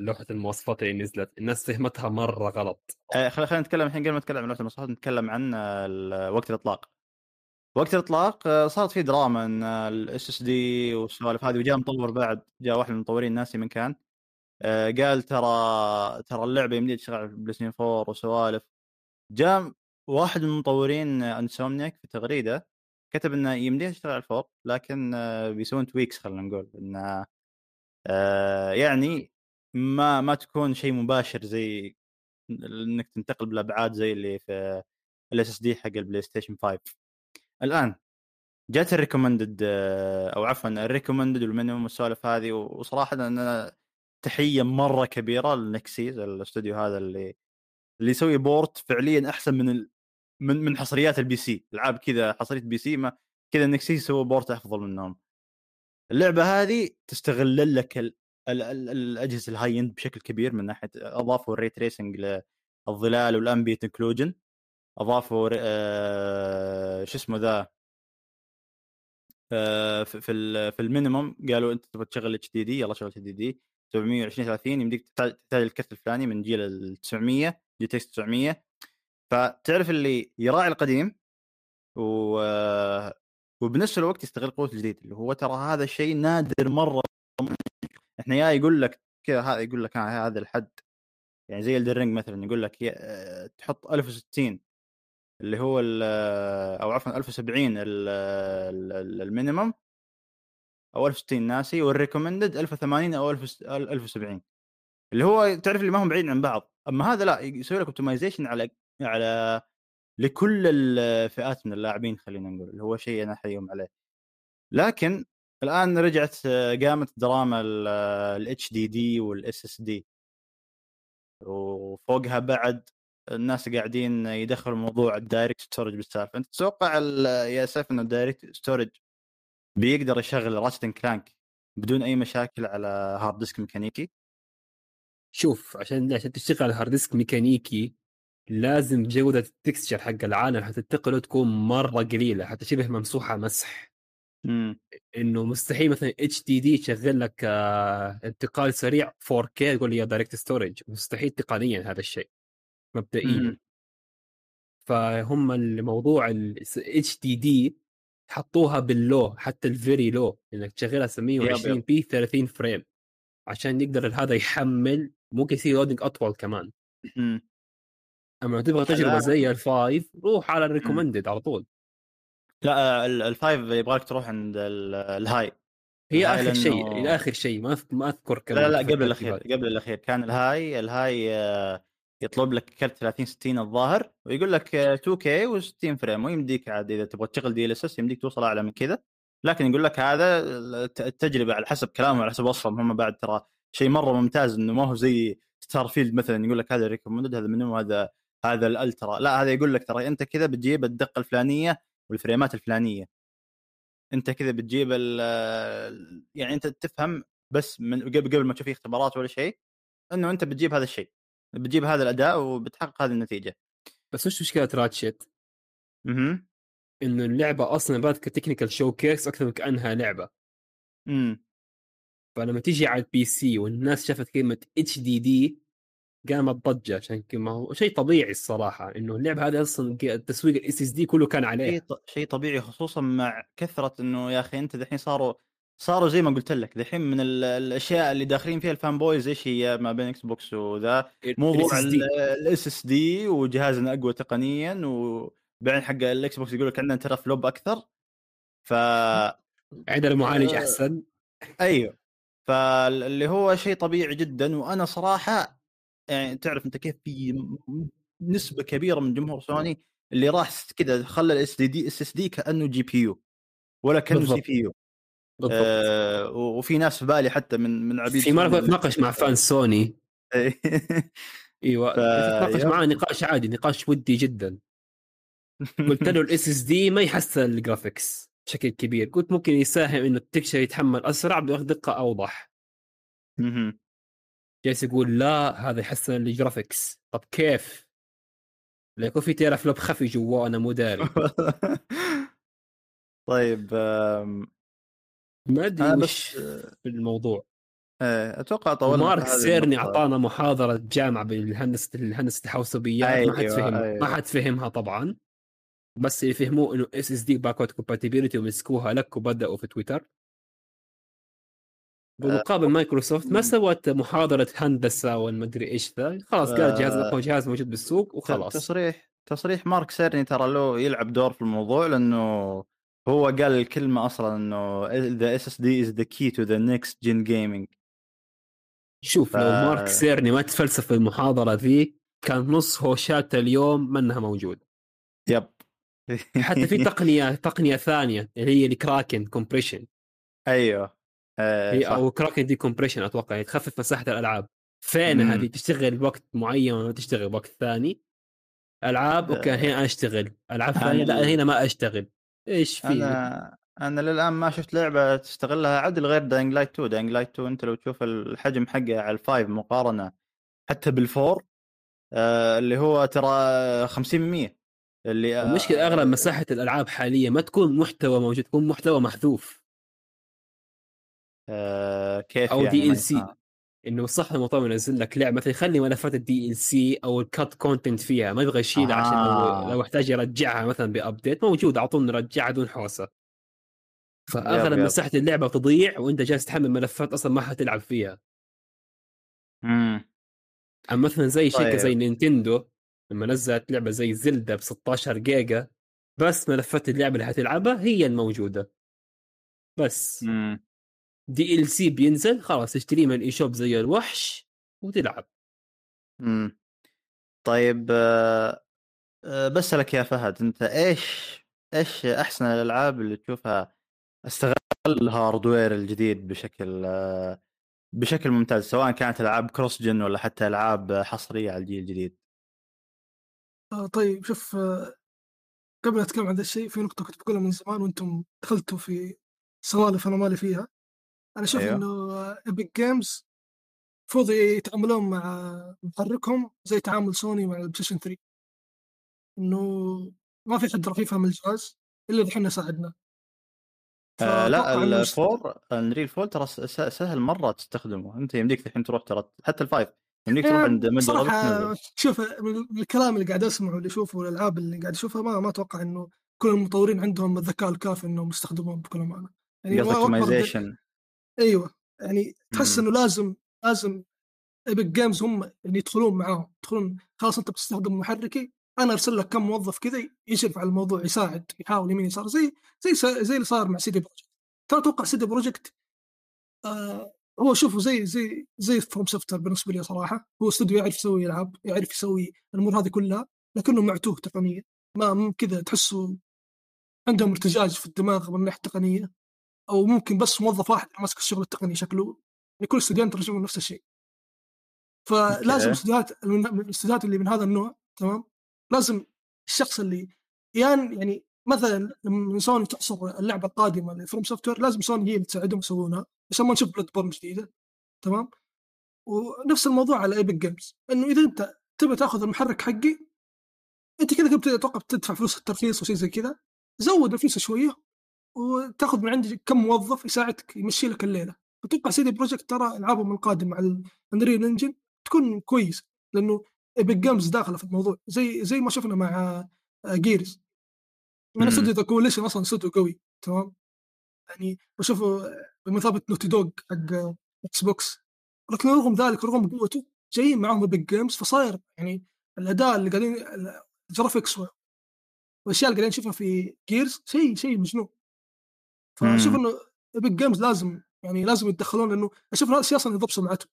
لوحة المواصفات اللي نزلت. الناس فهمتها مرة غلط. آه، خل- خلينا نتكلم الحين قبل ما نتكلم عن لوحة المواصفات نتكلم عن آه، وقت الإطلاق. وقت الإطلاق آه، صارت في دراما إن ال SSD والسوالف هذه وجاء مطور بعد جاء واحد من المطورين ناسي من كان. قال ترى ترى اللعبة يمديها تشتغل على البلاي ستيشن 4 وسوالف. جاء واحد من مطورين انسومنيك في تغريدة كتب إنه يمديها تشتغل على ال four لكن آه، بيسوون tweaks خلينا نقول. إنه آه، يعني ما ما تكون شيء مباشر زي إنك تنتقل بالأبعاد زي اللي في ال SSD حق البلاي ستيشن 5 الآن جات ال recommended أو عفوا ال recommended وال minimum والسوالف هذه وصراحة أنا تحية مرة كبيرة لنيكسيز الاستوديو هذا اللي اللي يسوي port فعليا أحسن من ال... من من حصريات ال PC. العاب كذا حصرية PC ما كذا نيكسيز يسوي port أفضل منهم. اللعبة هذه تستغل لك ال... ال... ال... الأجهزة ال high end بشكل كبير من ناحية أضافوا ال ray tracing للظلال وال ambient occlusion أضافوا ر- آه... شو اسمه ذا آه، في في في ال minimum قالوا أنت تبغى تشغل HDD يلا شغل HDD. 720 30 يمديك تحتاج الكرت الفلاني من جيل ال 900 GTX 900 فتعرف اللي يراعي القديم و وبنفس الوقت يستغل قوة الجديد اللي هو ترى هذا الشيء نادر مرة. إحنا يا يقول لك كذا هذا يقول لك هذا الحد. يعني زي الدرينج مثلا يقول لك تحط 1060 اللي هو أو عفوا 1070 ال- ال- ال- ال minimum أو 1060 ناسي وال recommended 1080 أو 1070 اللي هو تعرف اللي ما هم بعيد عن بعض. أما هذا لا يسوي لك optimization على على لكل الفئات من اللاعبين خلينا نقول اللي هو شيء أنا أحييهم عليه. لكن الآن رجعت قامت دراما ال HDD وال SSD وفوقها بعد الناس قاعدين يدخلوا موضوع ال DirectStorage بالسالفة. أنت تتوقع يا سيف إنه ال DirectStorage بيقدر يشغل راتشت كلانك بدون أي مشاكل على hard disk ميكانيكي؟ شوف عشان عشان تشتغل على هارد ديسك ميكانيكي لازم جودة ال texture حق العالم حتنتقله تكون مرة قليلة حتى شبه ممسوحة مسح. امم إنه مستحيل مثلا HDD يشغل لك آه، انتقال سريع 4K يقول لي يا DirectStorage مستحيل تقنيا هذا الشيء مبدئيا. مم. فهم الموضوع ال HDD حطوها بال low حتى ال very low إنك تشغلها 720 p 30 frame عشان يقدر هذا يحمل ممكن يصير loading أطول كمان. أما تبغى تجربة الآن- زي ال five روح على ال recommended على طول. لا ال- ال five يبغالك تروح عند ال- الهاي. هي الهاي آخر شيء آخر شيء ما ما أذكر كم لا لا قبل الأخير. قبل الأخير. كان ال high ال high آه، يطلب لك كرت 30 60 الظاهر ويقول لك آه، 2K و60 frame ويمديك عاد إذا تبغى تشغل DLSS يمديك توصل أعلى من كذا. لكن يقول لك هذا الت- التجربة على حسب كلامهم على حسب وصفهم هم بعد ترى شيء مرة ممتاز إنه ما هو زي ستار فيلد مثلا يقول لك هذا recommended هذا منو هذا هذا ال ultra لا هذا يقول لك ترى أنت كذا بتجيب الدقة الفلانية وال frame ات الفلانية. أنت كذا بتجيب يعني أنت تفهم بس من قبل قبل ما تشوف اختبارات ولا شيء إنه أنت بتجيب هذا الشيء. بتجيب هذا الأداء وبتحقق هذه النتيجة. بس وش مشكلة راتشت؟ أها إنه اللعبة أصلا بات ك technical showcase أكثر من كأنها لعبة. امم فلما تيجي على ال PC والناس شافت كلمة HDD قامت ضجة عشان ما هو شيء طبيعي الصراحة إنه اللعبة هذه أصلا التسويق ال SSD كله كان عليه شيء طبيعي خصوصا مع كثرة إنه يا أخي أنت دحين صاروا صاروا زي ما قلت لك دحين من ال- الأشياء اللي داخلين فيها ال fanboys إيش هي؟ ما بين Xbox وذا موضوع ال SSD وجهازنا أقوى تقنيا وبعدين حق ال Xbox يقول لك عندنا ترى flop أكثر. ف عندنا معالج آه. أحسن. أيوه. فاللي هو شيء طبيعي جدا وأنا صراحة يعني تعرف أنت كيف في نسبة كبيرة من جمهور سوني اللي راح كذا خلى ال SDD SSD كأنه GPU ولا كأنه CPU بالضبط. آه وفي ناس في بالي حتى من من عبيد في مرة اتناقش مع fan سوني. [LAUGHS] إيوه ف- اتناقش. معاه نقاش عادي نقاش ودي جدا. [LAUGHS] قلت له ال SSD ما يحسن ال graphics بشكل كبير. قلت ممكن يساهم إنه ال texture يتحمل أسرع بدقه أوضح. مهم. جالس يقول لا هذا يحسن ال graphics طب كيف؟ لا يكون في teraflop خفي جوا أنا مو داري. [LAUGHS] طيب ما أدري أنا وش آه، في الموضوع آه، أتوقع طولنا هذه سيرني. أعطانا محاضرة جامعة بالهندسة الهندسة الحوسبيات ما حد أيوة، فهم أيوة. ما حد فهمها طبعا بس اللي فهموه إنه SSD backward compatibility ومسكوها لك وبدأوا في تويتر بالمقابل مايكروسوفت ما. سوت محاضرة هندسة والمدري إيش ذا خلاص قالت جهاز آه. اقوى جهاز موجود بالسوق وخلاص تصريح تصريح مارك سيرني ترى له يلعب دور في الموضوع لأنه هو قال الكلمة أصلا إنه the SSD is the key to the next gen gaming. شوف لو ف- مارك سيرني ما تفلسف في المحاضرة ذي كان نص هوشات اليوم منها موجود. Yep. حتى في [LAUGHS] تقنية تقنية ثانية اللي هي ال Kraken compression أيوه. آه، هي. أو Kraken decompression أتوقع تخفف مساحة الألعاب. فين. هذه؟ تشتغل وقت معين ولا تشتغل وقت ثاني؟ ألعاب أوكي آه. هنا أشتغل. ألعاب ثانية؟ لا هنا ما أشتغل. إيش في أنا أنا للآن ما شفت لعبة تستغلها عدل غير Dying Light 2 Dying Light 2 أنت لو تشوف الحجم حقه على ال five مقارنة حتى بال four آه اللي هو ترى 50% اللي آه، المشكلة أغلب مساحة الألعاب حاليا ما تكون محتوى موجود تكون محتوى محذوف آه كيف أو يعني DLC. ما يفهم. إنه صح المطور ينزل لك لعبة مثلا يخلي ملفات ال DLC أو ال cut content فيها ما يبغى يشيلها عشان آه. لو لو احتاج يرجعها مثلا ب update موجود اعطونا نرجعها دون حوسة فأغلب. مساحة اللعبة تضيع وأنت جالس تحمل ملفات أصلا ما حتلعب فيها مم. أما مثلا زي شركة طيب. زي نينتندو لما نزلت لعبة زي زلدا ب 16 جيجا بس ملفات اللعبة اللي حتلعبها هي الموجودة بس مم. DLC بينزل خلاص تشتريه من ال eShop زي الوحش وتلعب. مم. طيب آه، بسألك يا فهد أنت إيش إيش أحسن الألعاب اللي تشوفها استغل ال hardware الجديد بشكل آه، بشكل ممتاز سواء كانت ألعاب cross gen ولا حتى ألعاب حصرية على الجيل الجديد؟ آه طيب شوف آه قبل أتكلم عن ذا الشيء في نقطة كنت بقولها من زمان وأنتم دخلتوا في سوالف أنا مالي فيها. أنا أشوف أيوه. إنه Epic Games المفروض يتعاملون مع محركهم زي تعامل سوني مع البلايستيشن 3 إنه ما في حد راح يفهم الجهاز إلا إذا إحنا ساعدنا آه لا ال four Unreal four ترى سهل مرة تستخدمه. أنت يمديك الحين تروح ترى حتى ال five يمديك تروح يعني عند مجرد شوف من الكلام اللي قاعد أسمعه واللي أشوفه والألعاب اللي قاعد أشوفها ما ما أتوقع إنه كل المطورين عندهم الذكاء الكافي إنهم يستخدمون بكل أمانة. يعني optimization أيوه يعني تحس مم. إنه لازم لازم Epic Games هم اللي يدخلون معاهم يدخلون خلاص أنت بتستخدم محركي أنا أرسل لك كم موظف كذا يشرف على الموضوع يساعد يحاول يمين يسار زي زي زي اللي صار مع CD Projekt ترى أتوقع CD Projekt آه هو شوفوا زي زي زي FromSoftware بالنسبة لي صراحة هو استوديو يعرف يسوي العاب يعرف يسوي الأمور هذه كلها لكنه معتوه تقنيا. ما كذا تحسوا عندهم ارتجاج في الدماغ من الناحية التقنية. أو ممكن بس موظف واحد ماسك الشغل التقني شكله يعني كل استوديوهات ترجمون نفس الشيء. فلازم أوكي. الاستوديوهات اللي من هذا النوع تمام؟ لازم الشخص اللي يان يعني مثلا لما سوني تحصر اللعبة القادمة ل FromSoftware لازم سوني هي اللي تساعدهم يسوونها عشان ما نشوف Bloodborne جديدة تمام؟ ونفس الموضوع على Epic Games إنه إذا أنت تبي تأخذ المحرك حقي أنت كذا كنت أتوقع بتدفع فلوس الترخيص وشيء زي كذا زود الفلوس شوية وتاخذ من عندي كم موظف يساعدك يمشي لك الليلة. أتوقع CD Projekt ترى ألعابهم القادمة على ال Unreal Engine تكون كويس لأنه Epic Games داخلة في الموضوع زي زي ما شفنا مع Gears من مم. استوديو The Coalition أصلا استوديو قوي تمام؟ يعني بشوفه بمثابة Naughty Dog حق Xbox لكن رغم ذلك رغم قوته جايين معاهم Epic Games فصاير يعني الأداء اللي قاعدين ال graphics والأشياء اللي قاعدين نشوفها في Gears شيء شيء مجنون. فأشوف. إنه Epic Games لازم يعني لازم يتدخلون لأنه أشوف هذا الشيء أصلا يضر سمعتهم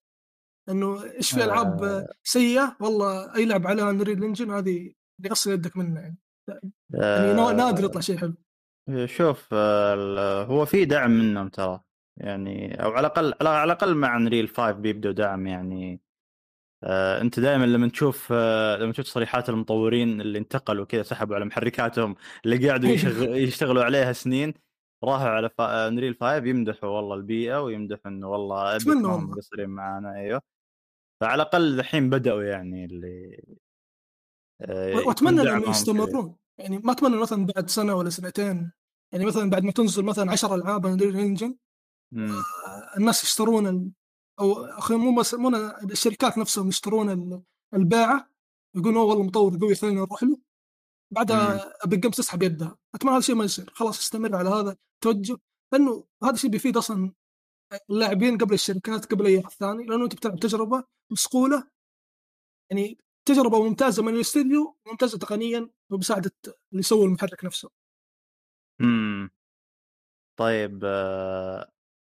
إنه إيش في ألعاب آه. سيئة؟ والله أي لعبه عليها Unreal Engine هذه اللي غسل يدك منها يعني. يعني آه، نا- نادر يطلع شيء حلو. شوف آه، ال- هو في دعم منهم ترى. يعني أو على الأقل على على الأقل مع Unreal 5 بيبدوا دعم يعني. آه أنت دائما لما تشوف آه لما تشوف تصريحات المطورين اللي انتقلوا كذا سحبوا على محركاتهم اللي قاعدوا [LAUGHS] يشغل يشتغلوا عليها سنين راحوا على فا... Unreal 5 يمدحوا والله البيئة ويمدحوا إنه والله والله. مقصرين معانا أيوه فعلى الأقل الحين بدأوا يعني اللي آه، وأتمنى دعمهم انه كذا. يستمرون يعني ما أتمنى مثلا بعد سنة ولا سنتين يعني مثلا بعد ما تنزل مثلا 10 ألعاب Unreal Engine مم. الناس يشترون ال... أو أخي مو بس مو الشركات نفسهم يشترون ال- الباعه يقولون "أوه والله مطور قوي خلينا نروح له بعدها Epic Games تسحب يدها أتمنى هذا الشيء ما يصير. خلاص استمر على هذا توجه لأنه هذا الشيء بيفيد أصلا اللاعبين قبل الشركات قبل أي احد ثاني لأنه أنت بتلعب تجربة مصقوله يعني تجربة ممتازة من الاستديو ممتازة تقنيا وبساعدة اللي يسوي المحرك نفسه. امم طيب آه،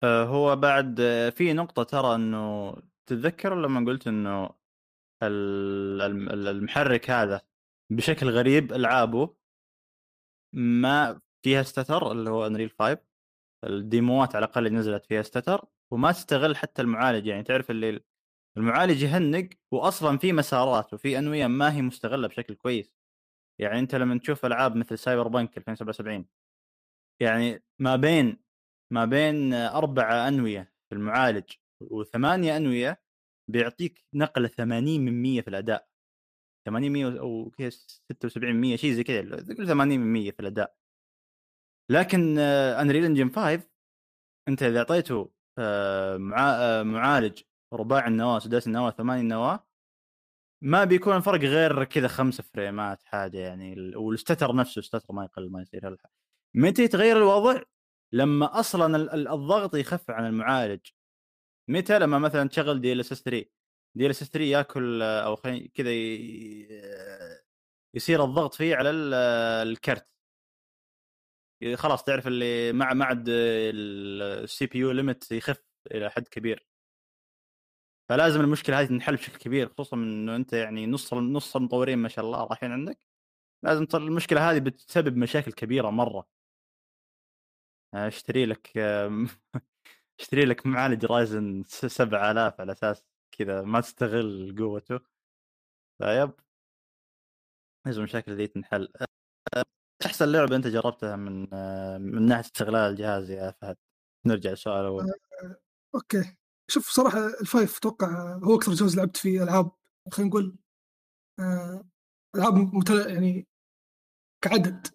آه، هو بعد آه، في نقطة ترى إنه تتذكر لما قلت إنه ال- الم- ال- المحرك هذا بشكل غريب ألعابه ما فيها stutter اللي هو Unreal 5 الديموات على الأقل اللي نزلت فيها stutter وما تستغل حتى المعالج. يعني تعرف اللي المعالج يهنق واصلا في مسارات وفي أنوية ما هي مستغلة بشكل كويس. يعني أنت لما تشوف ألعاب مثل سايبر بانك 2077 يعني ما بين ما بين أربع أنوية في المعالج وثمانية أنوية بيعطيك نقلة 80 من 100 في الأداء. 80 100 أو كذا 76 100 شيء زي كذا قول 80 من 100 في الأداء. لكن Unreal Engine 5 أنت إذا أعطيته آه، آه، معالج رباعي النواة سداسي النواة ثمانية النواه ما بيكون الفرق غير كذا خمسة فريمات حاجة يعني ال- وال stutter نفسه ال stutter ما يقل ما يصير متى يتغير الوضع؟ لما أصلا ال- ال- الضغط يخف عن المعالج. متى؟ لما مثلا تشغل DLSS 3 DLSS 3 ياكل أو خلينا كذا يصير الضغط فيه على ال- الكرت. خلاص تعرف اللي مع ما عاد ال CPU limit يخف إلى حد كبير. فلازم المشكلة هذه تنحل بشكل كبير خصوصا إنه أنت يعني نص نص المطورين ما شاء الله رايحين عندك. لازم المشكلة هذه بتسبب مشاكل كبيرة مرة. أشتري لك [LAUGHS] أشتري لك معالج Ryzen 7000 على أساس كذا ما تستغل قوته فيب لازم المشاكل ذي تنحل آه، أحسن لعبة أنت جربتها من من ناحية استغلال الجهاز يا فهد؟ نرجع للسؤال الأول. okay. شوف صراحة ال five أتوقع هو أكثر جهاز لعبت فيه ألعاب خلينا نقول آه، ألعاب متل... يعني كعدد.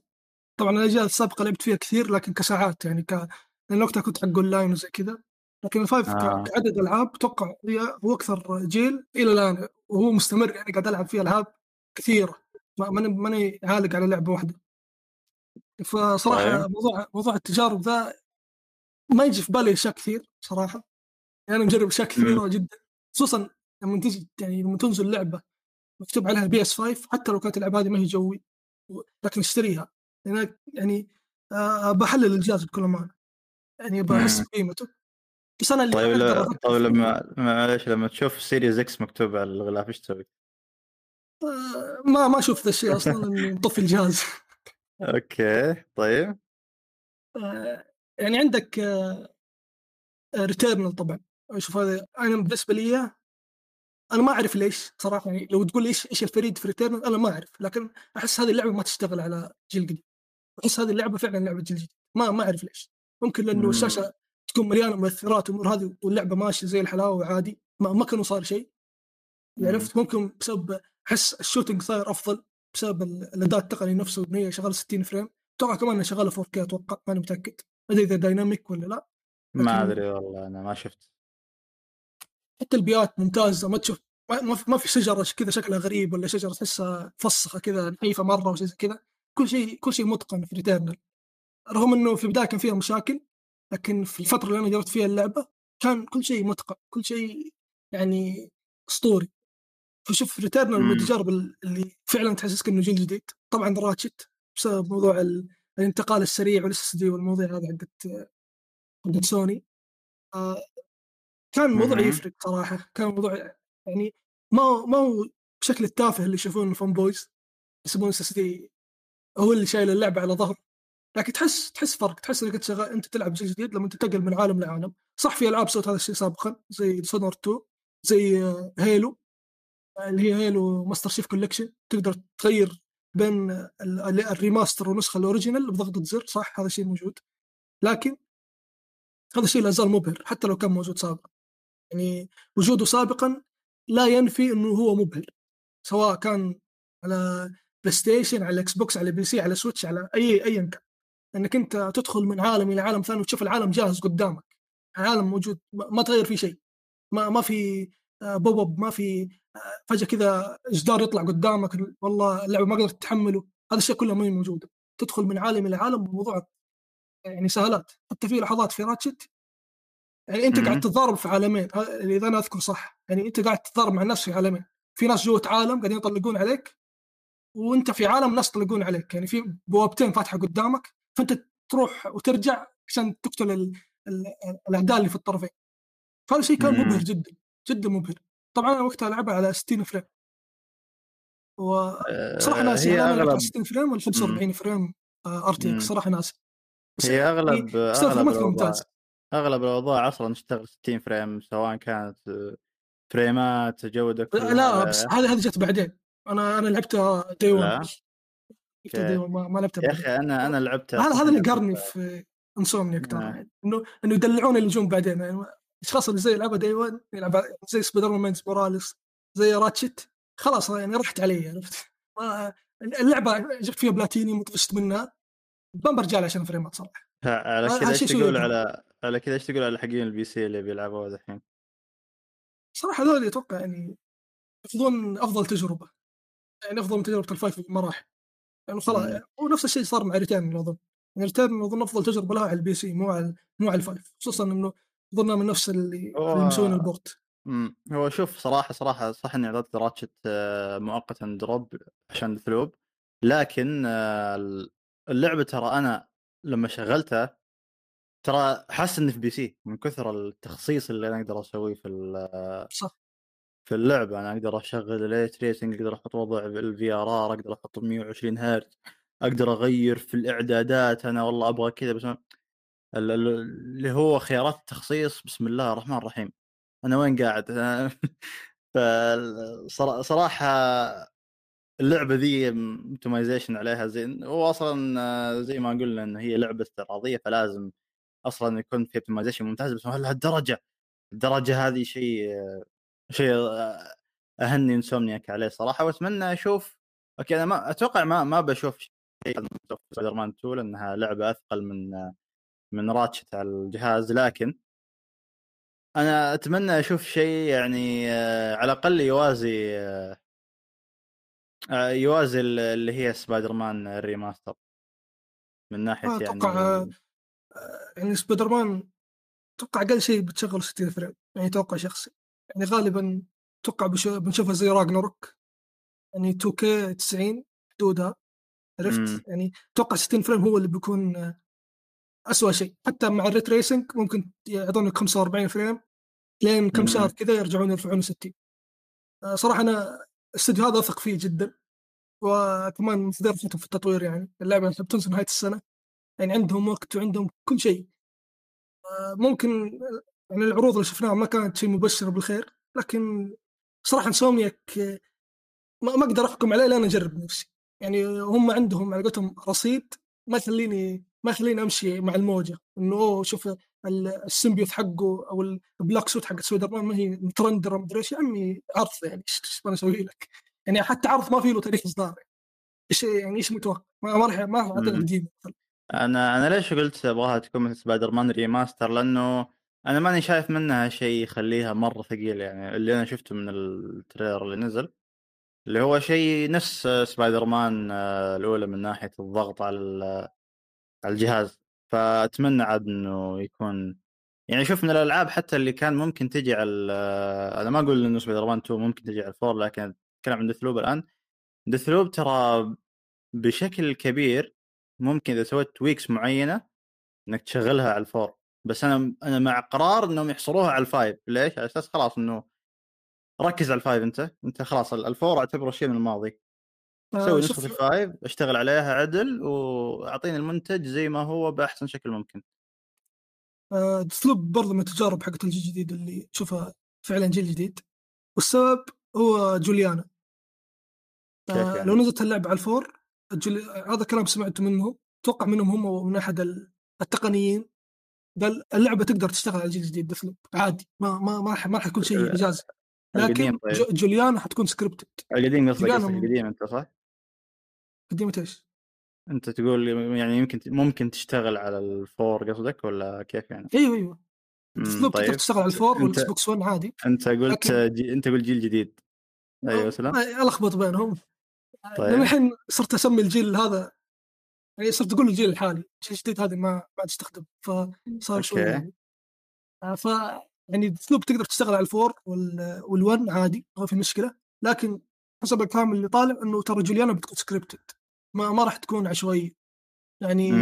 طبعا الأجيال السابقة لعبت فيها كثير لكن كساعات يعني ك لأن وقتها كنت حق اونلاين وزي كذا. لكن ال five آه. كعدد ألعاب أتوقع هي هو أكثر جيل إلى الآن. وهو مستمر يعني قاعد ألعب فيه ألعاب كثيرة. ما- ماني ماني عالق على لعبة واحدة. فصراحة طيب. موضوع موضوع التجارب ذا ما يجي في بالي أشياء كثير صراحة. يعني أنا مجرب أشياء كثيرة جدا. خصوصا لما تجي يعني لما تنزل لعبة مكتوب عليها PS 5 حتى لو كانت اللعبه هذه ما هي جوي لكن اشتريها. يعني يعني آه بحلل الجهاز بكل أمانة. يعني بحس. بقيمته. بس أنا اللي طيب لا طيب لما معلش لما تشوف Series X مكتوب على الغلاف إيش تسوي؟ آه ما ما أشوف ذا الشيء أصلا إني مطفي الجهاز. [LAUGHS] okay طيب. آه يعني عندك Returnal طبعا. أشوف هذا أنا بالنسبة لي أنا ما أعرف ليش صراحة يعني لو تقول إيش إيش الفريد في Returnal أنا ما أعرف. لكن أحس هذه اللعبة ما تشتغل على جيل قديم. أحس هذه اللعبة فعلا لعبة جيل جديد. ما ما أعرف ليش. ممكن لأنه. الشاشة تكون مليانة مؤثرات والأمور هذه واللعبة ماشية زي الحلاوة عادي ما, ما كانوا صار شيء. عرفت؟ ممكن بسبب احس ال shooting صاير أفضل بسبب ال- الاداء التقني نفسه ان هي شغالة 60 frame. أتوقع كمان إنها شغالة 4K أتوقع ماني متأكد. ما أدري إذا dynamic ولا لا ما أدري والله أنا ما شفت. حتى البيئات ممتازة ما تشوف ما- في- شجرة كذا شكلها غريب ولا شجرة تحسها فسخه كذا نحيفة مرة وشيء زي كذا. كل شيء كل شيء متقن في Returnal رغم إنه في البداية كان فيها مشاكل لكن في الفترة اللي أنا جربت فيها اللعبة كان كل شيء متقن كل شيء يعني أسطوري. فشوف Returnal من مم. التجارب اللي فعلا تحسسك إنه جيل جديد. طبعا Ratchet بسبب موضوع ال- الانتقال السريع وال SSD والمواضيع هذه حقت حقت سوني آه، كان الموضوع مهم. يفرق صراحة. كان الموضوع يعني ما هو ما هو بشكل التافه اللي يشوفون ال fan boys يسمون SSD هو اللي شايل اللعبة على ظهر لكن تحس تحس فرق تحس إنك أنت أنت تلعب جيل جديد لما تنتقل من عالم لعالم. صح في ألعاب سوت هذا الشيء سابقا زي Dishonored 2 زي Halo آه، اللي هي Halo Master Chief Collection تقدر تغير بين ال- ال- ال remaster والنسخة ال original بضغطه زر صح؟ هذا الشيء موجود. لكن هذا الشيء لا زال مبهر حتى لو كان موجود سابقا. يعني وجوده سابقا لا ينفي إنه هو مبهر. سواء كان على PlayStation على Xbox على PC على Switch على أي ايا كان. إنك أنت تدخل من عالم إلى عالم ثاني وتشوف العالم جاهز قدامك. العالم موجود ما تغير فيه شيء. ما ما في آه، pop up ما في آه، فجأة كذا جدار يطلع قدامك. والله اللعبة ما قدرت تحمله هذا الشيء كله ما هي موجوده تدخل من عالم إلى عالم الموضوع يعني سهلات. حتى في لحظات في راتشت يعني أنت. قاعد تتضارب في عالمين. ها- إذا أنا أذكر صح يعني أنت قاعد تتضارب مع الناس في عالمين. في ناس جوة عالم قاعدين يطلقون عليك وأنت في عالم ناس يطلقون عليك. يعني في بوابتين فاتحة قدامك. فأنت تروح وترجع عشان تقتل ال... ال... الأعداء اللي في الطرفين. فهذا الشيء كان. مبهر جدا جدا مبهر. طبعا أنا وقتها العبها على 60 فريم. وصراحه آه، ناسي. هي أنا أغلب 60 frame ولا 45 frame RTX صراحة ناسي. هي أغلب يعني أغلب الأوضاع أغلب الأوضاع أصلا تشتغل 60 frame سواء كانت آه، فريمات جودة لا بس هذه هذه جت بعدين. أنا أنا لعبتها day 1 لا لعبتها day 1 ما, ما لعبتها يا أخي أنا أنا لعبتها هذا هذا اللي. قرني في Insomniac ترى. نعم. انه إنه يدلعون اللي يجون بعدين. يعني الاشخاص اللي زي يلعبها day 1 يلعب زي Spider-Man Morales زي Ratchet خلاص يعني راحت علي عرفت؟ اللعبة جبت فيها بلاتيني طفشت منها. برجع لها عشان فريمات صراحة. على كذا إيش تقول. على على كذا إيش تقول على حقين ال PC اللي بيلعبوها دحين؟ صراحة هذول أتوقع يعني ياخذون أفضل تجربة. يعني أفضل من تجربة ال five بمراحل. يعني مم. ونفس الشيء صار مع Returnal أظن. يعني Returnal أظن أفضل تجربة لها على ال PC مو على مو على ال five. خصوصا إنه اظنها من نفس اللي مسوين ال port. امم هو شوف صراحة صراحة صح إني إعطيت Ratchet آه، مؤقتا drop عشان Deathloop لكن آه، اللعبة ترى أنا لما شغلتها ترى حاسس إني في PC. من كثر التخصيص اللي أنا أقدر أسويه في ال- صح. في اللعبة أنا أقدر أشغل ال ray tracing أقدر أحط وضع ال VRR أقدر أحط 120 هرتز أقدر أغير في الإعدادات أنا والله أبغى كذا بس ال- ال- اللي هو خيارات التخصيص بسم الله الرحمن الرحيم. أنا وين قاعد؟ [LAUGHS] فصراحه اللعبة ذي optimization عليها زين. واصلا زي ما قلنا إن هي لعبة استعراضيه فلازم أصلا يكون في optimization ممتاز بس هل لهالدرجه الدرجة هذه شيء شيء آه، أهني Insomniac عليه صراحة وأتمنى أشوف okay أنا ما أتوقع ما ما بشوف شيء من سبايدر مان 2 لأنها لعبة أثقل من آه، من Ratchet على الجهاز لكن أنا أتمنى أشوف شيء يعني آه، على الأقل يوازي يوازي ال- اللي هي Spider-Man ال remaster من ناحية يعني أتوقع يعني سبايدر مان أتوقع أقل شيء بتشغل 60 frame يعني توقع شخصي. يعني غالبا أتوقع بنشوفها زي Ragnarok يعني 2K 90 حدودها. عرفت؟ يعني أتوقع 60 frame هو اللي بيكون آه، اسوء شيء. حتى مع ال ray tracing ممكن يعطونك 45 frame. لين كم. شهر كذا يرجعون يرفعون 60 آه، صراحة أنا الاستوديو هذا أثق فيه جدا. وكمان مقدرتهم في التطوير يعني. اللعبه بتنزل نهاية السنة. يعني عندهم وقت وعندهم كل شيء. آه، ممكن يعني العروض اللي شفناها ما كانت شيء مبشر بالخير لكن صراحة Insomniac ما ما أقدر أحكم عليه لين أجرب بنفسي يعني هم عندهم على قولتهم رصيد ما يخليني ما يخليني أمشي مع الموجة إنه أوه شوف ال- ال symbiote حقه أو ال black suit حق سبايدر مان ما هي مترندرة مدري إيش يا عمي عرض يعني إيش أنا أسوي لك؟ يعني حتى عرض ما في له تاريخ إصدار إيش يعني إيش متوقع؟ ما راح ما راح اعطيك. قديم أنا أنا ليش قلت أبغاها تكون مثل Spider-Man remaster لأنه أنا ماني شايف منها شيء يخليها مرة ثقيل يعني اللي أنا شفته من ال trailer اللي نزل اللي هو شيء نفس سبايدر مان آه، الأولى من ناحية الضغط على على الجهاز. فأتمنى عاد إنه يكون يعني شوف من الألعاب حتى اللي كان ممكن تجي على ال- أنا ما أقول إنه سبايدر مان 2 ممكن تجي على ال four لكن أتكلم عن Deathloop الآن. Deathloop ترى بشكل كبير ممكن إذا سويت tweaks معينة إنك تشغلها على ال four. بس أنا أنا مع قرار إنهم يحصروها على ال five. ليش؟ على أساس خلاص إنه ركز على ال five أنت. أنت خلاص ال- ال four أعتبره شيء من الماضي. سوي شوف- نسخة ال five اشتغل عليها عدل وأعطيني المنتج زي ما هو بأحسن شكل ممكن. آه، Deathloop برضه من التجارب حقت الجيل الجديد اللي تشوفها فعلا جيل جديد. والسبب هو جوليانا. كيف آه، يعني؟ لو نزلت اللعبه على ال four الجولي... هذا كلام سمعته منهم أتوقع منهم هم ومن أحد ال- التقنيين قال اللعبة تقدر تشتغل على الجيل الجديد Deathloop عادي ما ما ما راح ما راح يكون شيء القديم لكن طيب. جو- جوليانا حتكون scripted القديم قصدك القديم أنت صح؟ قديمة إيش؟ أنت تقول يعني يمكن ممكن تشتغل على ال four قصدك ولا كيف يعني؟ أيوه أيوه مم، Deathloop تقدر طيب تشتغل على ال four وال Xbox 1 عادي أنت قلت لكن- جي... أنت قلت جيل جديد أيوه سلام ألخبط بينهم طيب. الحين صرت أسمي الجيل هذا يعني صرت أقول الجيل الحالي الجيل الجديد هذه ما ما تستخدم. فصار شوي. يعني. آه، ف يعني أسلوب تقدر تشتغل على ال four وال وال One عادي ما في مشكلة. لكن حسب الكلام اللي طالع إنه ترى جوليانا بتكون scripted ما ما راح تكون عشوائيه يعني.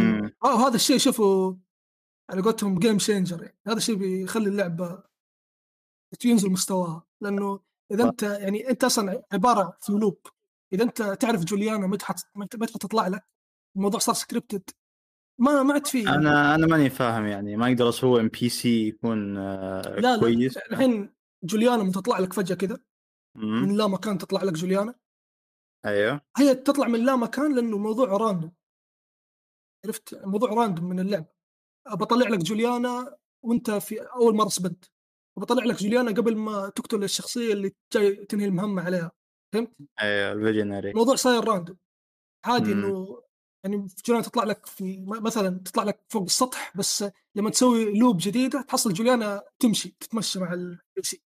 آه، هذا الشيء شوفوا على قولتهم game changer يعني. هذا الشيء بيخلي اللعبة ينزل مستواها. لأنه إذا أنت يعني أنت أصلا عبارة في loop إذا أنت تعرف جوليانا متى متى تطلع لك الموضوع صار scripted ما ما عاد فيه أنا أنا ماني فاهم يعني ما أقدر أسوي NPC يكون آه، لا كويس. لا الحين جوليانا تطلع لك فجأة كذا. من لا مكان تطلع لك جوليانا؟ أيوه. هي تطلع من لا مكان لأنه موضوع random عرفت؟ موضوع random من اللعبه بطلع لك جوليانا وأنت في أول مرة سبنت وبطلع لك جوليانا قبل ما تقتل الشخصية اللي جاي تنهي المهمة عليها. فهمت؟ أيوه الفيجنري الموضوع صاير random عادي. إنه يعني في جوليانا تطلع لك في مثلا تطلع لك فوق السطح بس لما تسوي loop جديدة تحصل جوليانا تمشي تتمشى مع ال NPC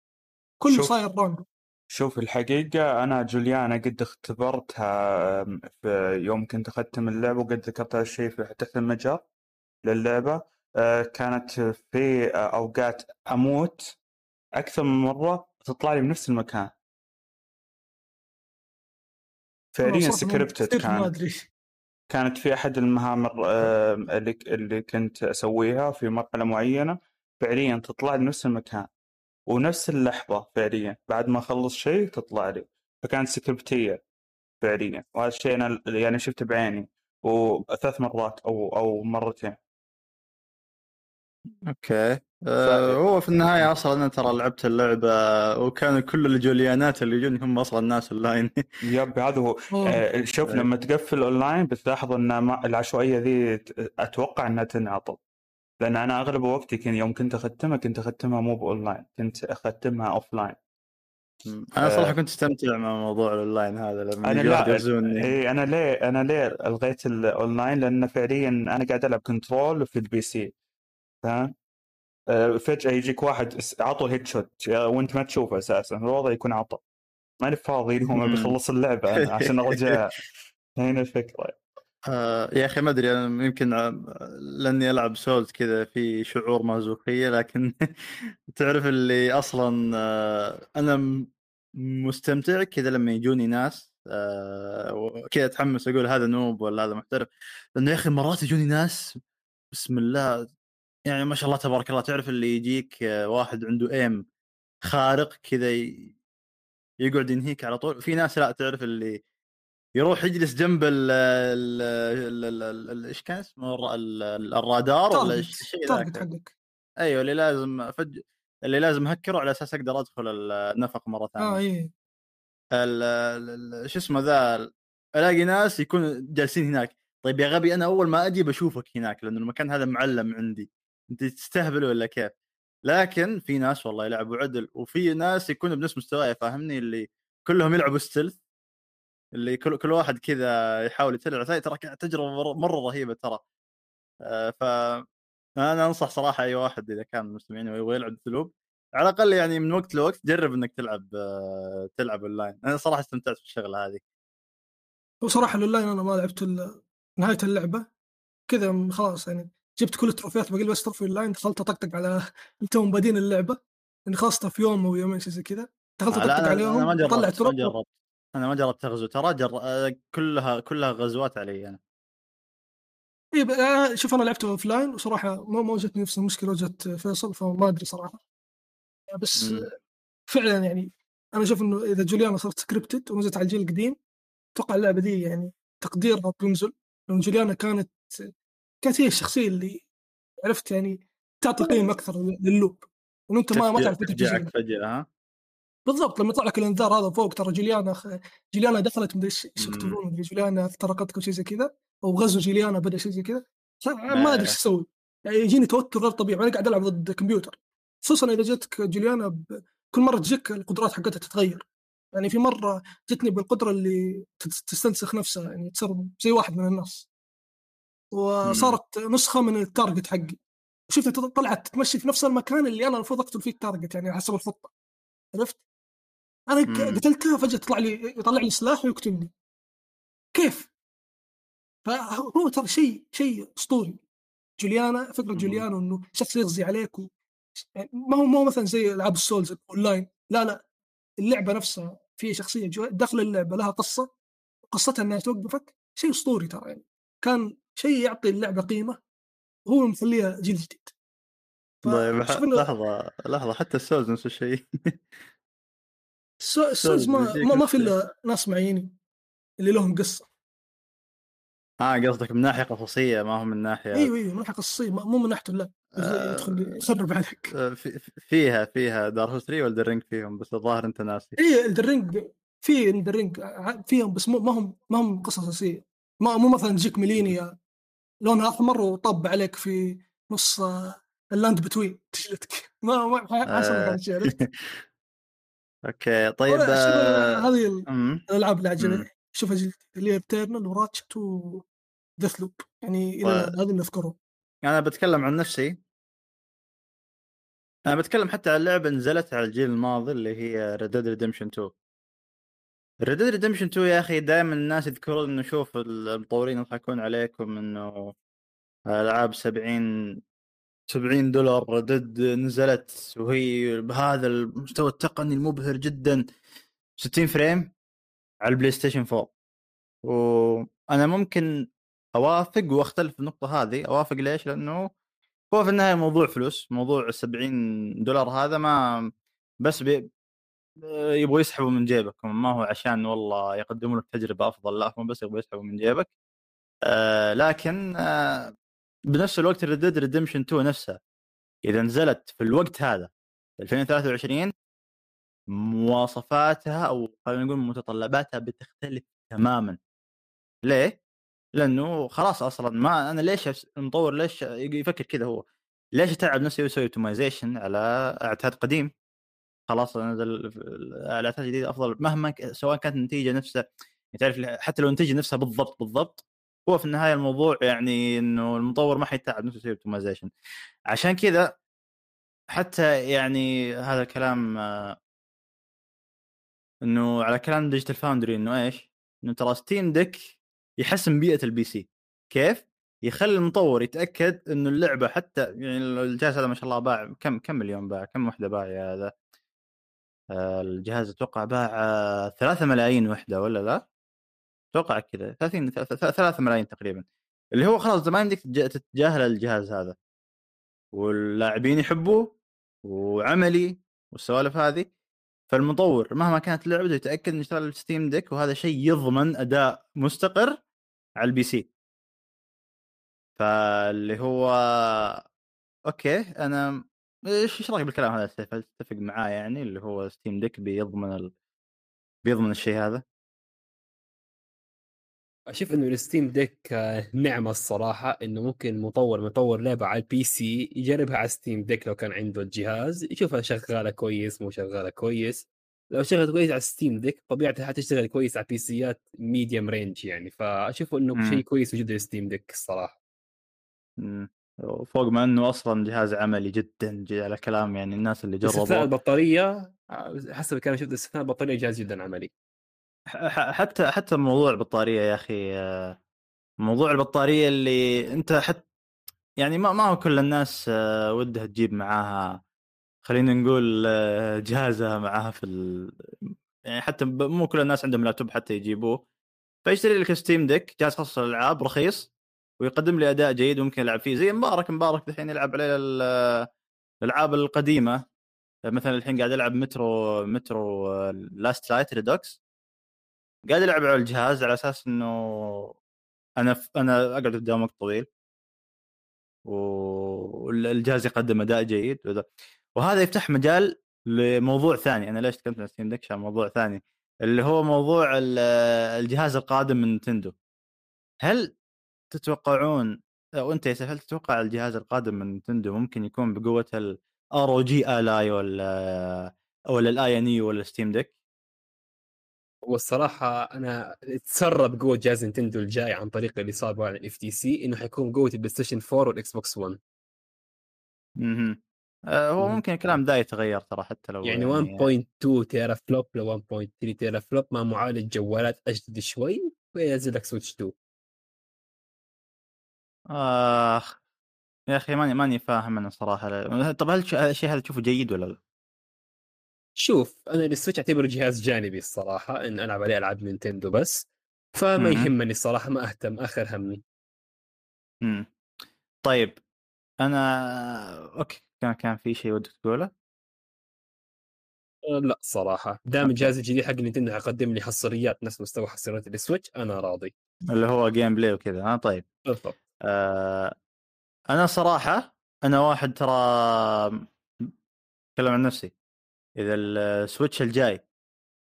كله. صاير random شوف الحقيقة أنا جوليانا قد اختبرتها في يوم كنت أختم اللعبة وقد ذكرت هذا الشيء في تحت المجر للعبة. أه، كانت في أوقات أموت. أكثر من مرة تطلع لي بنفس المكان. فعليا سكريبتد كثير ما أدري. كانت في أحد المهام اللي اللي كنت أسويها في مرحلة معينة فعليا تطلع لي نفس المكان. ونفس اللحظة فعليا بعد ما أخلص شيء تطلع لي. فكانت scripted فعليا. وهذا الشيء أنا يعني شفته بعيني وثلاث مرات أو أو مرتين. okay. هو في النهاية أصلا أنا ترى لعبت اللعبة وكان كل الجوليانات اللي يجوني هم أصلا ناس online yep هذا هو. آه، شوف. لما تقفل أونلاين بتلاحظ إن ما- العشوائية ذي أتوقع إنها تنعطل. لأن أنا أغلب وقتي كنت يوم كنت أختمها كنت أختمها مو بأونلاين كنت أختمها offline أنا صراحة آه. كنت أستمتع مع موضوع الاونلاين هذا لما أنا لا يعزوني إي أنا ليه أنا ليه ألغيت الأونلاين؟ لأن فعليا أنا قاعد ألعب control في ال PC. فاهم؟ فجأة يجيك واحد عطوا headshot وانت ما تشوفه أساسا الوضع يكون عطى ماني فاضي مم. بيخلص اللعبة [LAUGHS] عشان أرجع. هنا الفكرة. آه يا أخي ما أدري أنا يمكن لأني ألعب Souls كذا في شعور مازوخيه لكن [LAUGHS] تعرف اللي أصلا آه أنا مستمتع كذا لما يجوني ناس آه وكذا أتحمس أقول هذا نوب ولا هذا محترف. لأنه يا أخي مرات يجوني ناس بسم الله يعني ما شاء الله تبارك الله تعرف اللي يجيك آه، واحد عنده ايم خارق كذا يقعد ينهيك على طول. في ناس لا تعرف اللي يروح يجلس جنب ال ال إيش كان اسمه؟ الر- ال- ال- الرادار ولا الشيء ذاك. حقك. أيوه اللي لازم فج... اللي لازم هكره على أساس أقدر أدخل النفق مرة ثانية. آه اي شو اسمه ذا؟ ألاقي ناس يكون جالسين هناك. طيب يا غبي أنا أول ما أجي بشوفك هناك لأنه المكان هذا معلم عندي. أنت تستهبل ولا كيف؟ لكن في ناس والله يلعبوا عدل وفي ناس يكونوا بنفس مستواي فاهمني؟ اللي كلهم يلعبوا stealth اللي كل كل واحد كذا يحاول يتلع ترى تجربة مرة, رهيبة ترى. آه، ف أنا أنصح صراحة أي واحد إذا كان من المستمعين ويبغى يلعب Deathloop على الأقل يعني من وقت لوقت جرب إنك تلعب آه، تلعب اونلاين أنا صراحة استمتعت بالشغلة هذه. وصراحة الاونلاين أنا ما لعبت نهاية اللعبة كذا خلاص يعني. جبت كل التروفيات باقي لي بس trophy online دخلت اطقطق على توم بادين اللعبة يعني خلصتها في يوم أو يومين شيء زي كذا. دخلت آه، اطقطق أنا عليهم أنا ما اطلع جربت ما تروف جربت أنا ما جربت اغزو ترى جر... آه، كلها كلها غزوات علي أنا. إي آه، شوف أنا لعبته offline وصراحة ما ما وجدتني نفس المشكلة وجدت فيصل فما أدري صراحة. بس مم. فعلا يعني أنا أشوف إنه إذا جوليانا صارت scripted ونزلت على الجيل القديم أتوقع اللعبة دي يعني تقديرها بينزل لأن جوليانا كانت كانت هي الشخصية اللي عرفت يعني تعطي قيمة أكثر لل loop وإنه أنت ما ما تعرف بتجي فجأة ها؟ بالضبط لما يطلع لك الإنذار هذا فوق ترى جوليانا خ... جوليانا دخلت مدري إيش. يكتبون مدري جوليانا اخترقتك أو شيء زي كذا أو غزو جوليانا بدأ شيء زي كذا. ما أدري إيش أسوي يعني يجيني توتر غير طبيعي وأنا قاعد ألعب ضد كمبيوتر. خصوصا إذا جتك جوليانا ب... كل مرة تجيك القدرات حقتها تتغير. يعني في مرة جتني بالقدرة اللي تستنسخ نفسها يعني تصير زي واحد من الناس. وصارت نسخة من ال target حقي. وشفتها طلعت تمشي في نفس المكان اللي أنا المفروض أقتل فيه ال target يعني حسب الخطة. عرفت؟ أنا مم. قتلتها فجأة تطلع لي يطلع لي سلاح ويقتلني. كيف؟ فهو ترى شيء شيء أسطوري. جوليانا فكرة. جوليانا إنه شخص يغزي عليك و... يعني ما هو ما هو مثلا زي ألعاب ال Souls online. لا لا. اللعبة نفسها في شخصية جو... داخل اللعبة لها قصة. قصتها إنها توقفك. شيء أسطوري ترى يعني. كان شيء يعطي اللعبة قيمة وهو مخليها جيل جديد. طيب لحظة لحظة حتى ال Souls نفس الشيء. السو- ال Souls ما ما, ما في. إلا ناس معينين اللي لهم قصة. آه قصدك من ناحية قصصية ما هو من ناحية إيوه إيوه من ناحية قصصية مو من ناحية اللعب. آه. يدخل يخرب عليك. آه، في- في- فيها فيها دار 3 ولا رينج فيهم بس الظاهر أنت ناسي. اي Elden Ring في Elden Ring فيهم بس مو ما هم ما هم قصص أساسية. ما مو مثلا تجيك Malenia لونها أحمر وطب عليك في نص آه، ال Lands Between [LAUGHS] تجلدك ما ما آه. عرفت؟ [LAUGHS] okay طيب شوف، آه، هذه. الألعاب اللي عجبتني. شوفها جلد اللي هي Returnal و Ratchet و Deathloop يعني و- هذه اللي أذكرهم أنا بتكلم عن نفسي أنا بتكلم حتى عن لعبة نزلت على الجيل الماضي اللي هي Red Dead Redemption 2 Red Dead Redemption 2 يا أخي دائما الناس يذكرون إنه شوف المطورين يضحكون عليكم إنه ألعاب 70 70 دولار ضد نزلت وهي بهذا المستوى التقني المبهر جدا. 60 frame على ال PlayStation 4 وأنا ممكن أوافق وأختلف في النقطة هذه. أوافق ليش؟ لأنه هو في النهاية موضوع فلوس. موضوع ال 70 دولار هذا ما بس بي يبغوا يسحبوا من جيبك ما هو عشان والله يقدموا لك تجربة أفضل لا هم بس يبغوا يسحبوا من جيبك. آه لكن آه بنفس الوقت Red Dead Redemption 2 نفسها. إذا نزلت في الوقت هذا 2023 مواصفاتها أو خلينا نقول متطلباتها بتختلف تماما. ليه؟ لأنه خلاص أصلا ما أنا ليش المطور ليش يفكر كذا هو؟ ليش أتعب نفسي ويسوي optimization على عتاد قديم؟ خلاص نزل العتاد الجديد أفضل مهما سواء كانت النتيجة نفسها تعرف حتى لو النتيجة نفسها بالضبط بالضبط هو في النهاية الموضوع يعني إنه المطور ما حيتعب نفسه يسوي optimization عشان كذا حتى يعني هذا الكلام آه، إنه على كلام Digital Foundry إنه إيش؟ إنه ترى Steam Deck يحسن بيئة ال PC كيف؟ يخلي المطور يتأكد إنه اللعبة حتى يعني الجهاز هذا ما شاء الله باع كم كم مليون باع كم وحدة باع يا هذا الجهاز أتوقع باع 3 ملايين وحدة ولا لا؟ أتوقع كذا 30 3 ملايين تقريبا. اللي هو خلاص ما يمديك تتجاهل الجهاز هذا. واللاعبين يحبوه وعملي والسوالف هذه. فالمطور مهما كانت اللعبه يتأكد إنه يشتغل Steam Deck وهذا شيء يضمن أداء مستقر على ال PC. فاللي هو okay أنا إيش إيش رأيك بالكلام هذا؟ تتفق معاه يعني اللي هو Steam Deck بيضمن ال... بيضمن الشيء هذا؟ أشوف إنه ال Steam Deck نعمة الصراحة إنه ممكن مطور مطور لعبة على ال PC يجربها على Steam Deck لو كان عنده الجهاز يشوفها شغالة كويس مو شغالة كويس. لو شغلت كويس على Steam Deck طبيعتها حتشتغل كويس على PC ات medium range يعني فاشوف إنه شيء كويس وجود ال Steam Deck الصراحة. مم. فوق ما إنه أصلا جهاز عملي جدا على كلام يعني الناس اللي جربوا استثناء البطارية حسب كان شفت استثناء البطارية جهاز جدا عملي. حتى حتى موضوع البطارية يا أخي موضوع البطارية اللي أنت حتى يعني ما ما هو كل الناس ودها تجيب معاها خلينا نقول جهازها معاها في ال... يعني حتى مو كل الناس عندهم لابتوب حتى يجيبوه. فيشتري لك Steam Deck جهاز خاص للألعاب رخيص. ويقدم لي أداء جيد وممكن يلعب فيه. زي مبارك مبارك الحين يلعب عليه الالعاب القديمة. مثلا الحين قاعد العب Metro Metro Last Light Redux قاعد العب على الجهاز على أساس إنه أنا ف... أنا أقعد قدام وقت طويل. والجهاز يقدم أداء جيد. وهذا يفتح مجال لموضوع ثاني. أنا ليش تكلمت عن Steam Deck عشان موضوع ثاني؟ اللي هو موضوع الجهاز القادم من Nintendo. هل تتوقعون أو أنت هل تتوقع الجهاز القادم من Nintendo ممكن يكون بقوة ال ROG Ally ولا ولا ال AYANEO ولا Steam Deck؟ والصراحه أنا اتسرب قوة جهاز Nintendo الجاي عن طريق اللي صار على ال FTC إنه حيكون قوة ال PlayStation 4 وال Xbox 1 أها هو ممكن الكلام ده يتغير ترى حتى لو يعني, يعني 1.2 teraflop ل 1.3 teraflop مع معالج جوالات أجدد شوي وينزل لك Switch 2 آخ يا أخي ماني ماني فاهم أنا صراحة. [LAUGHS] طب هل الشيء هذا تشوفه جيد ولا لا؟ شوف أنا ال Switch أعتبره جهاز جانبي الصراحة إن ألعب عليه ألعاب Nintendo بس. فما يهمني الصراحة ما أهتم آخر همي. امم طيب أنا okay كان كان في شيء ودك تقوله؟ أه، لا صراحة. دام الجهاز الجديد حق Nintendo حيقدم لي حصريات نفس مستوى حصريات ال Switch أنا راضي. اللي هو gameplay وكذا ها طيب. بالضبط. آه أنا صراحة أنا واحد ترى أتكلم عن نفسي. إذا ال Switch الجاي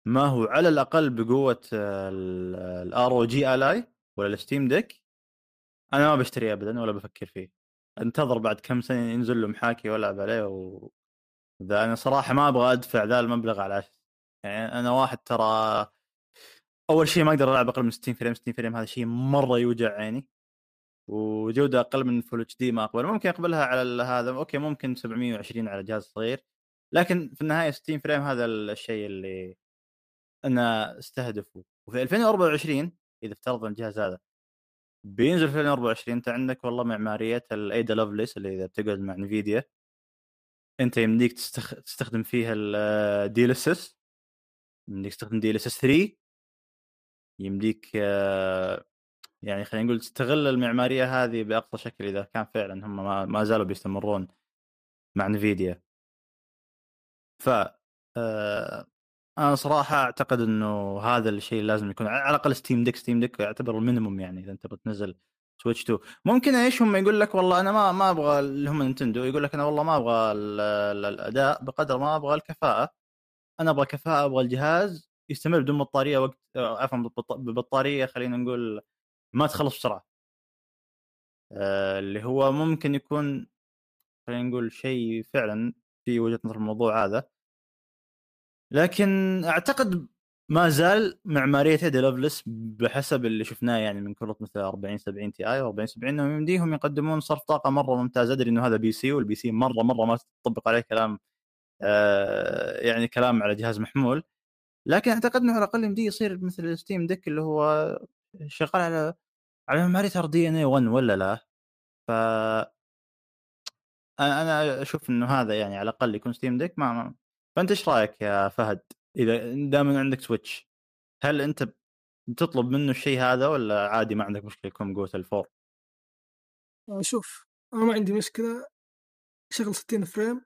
ما هو على الأقل بقوة ال ROG Ally ولا ال Steam Deck أنا ما بشتريه ابدا ولا بفكر فيه. انتظر بعد كم سنة ينزل له محاكي وألعب عليه و ذا أنا صراحة ما أبغى أدفع ذا المبلغ على يعني أنا واحد ترى أول شيء ما أقدر ألعب أقل من 60 frame 60 frame هذا شيء مرة يوجع عيني. وجودة أقل من Full HD ما أقبل. ممكن أقبلها على هذا okay ممكن 720 على جهاز صغير. لكن في النهاية 60 frame هذا الشيء اللي أنا أستهدفه. وفي 2024 إذا افترضنا الجهاز هذا بينزل في 2024 أنت عندك والله معمارية ال Ada Lovelace اللي إذا بتقعد مع Nvidia أنت يمديك تستخ... تستخدم فيها ال DLSS يمديك تستخدم DLSS 3 يمديك آه، يعني خلينا نقول تستغل المعمارية هذه بأقصى شكل إذا كان فعلا هم ما, ما زالوا بيستمرون مع Nvidia. ف آه، أنا صراحة أعتقد إنه هذا الشيء لازم يكون على الأقل Steam Deck Steam Deck يعتبر ال minimum يعني إذا أنت بتنزل Switch 2 ممكن إيش هم يقول لك والله أنا ما ما أبغى اللي هم Nintendo يقول لك أنا والله ما أبغى ال- ال- الأداء بقدر ما أبغى الكفاءة. أنا أبغى كفاءه أبغى الجهاز يستمر بدون بطارية وقت عفوا ببط- ببطارية خلينا نقول ما تخلص بسرعة. آه، اللي هو ممكن يكون خلينا نقول شيء فعلا في وجهة نظر الموضوع هذا. لكن أعتقد ما زال معمارية Ada Lovelace بحسب اللي شفناه يعني من كروت مثل 40 70 Ti و40 70 إنهم يمديهم يقدمون صرف طاقة مرة ممتاز أدري إنه هذا PC وال PC مرة مرة ما تطبق عليه كلام آه يعني كلام على جهاز محمول. لكن أعتقد إنه على الأقل يمديه يصير مثل Steam Deck اللي هو شغال على على RDNA 1 ولا لا ف أنا أشوف إنه هذا يعني على الأقل يكون Steam Deck ما, فأنت إيش رأيك يا فهد إذا دائما عندك Switch هل أنت بتطلب منه الشيء هذا ولا عادي ما عندك مشكلة يكون قوة ال four؟ آه، شوف أنا ما عندي مشكلة شغل 60 frame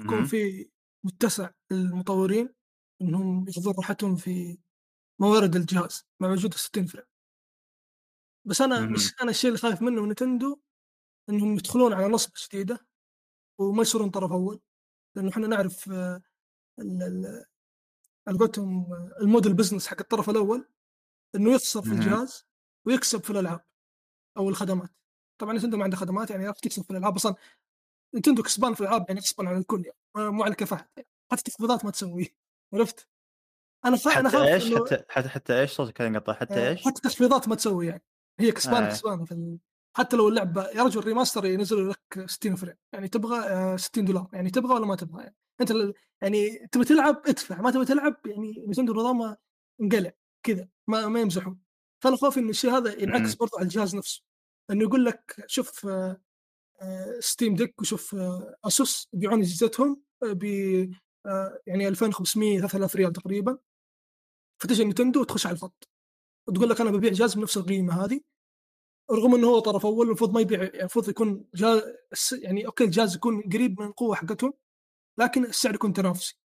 يكون. في متسع للمطورين إنهم ياخذون راحتهم في موارد الجهاز مع وجود 60 frame بس أنا. بس أنا الشيء اللي خايف منه من نتندو إنهم يدخلون على نصب جديده وما يصيرون طرف أول لأنه إحنا نعرف آه، ال- ال- على قولتهم آه، ال model business حق الطرف الأول إنه يخسر في. الجهاز ويكسب في الألعاب أو الخدمات طبعا نتندو ما عنده خدمات يعني تكسب في الألعاب أصلا نتندو كسبان في الألعاب يعني غصبا عن الكل يعني مو على الكفاءه يعني. حتى تخفيضات ما تسويه عرفت؟ أنا خا... أنا خايف إيش؟ حتى حتى حتى إيش صوتك كان ينقطع حتى آه، إيش؟ حتى تخفيضات ما تسوي يعني. هي كسبانه آه. كسبانه في ال... حتى لو اللعبة يا رجل remaster ينزلوا لك 60 frame. يعني تبغى آه، 60 دولار. يعني تبغى ولا ما تبغى؟ يعني أنت يعني تبي تلعب؟ ادفع. ما تبي تلعب؟ يعني نتندو نظامها انقلع كذا ما ما يمزحون. فأنا خوفي إن الشيء هذا ينعكس مم. برضو على الجهاز نفسه. إنه يقول لك شوف آه، آه، Steam Deck وشوف آه، ASUS يبيعون اجهزتهم آه، ب آه، يعني 2500 3000 ريال تقريبا. فتجي نتندو وتخش على الخط. وتقول لك أنا ببيع جهاز بنفس القيمة هذه رغم إنه هو طرف أول المفروض ما يبيع المفروض يكون جهاز يعني okay الجهاز يكون قريب من القوة حقتهم لكن السعر يكون تنافسي.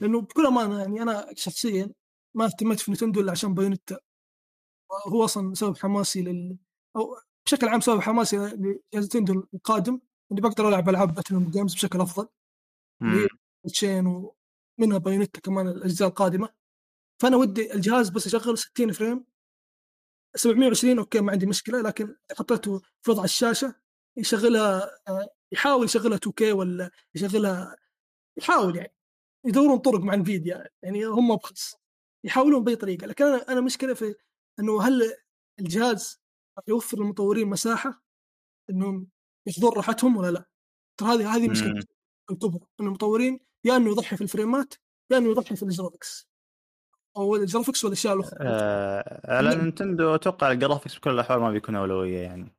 لأنه بكل أمانة يعني أنا شخصيا ما اهتميت في نتندو إلا عشان بايونيتا. هو أصلا سبب حماسي لل أو بشكل عام سبب حماسي لجهاز نتندو القادم إني بقدر ألعب ألعاب battle games بشكل أفضل. تشين ومنها بايونيتا كمان الأجزاء القادمة. فأنا ودي الجهاز بس يشغل 60 frame 720 okay ما عندي مشكلة لكن حطيته في وضع الشاشة يشغلها آه، يحاول يشغلها 2K ولا يشغلها يحاول يعني يدورون طرق مع انفيديا يعني هم بخص يحاولون بأي طريقة لكن أنا أنا مشكلة في إنه هل الجهاز يوفر للمطورين مساحة إنهم ياخذون راحتهم ولا لا؟ ترى هذه هذه مشكلة. الكبرى إن المطورين يا إنه يضحي في الفريمات يا إنه يضحي في ال graphics أو ال graphics والأشياء الأخرى آه على. نينتندو أتوقع ال graphics بكل الأحوال ما بيكون أولوية يعني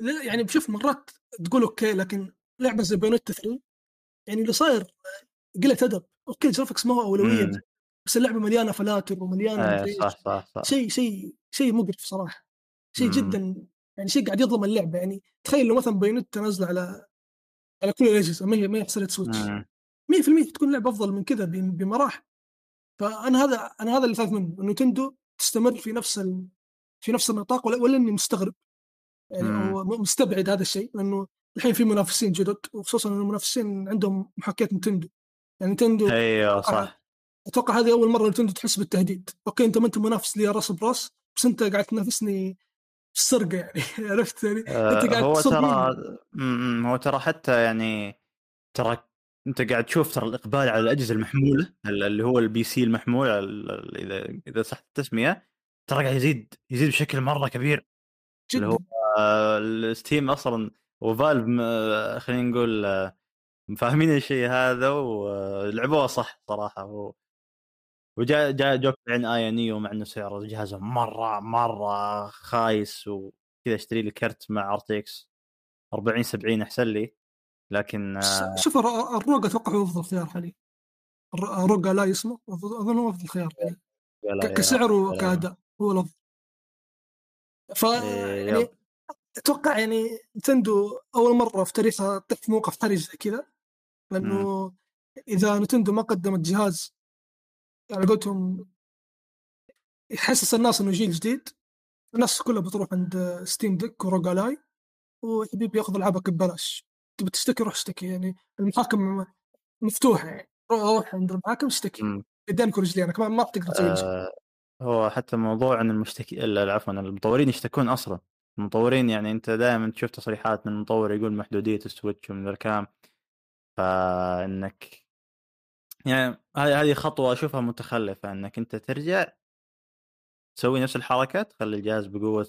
لا، يعني بشوف مرات تقول okay لكن لعبة زي بايونيتا 3 يعني اللي صاير قلة أدب okay ال graphics ما هو أولوية مم. بس اللعبة مليانة فلاتر ومليانة آه. صح صح صح شيء شيء شيء مقرف صراحة شيء. جدا يعني شيء قاعد يظلم اللعبة يعني تخيل لو مثلا بايونيتا نازلة على على كل الأجهزة ما هي ما هي حصريه Switch 100% مم. تكون لعبة أفضل من كذا بمراحل فأنا هذا أنا هذا اللي خايف منه إنه نتندو تستمر في نفس ال... في نفس النطاق ولا, ولا إني مستغرب. يعني م- مستبعد هذا الشيء لأنه الحين في منافسين جدد وخصوصا إنه المنافسين عندهم محاكاة نتندو. يعني نتندو أيوه صح. أتوقع هذه أول مرة نتندو تحس بالتهديد. okay أنت ما أنت منافس لي راس براس بس أنت قاعد تنافسني في السرقة يعني [LAUGHS] عرفت يعني؟ آه انت قاعد هو ترى. هو ترى حتى يعني ترى انت قاعد تشوف ترى الإقبال على الأجهزة المحمولة ال- اللي هو ال PC المحمول ال- ال- إذا إذا صح التسمية ترى قاعد يزيد يزيد بشكل مرة كبير. اللي هو جدا الستيم أصلا وفالف خلينا نقول آه، فاهمين الشيء هذا ولعبوه صح صراحة. هو وجاء جاء جوك عن آي نيو مع إنه سعر الجهاز مرة مرة خايس وكذا اشتري لي كرت مع ار تي إكس 40 70 أحسن لي. لكن آه، شوف الر- الروج أتوقع هو أفضل خيار حاليا الر- ال ROG Ally اسمه أظن هو أفضل خيار حاليا. كسعر وكأداء هو الأفضل ف إيه، يعني. أتوقع يعني نتندو أول مرة في تاريخها تطيح في موقف حرج زي كذا لأنه إذا نتندو ما قدمت جهاز على قولتهم يحسس الناس إنه جيل جديد الناس كلها بتروح عند Steam Deck و ROG Ally وحبيبي ياخذ العابك ببلاش تبي تشتكي روح اشتكي يعني المحاكم مفتوحة يعني. روح عند المحاكم اشتكي. قدامك ورجلينك ما, ما بتقدر تسوي آه، هو حتى موضوع إن المشتكي عفوا المطورين يشتكون أصلا. المطورين يعني أنت دائما تشوف تصريحات من المطور يقول محدودية ال Switch ومن ذا الكلام. فإنك يعني هذه خطوة أشوفها متخلفة إنك أنت ترجع تسوي نفس الحركه تخلي الجهاز بقوة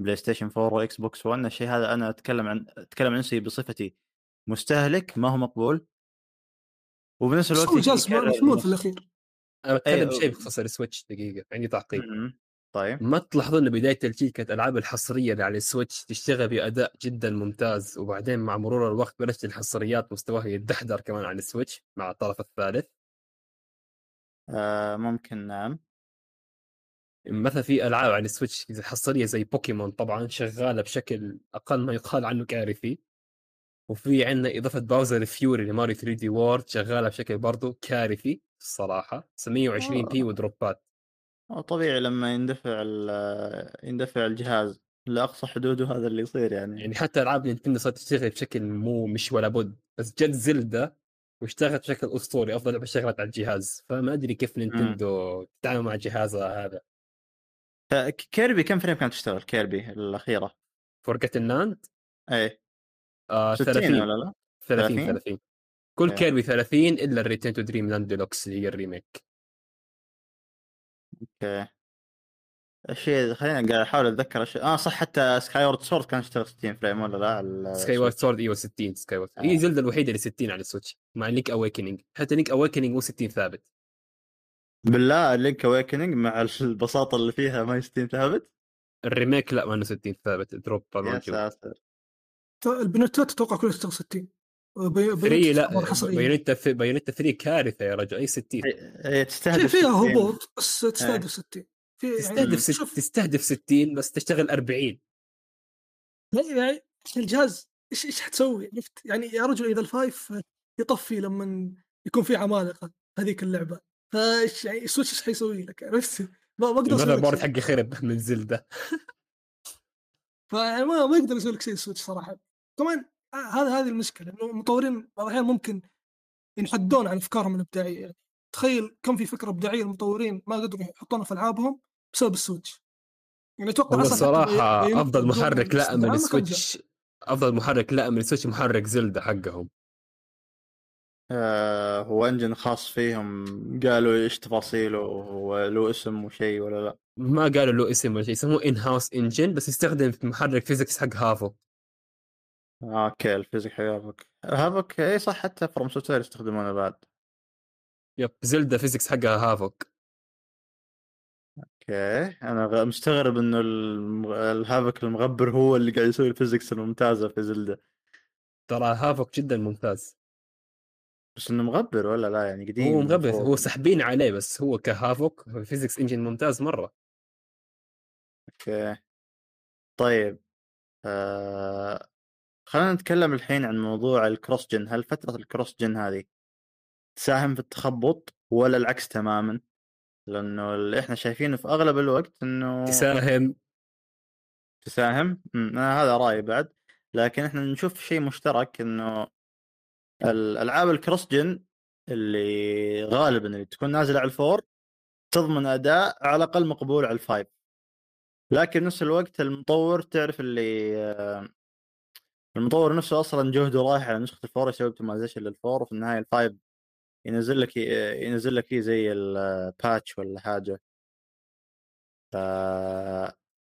PlayStation 4 و Xbox One الشيء هذا أنا أتكلم عن أتكلم عن نفسي بصفتي مستهلك ما هو مقبول. وبنفس الوقت يكرر محمول في الأخير. أنا بتكلم أيوة. شيء بخصوص ال Switch دقيقة عندي تعقيب. طيب. ما تلاحظون بداية الجيل كانت الالعاب الحصرية اللي على ال Switch تشتغل بأداء جدا ممتاز وبعدين مع مرور الوقت بلشت الحصريات مستواها يتدحدر كمان على ال Switch مع الطرف الثالث؟ آه ممكن نعم. مثلا في ألعاب على السويتش exclusive زي بوكيمون طبعا شغالة بشكل أقل ما يقال عنه كارثي وفي عندنا إضافة باوزر فيوري لماريو 3D World شغالة بشكل برضو كارثي الصراحة. 720 p آه. و drops ات. هو طبيعي لما يندفع يندفع الجهاز لأقصى حدوده هذا اللي يصير يعني, يعني حتى ألعاب نينتندو صارت تشتغل بشكل مو مش ولا بد. بس جت زلدة واشتغلت بشكل أسطوري أفضل لعبة اشتغلت على الجهاز. فما أدري كيف نينتندو تتعامل مع جهازها هذا. كيربي كم فريم كانت تشتغل؟ كيربي الأخيرة؟ فورجت الناند إيه. آه 60 30 ولا لا؟ 30 30 30 كل أوكي. كيربي 30 إلا الريتين تو دريم لاند ديلوكس اللي هي الريميك. أوكي. الشيء خلينا قاعد أحاول أتذكر آه صح حتى سكاي وورد سورد كان يشتغل 60 فريم ولا لا؟ على سكاي وورد. سورد إيوه 60 سكاي وورد آه. هي زلدة الوحيدة اللي 60 على السويتش مع لينك اويكننج حتى لينك اويكننج مو 60 ثابت. بالله لينك اويكننج مع البساطة اللي فيها ما هي 60 ثابت؟ الريميك لا ما انه 60 ثابت. دروب يا ساتر. البنوتات أتوقع كلها تشتغل 60 بي- 3 بيانات لا حصرية. بايونيتا بايونيتا 3 كارثة يا رجل. أي 60 هي تستهدف فيها 60. هبوط بس تستهدف 60 في يعني تستهدف ست... شوف. تستهدف 60 بس تشتغل 40 لا يعني الجهاز إيش إيش حتسوي؟ عرفت؟ يعني يا رجل إذا الفايف يطفي لما يكون في عمالقة هذيك اللعبة. فايش يعني السويتش إيش حيسوي لك عرفت؟ ما ما أقدر أسوي المذر لك بورد شيء. حقي خرب [LAUGHS] من زلدة. فما ما يقدر يسوي لك شيء السويتش صراحة. كمان آه، هذا هذه المشكلة إنه المطورين بعض الأحيان ممكن ينحدون عن أفكارهم الإبداعية يعني تخيل كم في فكرة إبداعية المطورين ما قدروا يحطونها في ألعابهم بسبب السويتش. يعني أتوقع حتى الصراحه بي- أفضل محرك لا من استدعاء ما كان جاء. السويتش أفضل محرك على السويتش محرك زلدة حقهم. آه هو engine خاص فيهم. قالوا إيش تفاصيله هو له اسم وشيء ولا لا؟ ما قالوا له اسم ولا شيء يسموه in-house engine بس يستخدم في محرك physics حق هافوك آه، okay ال physics حق هافوك هافوك إي صح حتى فروم سوفتوير يستخدمونه بعد. yep زلده physics حقها هافوك okay أنا مستغرب إنه الهافوك المغبر هو اللي قاعد يسوي ال physics الممتازة في زلده ترى هافوك جدا ممتاز. بس إنه مغبر ولا لا؟ يعني قديم هو المفروض. هو سحبين عليه بس هو كهافوك physics engine ممتاز مرة. okay. طيب آه... خلينا نتكلم الحين عن موضوع ال cross-gen هل فترة ال cross-gen هذه تساهم في التخبط ولا العكس تماما؟ لأنه اللي إحنا شايفينه في أغلب الوقت إنه تساهم. تساهم؟ أنا هذا رأيي بعد. لكن إحنا نشوف شيء مشترك إنه الألعاب ال cross-gen اللي غالبا اللي تكون نازلة على ال four تضمن أداء على الأقل مقبول على ال five. لكن نفس الوقت المطور تعرف اللي آه، المطور نفسه أصلا جهده رايح على نسخة ال four يسوي optimization لل four وفي النهاية ال five ينزل لك ينزل لك زي الباتش ولا حاجة.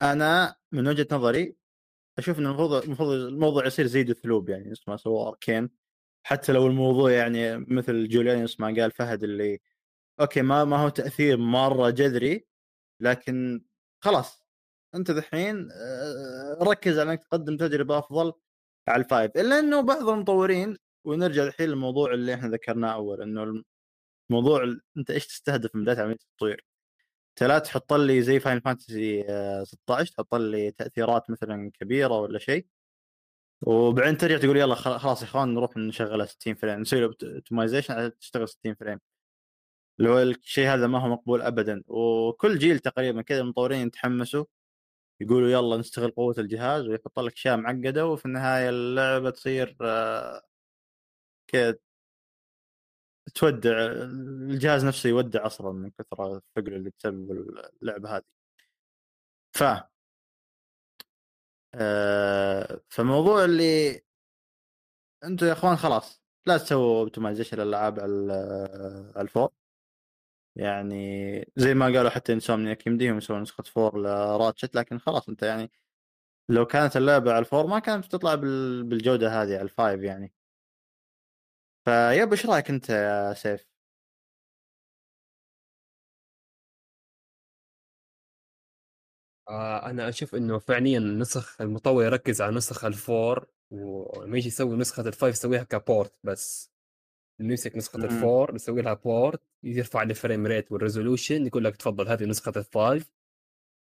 أنا من وجهة نظري أشوف إن المفروض المفروض الموضوع يصير زي دثلوب يعني اسمه سووا اركين حتى لو الموضوع يعني مثل جوليان اسمه قال فهد اللي أوكي ما ما هو تأثير مرة جذري لكن خلاص أنت دحين ركز على إنك تقدم تجربة أفضل على ال five إلا إنه بعض المطورين ونرجع الحين للموضوع اللي إحنا ذكرناه أول إنه الموضوع ال- أنت إيش تستهدف من بدايه عمليه التطوير؟ أنت لا تحط لي زي فاينل فانتسي 16 تحط لي تأثيرات مثلا كبيرة ولا شيء وبعدين ترجع تقول يلا خل- خلاص يا إخوان نروح نشغلها 60 frame نسوي له optimization تشتغل 60 frame. اللي هو الشيء هذا ما هو مقبول ابدا. وكل جيل تقريبا كذا المطورين يتحمسوا يقولوا يلا نستغل قوة الجهاز ويحط لك أشياء معقدة وفي النهاية اللعبة تصير آه، كذا تودع الجهاز نفسه يودع أصلا من كثر الثقل اللي تسبب اللعبة هذه. ف فموضوع اللي أنتم يا اخوان خلاص لا تسووا اوبتمايزيشن للألعاب على الفور يعني زي ما قالوا حتى انسومنياك يمديهم يسوون نسخة four لراتشت لكن خلاص انت يعني لو كانت اللعبة على ال four ما كانت بتطلع بال- بالجودة هذه على ال five يعني فيب إيش رأيك انت يا سيف؟ آه أنا أشوف إنه فعليا نسخ المطور يركز على نسخ ال four ولما يجي يسوي نسخة ال five يسويها ك port بس. إنه يمسك نسخة. ال four يسوي لها port يرفع ال frame rate وال resolution يقول لك تفضل هذه نسخة ال five.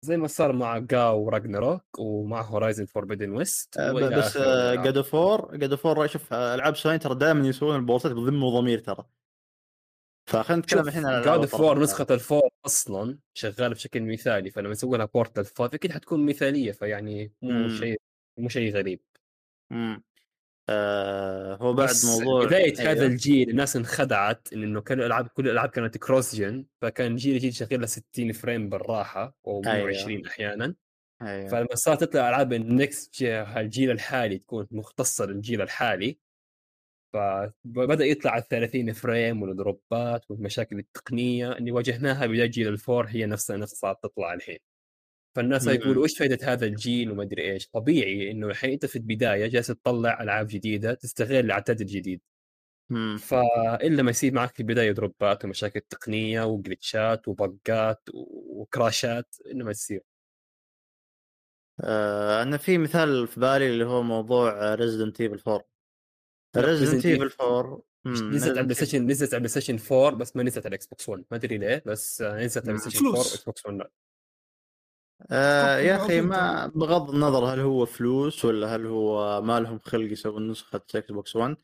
زي ما صار مع جاو راجنروك ومع هورايزن فوربيدن ويست بس جاد فور جاد فور شوف آه، ألعاب سوني ترى دائما يسوون ال port ات بذمة وضمير ترى. فخلينا نتكلم الحين على جاد اوف وور الطرف. نسخة ال four أصلا شغالة بشكل مثالي فلما يسوي لها port ال five أكيد حتكون مثالية فيعني مو. شيء مو شيء غريب مم. آه هو بعد موضوع بدايه هذا أيوه. الجيل الناس انخدعت إنه كل الالعاب كل الألعاب كانت cross-gen فكان الجيل يجي يشغلها 60 frame بالراحة أو أيوه. 120 أحيانا أيوه فلما صارت تطلع ألعاب ال next الجيل الحالي تكون مختصة للجيل الحالي فبدا يطلع ال 30 frame وال drops ات والمشاكل التقنية اللي واجهناها بداية جيل ال four هي نفسها نفسها صارت تطلع الحين. فالناس. يقولوا إيش فائده هذا الجيل وما أدري إيش؟ طبيعي إنه الحين أنت في البداية جالس تطلع ألعاب جديدة تستغل العتاد الجديد. فالا ما يصير معك في البداية دروبات ومشاكل تقنية وجلتشات وبقات وكراشات الا ما تصير آه أنا في مثال في بالي اللي هو موضوع Resident Evil 4 لا، Resident Evil Evil 4 مم، نزلت على Evil. ستيشن نزلت على ال PlayStation 4 بس ما نزلت على ال Xbox 1 ما أدري ليه بس نزلت على مم. Station 4 فلوس. و Xbox 1 لا آه يا أخي ما بغض النظر هل هو فلوس ولا هل هو ما لهم خلق يسوون نسخة Xbox 1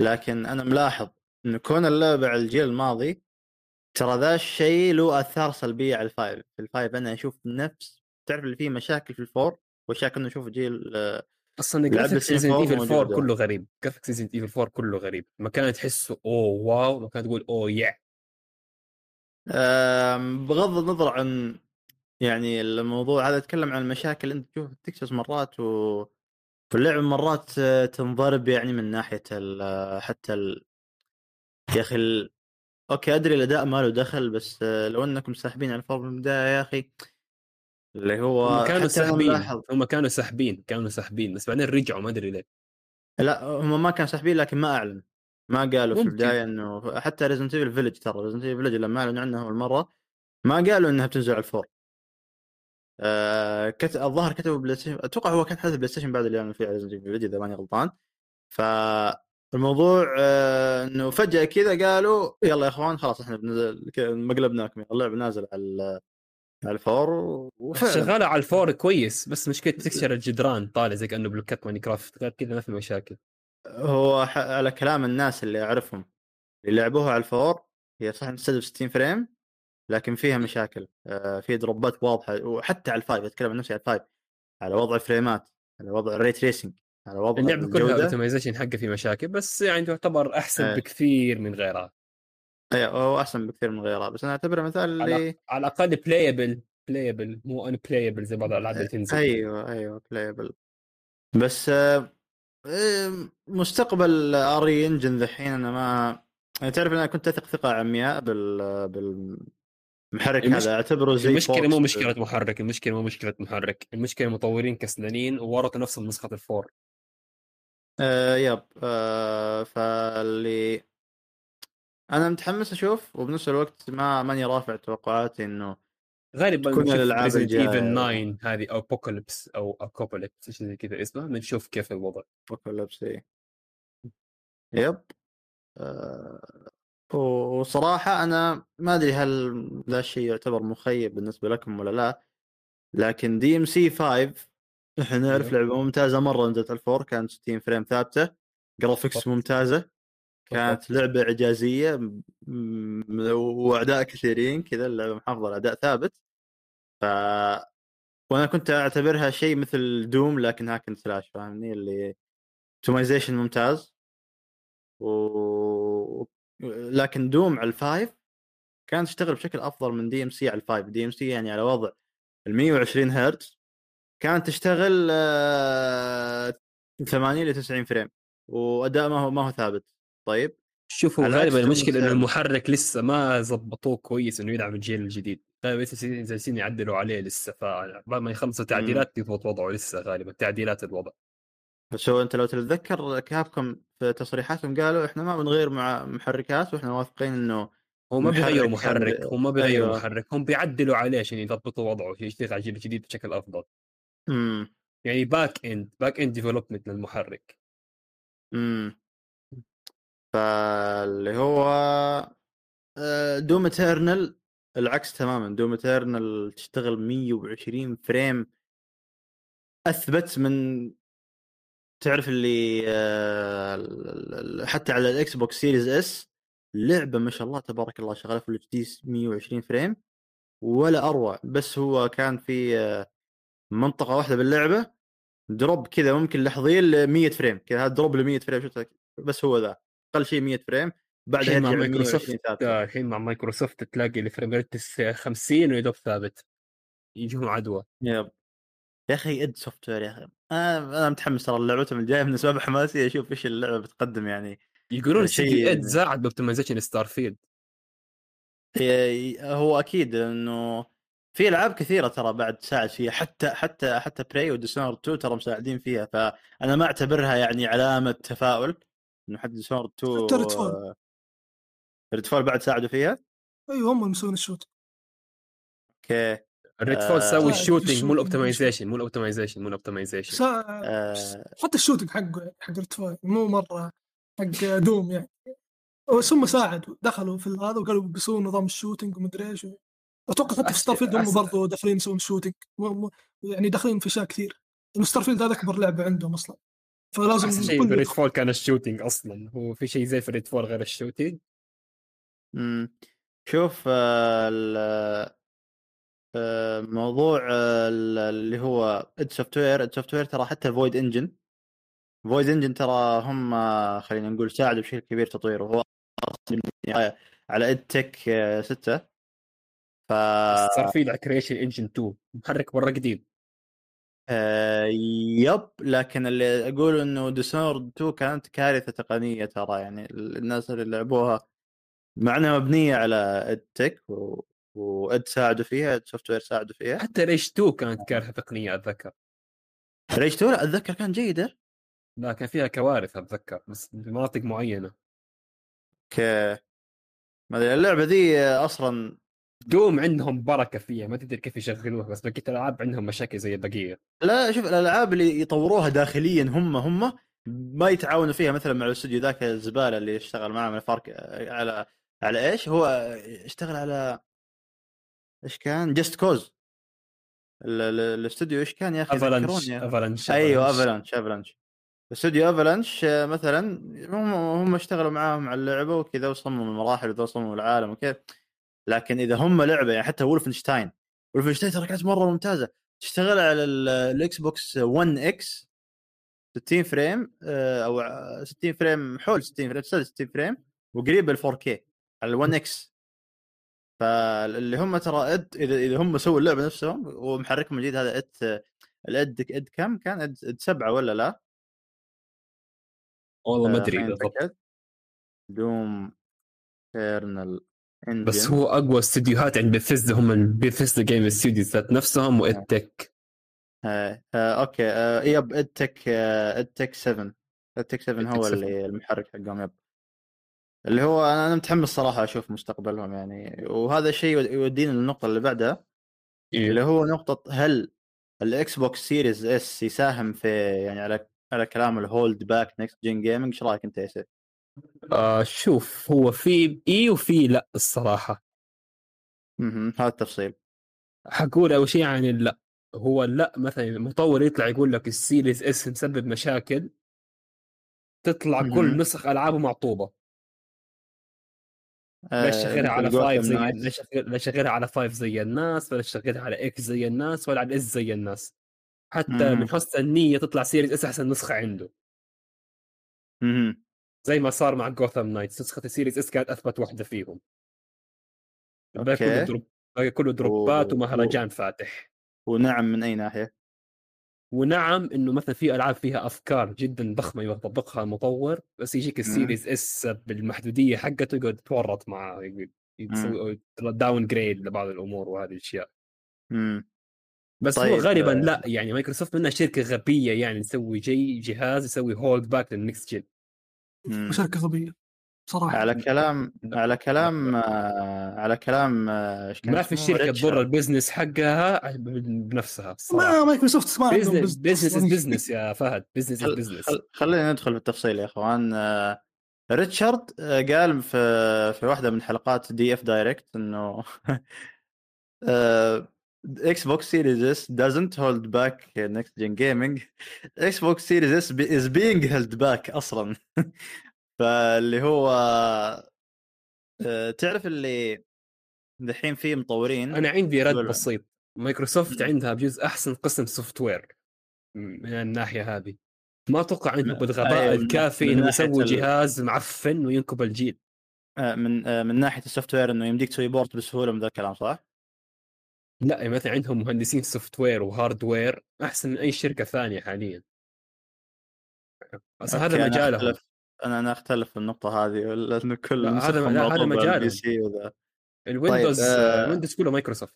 لكن أنا ملاحظ انه كون اللعبة على الجيل الماضي ترى ذا الشيء له آثار سلبية على ال five ال five أنا أشوف نفس تعرف اللي فيه مشاكل في ال four واشياء كنا نشوف جيل آه، أصلا graphics Resident Evil 4 موجودة. كله غريب. graphics Resident Evil 4 كله غريب. ما كان تحسه أوه wow. ما كان تقول أوه يا بغض النظر عن يعني الموضوع هذا اتكلم عن المشاكل أنت تشوف textures مرات و في اللعبه مرات آه، تنضرب يعني من ناحية ال... آه، حتى ال... يا أخي ال... okay أدري الأداء ما له دخل بس آه، لو أنكم ساحبين على ال four من البداية يا أخي اللي هو هم كانوا ساحبين هم كانوا ساحبين كانوا ساحبين بس بعدين رجعوا ما أدري ليه. لا هم ما كانوا ساحبين لكن ما اعلن ما قالوا في ممكن. البداية إنه حتى Resident Evil Village ترى Resident Evil Village لما أعلنوا عنها أول مرة ما قالوا إنها بتنزل على ال four. آه كت... الظاهر كتبوا PlayStation أتوقع هو كان حدث PlayStation بعد اللي اعلنوا فيه Resident Evil Village إذا ماني غلطان. فالموضوع آه إنه فجأة كذا قالوا يلا يا إخوان خلاص إحنا بنزل مقلبناكم اللعبة نازل على على ال four وفعلا. شغالة على ال four كويس بس مشكلة تكسر الجدران طالع زي كأنه بلوكات Minecraft غير كذا ما في مشاكل. هو ح- على كلام الناس اللي أعرفهم اللي لعبوها على ال four هي صح تستهدف 60 frame لكن فيها مشاكل. آه، في دروبات واضحة وحتى على ال five أتكلم عن نفسي على ال five على وضع فريمات على وضع ال ray tracing على وضع اللعبة كلها الجودة. optimization حقها في مشاكل بس يعني تعتبر أحسن إيه. بكثير من غيرها. أيوه هو أحسن بكثير من غيرها بس أنا أعتبره مثال على اللي على الأقل playable playable مو ان playable زي بعض الألعاب اللي تنزل أيوه أيوه playable بس آه، مستقبل RE Engine ذحين أنا ما يعني تعرف أنا كنت أثق ثقة عمياء بال بالمحرك المش- هذا أعتبره زي المشكلة. مو مشكلة محرك المشكلة مو مشكلة محرك المشكلة مطورين كسلانين وورطوا نفسهم بنسخه ال four آه yep آه فاللي أنا متحمس أشوف وبنفس الوقت ما ماني رافع توقعاتي إنه غالبا تكون الجاية. Evil 9 هذه أو Apocalypse أو Apocalypse شيء زي كذا اسمه بنشوف كيف الوضع Apocalypse إيه. yep آه، وصراحة أنا ما أدري هل ذا الشيء يعتبر مخيب بالنسبة لكم ولا لا لكن DMC 5 إحنا نعرف أيوه. لعبة ممتازة مرة نزلت ال four كانت 60 frame ثابتة graphics بالضبط. كانت لعبة إعجازية م- وأعداء كثيرين كذا اللعبة محافظة على أداء ثابت. ف وأنا كنت أعتبرها شيء مثل Doom لكن hack and slash فاهمني؟ اللي optimization ممتاز. و لكن Doom على ال five كانت تشتغل بشكل أفضل من DMC على ال five. DMC يعني على وضع ال 120 هرتز. كانت تشتغل آه، 80 ل 90 frame وأداء ما هو ما هو ثابت. طيب شوفوا غالبا المشكلة إنه. المحرك لسه ما زبطوه كويس إنه يدعم الجيل الجديد. غالبا لسه جالسين يعدلوا عليه لسه فبعد ما يخلصوا تعديلات يضبط وضعه لسه غالبا تعديلات الوضع. بس هو أنت لو تتذكر Capcom في تصريحاتهم قالوا إحنا ما بنغير مع محركات وإحنا واثقين إنه هو ما بيغيروا محرك هم ما بيغيروا أيوة. محرك هم بيعدلوا عليه عشان يضبطوا وضعه يشتغل على الجيل الجديد بشكل أفضل. امم يعني back end back end development للمحرك. امم فاللي هو آه، Doom Eternal. العكس تماما Doom Eternal تشتغل 120 frame. أثبت من تعرف اللي آه، حتى على ال Xbox Series S لعبة ما شاء الله تبارك الله شغالة في ال HD 120 frame. ولا أروع بس هو كان في آه، منطقة واحدة باللعبة. drop كذا ممكن لحظيا ل 100 frame. كذا drop ل 100 frame شفت بس هو ذا. أقل شيء 100 frame بعدها الحين مع مايكروسوفت 120 ثابته الحين مع مايكروسوفت تلاقي ال frame rate 50 ويدوب ثابت. يجيهم عدوى. yep. يا أخي id Software يا أخي. أنا أنا متحمس ترى لعبتهم الجاية من أسباب حماسي أشوف إيش اللعبة بتقدم يعني. يقولون شيء- سي id ساعد ب optimization Starfield هو أكيد إنه في ألعاب كثيرة ترى بعد تساعد فيها حتى حتى حتى Prey و Dishonored 2 ترى مساعدين فيها فأنا ما أعتبرها يعني علامة تفاؤل. إنه حتى Dishonored 2 حتى Redfall. Redfall بعد ساعدوا فيها؟ أيوه هم اللي مسوين ال shoot. okay. Red آه، fall سوي ساعد ال shooting مو الأوبتمايزيشن مو الأوبتمايزيشن مو الأوبتمايزيشن. سا... آه، حتى الشوتنج حقه حق Redfall مو مرة حق Doom يعني. بس هم ساعدوا دخلوا في هذا وقالوا بيسوون نظام ال shooting ومدري إيش. أتوقع حتى في أس- Starfield هم برضو داخلين يسوون shooting يعني داخلين في أشياء كثير. لأنه Starfield هذا أكبر لعبة عندهم أصلا. فلازم أحسن شيء كل في Redfall كان ال shooting أصلا. هو في شيء زي في Redfall غير ال shooting مم. شوف آه، ال- آه، موضوع آه، ال- اللي هو id Software id Software ترى حتى Void Engine. Void Engine ترى هم خلينا نقول ساعدوا بشكل كبير تطويره. هو [LAUGHS] على id Tech 6 ف صار في Creation Engine 2 محرك مرة قديم. آه، yep. لكن اللي أقول إنه Dishonored 2 كانت كارثة تقنية ترى. يعني الناس اللي لعبوها مع إنها مبنية على id Tech و... و id ساعدوا فيها Software ساعدوا فيها. حتى Rage 2 كانت كارثة تقنية أتذكر. ريش 2 لا أتذكر كان جيده لا كان فيها كوارث أتذكر بس في مناطق معينة. ك ما أدري اللعبة ذي أصلا دوم عندهم بركة فيها ما تدري كيف يشغلوها بس بقية الألعاب عندهم مشاكل زي البقية. لا شوف الألعاب اللي يطوروها داخليا هم هم ما يتعاونوا فيها مثلا مع الاستوديو ذاك الزبالة اللي اشتغل معاه من الفرق على على إيش؟ هو اشتغل على إيش كان؟ جست كوز الاستوديو إيش كان يا أخي؟ افالانش ذكروني. افالانش أيوه أفلانش. أفلانش استوديو أفلانش مثلا هم هم اشتغلوا معاهم على اللعبة وكذا وصمموا المراحل وصمموا العالم وكذا لكن إذا هم لعبة يعني حتى وولفنشتاين وولفنشتاين ترى كانت مرة ممتازة. تشتغل على ال- الاكس بوكس 1 إكس 60 فريم آه، أو ع- 60 فريم حول 60 فريم تسجل 60 فريم وقريب ال 4K على ال 1 إكس فاللي هم ترى إد إذا إذا هم سووا اللعبة نفسهم ومحركهم الجديد هذا إد الاد إد كم كان؟ إد, إد سبعة ولا لا؟ والله ما آه، أدري بالضبط. دوم إيرنال بس هو أقوى استديوهات عند بيثيسدا هم البيثيسدا جيم ستوديوز ذات نفسهم وادتك آه آه أوكي آه يب إدتك آه إدتك 7 id Tech 7 هو id Tech 7. اللي المحرك حقهم yep. اللي هو أنا متحمس صراحة أشوف مستقبلهم يعني. وهذا الشيء يودينا للنقطة اللي بعدها اللي هو نقطة هل ال Xbox Series S يساهم في يعني على على كلام ال hold back next gen gaming إيش رأيك أنت يا سيف؟ آه شوف هو في إيه وفي لا الصراحة مهم. هذا التفصيل حقول أول شيء عن اللا هو لا مثلا المطور يطلع يقول لك ال Series S مسبب مشاكل تطلع مهم. كل نسخ ألعابه معطوبة لا آه، شغلها على Five زي. لا شغل- لا شغلها على Five زي الناس ولا شغلها على X زي الناس ولا على S زي الناس حتى مهم. من حسن النية تطلع Series S أحسن نسخة عنده مهم. زي ما صار مع Gotham Knights نسخة ال Series S كانت أثبت واحدة فيهم. الباقي كله okay drop كله drop ات و- ومهرجان فاتح. ونعم من أي ناحية؟ ونعم إنه مثلا في ألعاب فيها أفكار جدا ضخمة يطبقها المطور بس يجيك ال Series S بالمحدودية حقته يقعد يتورط مع يسوي downgrade لبعض الأمور وهذه الأشياء. مم. بس هو طيب، غالبا آه. لا يعني مايكروسوفت منها شركة غبية يعني تسوي جي جهاز يسوي hold back لل next gen مم. شركه غبيه بصراحة على كلام لا. على كلام آه، على كلام آه، ما في؟ الشركة. تضر ال business حقها بنفسها ما مايكروسوفت ما business business. business يا فهد business. business خل... خلينا ندخل في التفصيل يا إخوان آه، Richard قال في في واحدة من حلقات DF Direct إنه [LAUGHS] Xbox Series S doesn't hold back next gen gaming Xbox Series S is being held back أصلا [LAUGHS] فاللي هو آه، تعرف اللي دحين في مطورين أنا عندي رد. بسيط مايكروسوفت. عندها بجزء أحسن قسم software من الناحيه هذه ما أتوقع عندهم من- الكافي انهم ناحية يسووا جهاز معفن وينكب الجيل آه، من آه، من ناحية ال software إنه يمديك تسوي port بسهولة من ذا الكلام صح؟ لا يعني مثلا عندهم مهندسين software و hardware أحسن من أي شركة ثانية حاليا. بس هذا أنا مجالهم. أختلف- أنا أنا أختلف في النقطة هذه لأنه كل هذا- هذا مجالهم. C وذا. ال Windows آه، ال Windows كله مايكروسوفت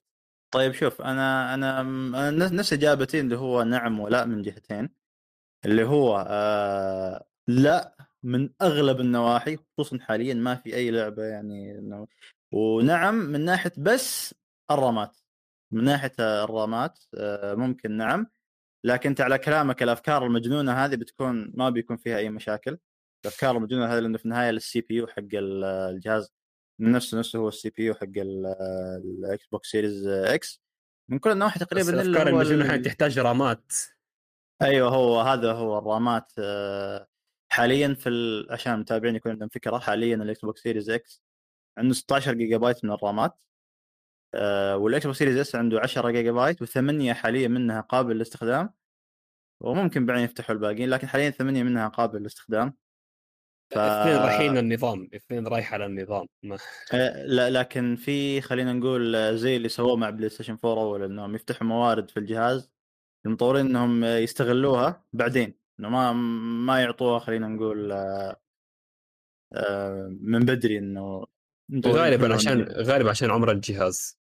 طيب شوف أنا أنا أنا نفس إجابتي اللي هو نعم ولا من جهتين. اللي هو آه لا من أغلب النواحي خصوصا حاليا ما في أي لعبة يعني ونعم من ناحية بس ال RAM ات. من ناحية الرامات آه ممكن نعم. لكن أنت على كلامك الأفكار المجنونة هذه بتكون ما بيكون فيها أي مشاكل. الأفكار المجنونة هذه لأنه في النهاية ال CPU حق ال- الجهاز نفسه نفسه هو ال CPU حق ال Xbox Series X من كل النواحي تقريبا إلا الأفكار المجنونة ال- الحين تحتاج RAM ات. أيوه هو هذا هو ال RAM ات آه، حاليا في. عشان المتابعين يكون عندهم فكرة حاليا ال Xbox Series X عنده 16 جيجا بايت من ال RAM ات. آه، وال Xbox Series S عنده 10 جيجا بايت وثمانية حاليا منها قابل للاستخدام. وممكن بعدين يفتحوا الباقيين لكن حاليا ثمانية منها قابل للاستخدام. ف... اثنين رايحين للنظام اثنين رايحه للنظام ما- آه، لا لكن في خلينا نقول آه، زي اللي سووه مع PlayStation 4 اول انهم يفتحوا موارد في الجهاز المطورين إنهم آه، يستغلوها بعدين إنه ما ما يعطوها خلينا نقول آه، آه، من بدري إنه غالبا عشان. غالبا عشان عمر الجهاز.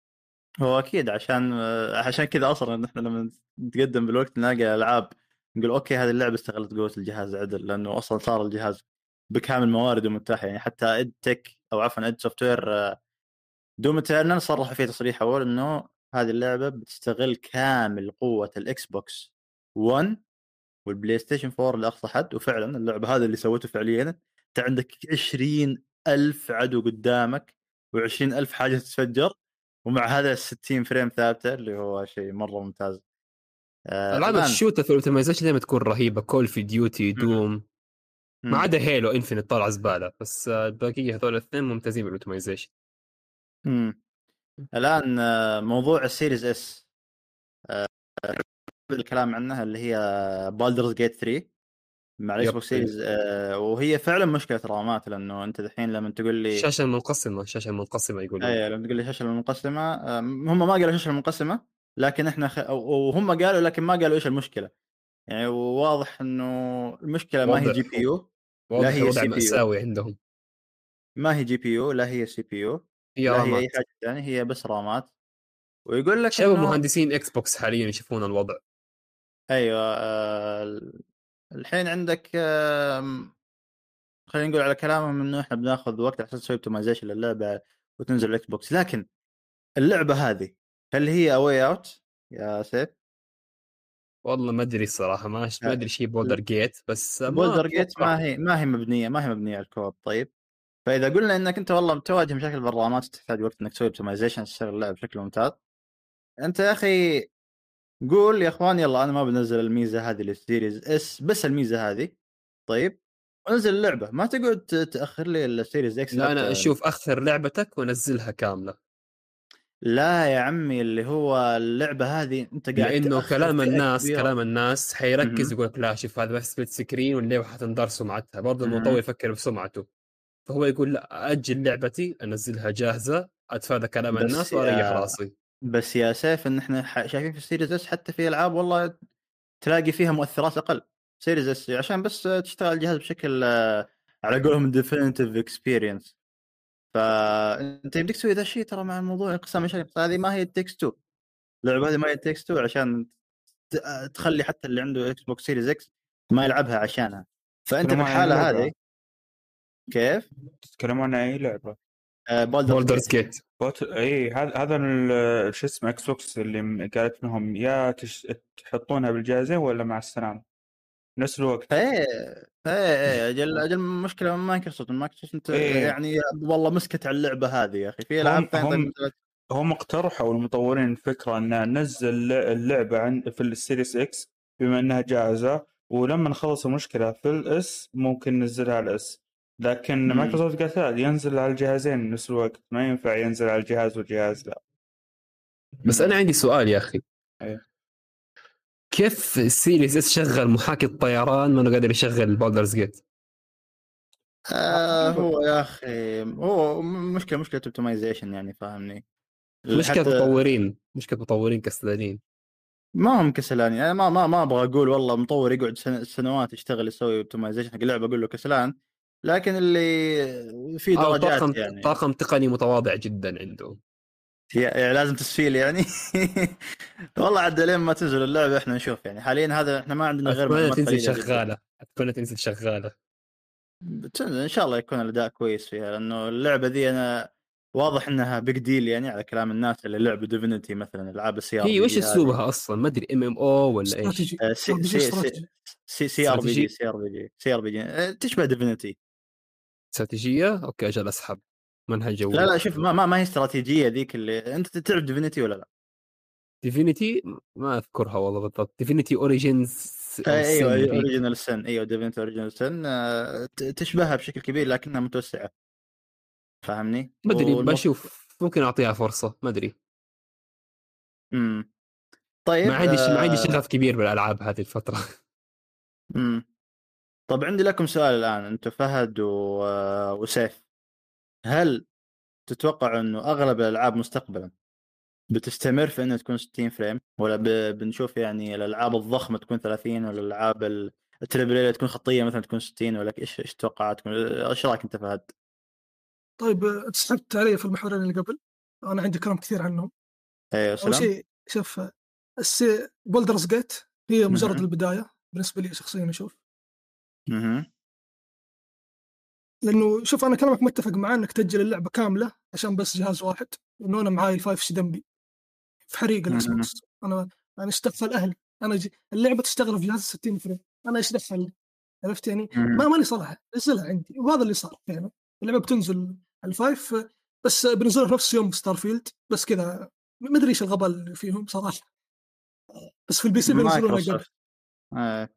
هو أكيد عشان عشان كذا أصلا نحن لما نتقدم بالوقت نلاقي ألعاب نقول okay هذه اللعبة استغلت قوة الجهاز عدل لأنه أصلا صار الجهاز بكامل موارده متاحه يعني حتى id Tech أو عفوا id Software Doom Eternal صرحوا فيه تصريح أول إنه هذه اللعبة بتستغل كامل قوة الإكس بوكس 1 والبلاي ستيشن 4 لأقصى حد. وفعلا اللعبة هذا اللي سوته فعليا انت عندك 20 ألف عدو قدامك و20 ألف حاجة تتفجر. ومع هذا 60 frame ثابتة اللي هو شيء مرة ممتاز آه، العاب ال shooter في ال optimization دائما تكون رهيبة Call of Duty. Doom. ما عدا Halo Infinite طالع زبالة بس آه، الباقية هذول الاثنين ممتازين بال optimization مم. الآن آه، موضوع ال Series S الكلام عنها اللي هي Baldur's Gate 3 مع الاكس. بوكس Series آه، وهي فعلا مشكلة رامات لأنه أنت الحين لما تقول لي الشاشة المنقسمة الشاشة المنقسمة يقولون اي لما تقول لي الشاشة المنقسمة آه، هم ما قالوا الشاشة المنقسمة لكن إحنا خ... وهم قالوا لكن ما قالوا إيش المشكلة يعني واضح إنه المشكلة ما هي واضح. GPU واضح هي الوضع CPU. مأساوي عندهم ما هي GPU لا هي CPU هي لا هي أي رامات حاجة ثانية هي بس رامات ويقول لك شباب إنه مهندسين إكس بوكس حاليا يشوفون الوضع أيوه آه، الحين عندك خلينا نقول على كلامهم إنه إحنا بناخذ وقت عشان نسوي optimization للعبة وتنزل الاكس بوكس لكن اللعبة هذه هل هي A Way Out يا سيف؟ والله ما أدري الصراحة ما ما أدري شيء Baldur's Gate بس ما Baldur's Gate. ما هي ما هي مبنية ما هي مبنية على الكود طيب فإذا قلنا إنك أنت والله تواجه مشاكل بالرامات تحتاج وقت إنك تسوي optimization تشتغل اللعبة بشكل ممتاز أنت يا أخي قول يا اخوان يلا أنا ما بنزل الميزة هذه لل Series S بس الميزة هذه طيب انزل اللعبة ما تقعد تأخر لي ال Series X لا أنا أشوف أخر لعبتك ونزلها كاملة لا يا عمي اللي هو اللعبة هذه أنت قاعد لأنه كلام الناس كبيرة. كلام الناس حيركز. يقول لك لا شوف هذا بس split screen واللعبه حتندار سمعتها برضه. المطور يفكر بسمعته فهو يقول لا أجل لعبتي أنزلها جاهزة أتفادى كلام الناس وأريح راسي بس يا سيف إن إحنا شايفين في ال Series S حتى في ألعاب والله تلاقي فيها مؤثرات أقل Series S عشان بس تشتغل الجهاز بشكل آه، على قولهم definitive experience فانت يمديك تسوي ذا الشيء ترى مع الموضوع انقسام مشاريع هذه ما هي تكس 2 اللعبة هذه ما هي تكس 2 عشان آه، تخلي حتى اللي عنده إكس بوكس Series X ما يلعبها عشانها فأنت في تتكلمون عن الحالة اللعبة؟ هذه كيف؟ تتكلمون عن أي لعبة؟ بولدرز جيت بوت اي هذا هذا ال- شو اسمه إكس بوكس اللي قالت لهم يا تش... تحطونها بالجهازين ولا مع السلامة؟ نفس الوقت. إيه إيه إيه أجل أجل مشكلة من مايكروسوفت مايكروسوفت أنت إيه. يعني والله مسكت على اللعبة هذه يا أخي. في العاب هم- ثانية هم- هم اقترحوا المطورين الفكرة أن ننزل اللعبة عند في السيريس إكس بما إنها جاهزة. ولما نخلص المشكلة في ال S ممكن ننزلها على ال S لكن مم. مايكروسوفت قالت لا ينزل على الجهازين نفس الوقت. ما ينفع ينزل على الجهاز والجهاز لا. بس أنا عندي سؤال يا أخي. إيه. كيف ال Series S شغل محاكي الطيران ما انه قادر يشغل Baldur's Gate آه هو يا أخي هو مشكلة مشكلة optimization يعني فاهمني؟ مشكلة مطورين مشكلة مطورين كسلانين. ما هم كسلان يعني ما ما ما أبغى أقول والله مطور يقعد سن- سنوات يشتغل يسوي optimization حق اللعبة أقول له كسلان. لكن اللي في أو درجات طاقم يعني. طاقم تقني متواضع جدا عنده يعني لازم تسفيل يعني. [LAUGHS] والله عاد لين ما تنزل اللعبة إحنا نشوف يعني. حاليا هذا إحنا ما عندنا غير أتمنى تنزل. شغالة أتمنى تنزل شغالة. بتنزل إن شاء الله يكون الأداء كويس فيها لأنه اللعبة ذي أنا واضح إنها بيج ديل يعني على كلام الناس اللي لعبوا ديفينيتي مثلا ألعاب السي ار هي وش أسلوبها أصلا؟ ما أدري ام ام أو ولا إيش؟ آه، سي سي سي استراتيجي. سي سي ار بي جي؟ سي ار بي جي سي ار بي جي تشبه ديفينيتي استراتيجية؟ أوكي أجل أسحب. منهج جوي. لا لا شوف ما ما, ما هي استراتيجية ذيك اللي أنت تعرف ديفينيتي ولا لا؟ ديفينيتي ما أذكرها والله بالضبط. ديفينيتي اوريجينز أيوه اوريجينال سن أيوه ديفينيتي اوريجينال سن تشبهها بشكل كبير لكنها متوسعة. فاهمني؟ ما أدري والمف- بشوف. ممكن أعطيها فرصة ما أدري. امم طيب ما عندي ما عندي آه، شغف كبير بالألعاب هذه الفترة. امم طب عندي لكم سؤال الآن أنتم فهد و... آه، وسيف. هل تتوقع إنه أغلب الألعاب مستقبلا بتستمر في إنها تكون 60 فريم؟ ولا ب... بنشوف يعني الألعاب الضخمة تكون 30 ولا الألعاب ال- التريبل اي تكون خطية مثلا تكون 60 ولا إيش إيش توقعاتكم؟ إيش رأيك أنت فهد؟ طيب آه، انت سحبت علي في المحورين اللي قبل. أنا عندي كلام كثير عنهم. أيوه أول سلام. شيء شوف السي بولدرز جيت هي مجرد. البداية بالنسبة لي شخصيا أشوف. لأنه شوف أنا كلامك متفق معاه إنك تأجل اللعبة كاملة عشان بس جهاز واحد لأنه أنا معاي الفايف سي دمبي في حريق الاكس. بوكس أنا أنا إيش دخل أهلي؟ أنا جي... اللعبة تشتغل في جهاز 60 frame. أنا إيش دخل؟ عرفت يعني. ما ماني صراحة. نزلها عندي وهذا اللي صار فعلا. اللعبة بتنزل ال five بس بنزلها في نفس يوم Starfield بس كذا ما أدري إيش الغباء اللي فيهم صراحة. بس في ال PC بينزلونها قبل. آه.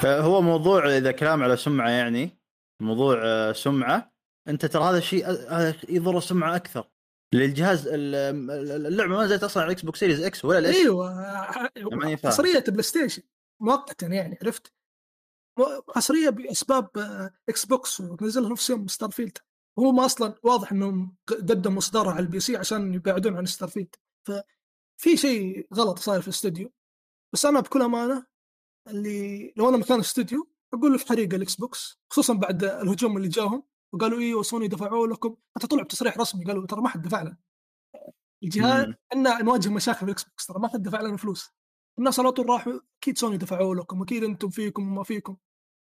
فهو موضوع إذا كلام على سمعة يعني موضوع آه، سمعة أنت ترى هذا الشيء هذا يضر السمعة أكثر. للجهاز ال- ال- اللعبة ما زالت أصلا على ال Xbox Series X ولا ال S أيوه. حصرية PlayStation مؤقتا يعني عرفت؟ حصرية بأسباب آه، Xbox ونزلها نفس يوم Starfield هو ما أصلا واضح إنهم قدموا اصدارها على ال PC عشان يبعدون عن Starfield ففي شيء غلط صاير في الاستوديو بس أنا بكل أمانة اللي لو أنا مكان الاستوديو أقول له في حريق ال Xbox خصوصا بعد الهجوم اللي جاهم وقالوا أيوه سوني دفعوا لكم حتى طلع بتصريح رسمي قالوا ترى ما حد دفع لنا الجهاز. إحنا نواجه مشاكل في ال Xbox ترى ما حد دفع لنا فلوس الناس على طول راحوا أكيد سوني دفعوا لكم أكيد أنتم فيكم وما فيكم